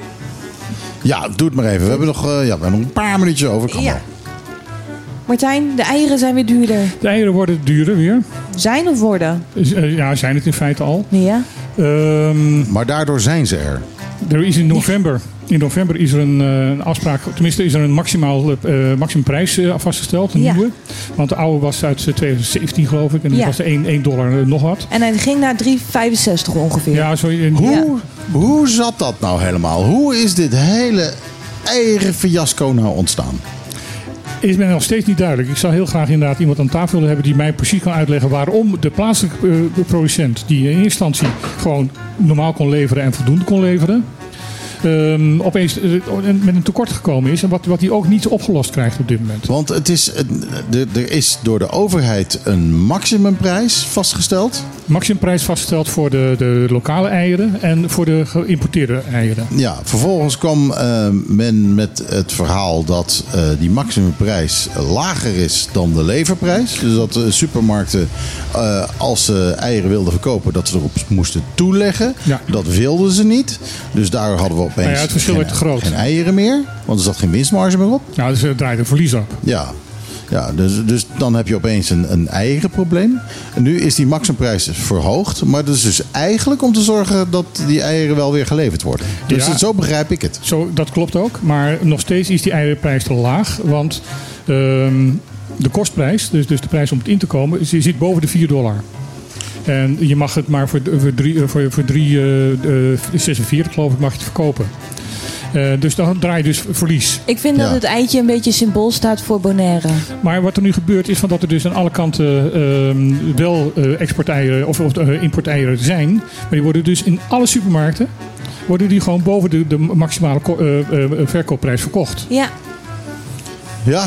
Ja, doe het maar even. We hebben nog, eh, ja, we hebben nog een paar minuutjes over. Kan Ja. Martijn, de eieren zijn weer duurder. De eieren worden duurder weer. Zijn of worden? Eh, Ja, zijn het in feite al. Ja. Ehm, maar daardoor zijn ze er. Er is in november, in november is er een, eh, een afspraak, tenminste is er een maximaal, eh maximumprijs eh, vastgesteld, een Ja. nieuwe. Want de oude was uit eh, 2017 geloof ik en die Ja. was 1, 1 dollar nog wat. En hij ging naar 3,65 ongeveer. Ja, zo, in- Hoe, hoe zat dat nou helemaal? Hoe is dit hele eigen fiasco nou ontstaan? Is mij nog steeds niet duidelijk. Ik zou heel graag inderdaad iemand aan tafel willen hebben die mij precies kan uitleggen waarom de plaatselijke eh, producent, die in eerste instantie gewoon normaal kon leveren en voldoende kon leveren, ehm, opeens eh, met een tekort gekomen is en wat, wat hij ook niet opgelost krijgt op dit moment. Want het is, er- is door de overheid een maximumprijs vastgesteld. Maximumprijs vastgesteld voor de, de lokale eieren en voor de geïmporteerde eieren. Ja, vervolgens kwam eh, men met het verhaal dat eh, die maximumprijs lager is dan de leverprijs. Dus dat de supermarkten, als ze eieren wilden verkopen, dat ze erop moesten toeleggen. Dat wilden ze niet. Dus daar hadden we opeens Nou ja, het verschil geen, werd te groot. geen eieren meer. Want er zat geen winstmarge meer op. Ja, dus het draait een verlies op. Ja, ja dus, dus dan heb je opeens een, een eierenprobleem. En nu is die maximumprijs verhoogd. Maar dat is dus eigenlijk om te zorgen dat die eieren wel weer geleverd worden. Dus Ja. zo begrijp ik het. Zo, dat klopt ook. Maar nog steeds is die eierenprijs te laag. Want ehm, de kostprijs, dus, dus de prijs om het in te komen, zit boven de 4 dollar. En je mag het maar voor, voor, drie, eh, voor, voor drie, eh, eh, 46 geloof ik mag je het verkopen. Eh, dus dan draai je dus verlies. Ik vind dat het eitje een beetje symbool staat voor Bonaire. Maar wat er nu gebeurt is van dat er dus aan alle kanten ehm, wel eh, exporteieren of, of importeieren zijn. Maar die worden dus in alle supermarkten worden die gewoon boven de, de maximale ko- eh, eh, verkoopprijs verkocht. Ja. Ja,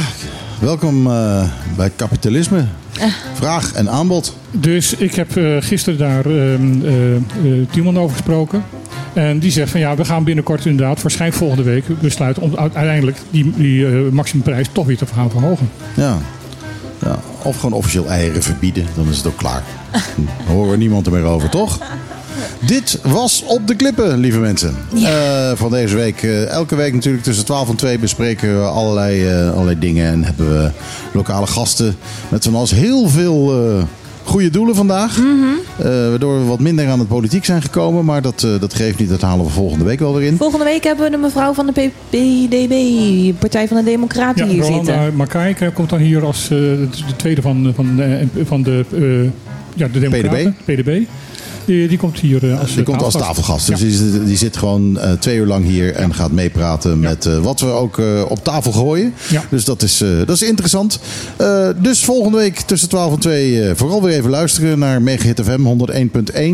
welkom eh, bij kapitalisme. Vraag en aanbod. Dus ik heb eh, gisteren daar ehm eh, eh, Timon over gesproken. En die zegt van ja, we gaan binnenkort inderdaad, waarschijnlijk volgende week, besluiten om uiteindelijk die, die eh, maximumprijs toch weer te gaan verhogen. Ja. ja. Of gewoon officieel eieren verbieden, dan is het ook klaar. [LAUGHS] Dan horen we niemand er meer over, toch? Dit was Op de Klippen, lieve mensen. Eh, van deze week. Eh, elke week natuurlijk tussen 12 en 2 bespreken we allerlei, eh, allerlei dingen. En hebben we lokale gasten met van alles heel veel eh, goede doelen vandaag. Mhm. Eh, waardoor we wat minder aan het politiek zijn gekomen. Maar dat, eh, dat geeft niet, dat halen we volgende week wel weer in. Volgende week hebben we de mevrouw van de PDB, Partij van de Democraten, Ja, hier Rolanda zitten. Makaik komt dan hier als eh, de de tweede van, van, eh, van de, eh, ja, de Democraten, PDB. Die, die komt hier eh, als Die komt als tafelgast. Dus die, zit- die zit gewoon eh, twee uur lang hier en gaat meepraten met eh, wat we ook eh, op tafel gooien. Dus dat is, eh, dat is interessant. Eh, dus volgende week tussen 12 en 2 eh, vooral weer even luisteren naar Megahit FM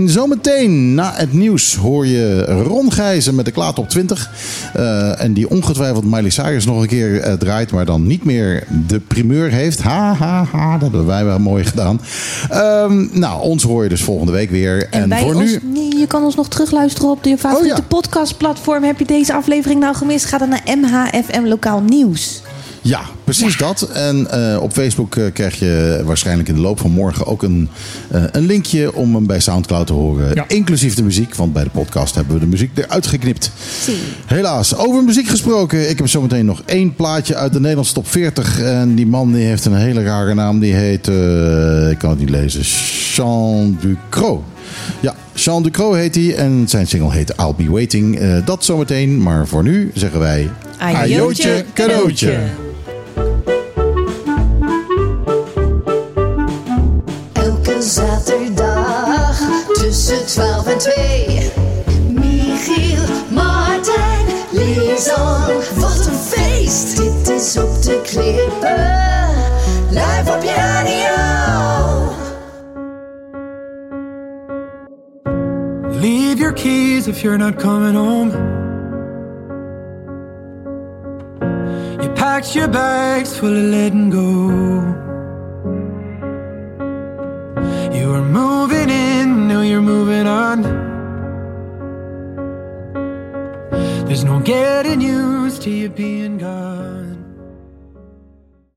101.1. Zometeen na het nieuws hoor je Ron Gijzen met de Klaat op 20. Eh, en die ongetwijfeld Miley Cyrus nog een keer eh, draait, maar dan niet meer de primeur heeft. Ha, ha, ha, dat hebben wij wel mooi gedaan. Ehm, nou, ons hoor je dus volgende week weer. En, bij voor ons, nu... nee, je kan ons nog terugluisteren op je favoriete podcastplatform. Heb je deze aflevering nou gemist? Ga dan naar MHFM Lokaal Nieuws. Ja, precies dat. En eh, op Facebook eh, krijg je waarschijnlijk in de loop van morgen ook een, eh, een linkje om hem bij Soundcloud te horen. Inclusief de muziek, want bij de podcast hebben we de muziek eruit geknipt. Helaas, over muziek gesproken. Ik heb zometeen nog één plaatje uit de Nederlandse top 40. En die man die heeft een hele rare naam. Die heet, eh, ik kan het niet lezen, Jean Ducrot. Ja, Jean Ducrot heet hij en zijn single heet I'll Be Waiting. Eh, dat zometeen, maar voor nu zeggen wij... Ajootje, cadeautje. Keys if you're not coming home. You packed your bags full of letting go. You were moving in, now you're moving on. There's no getting used to you being gone.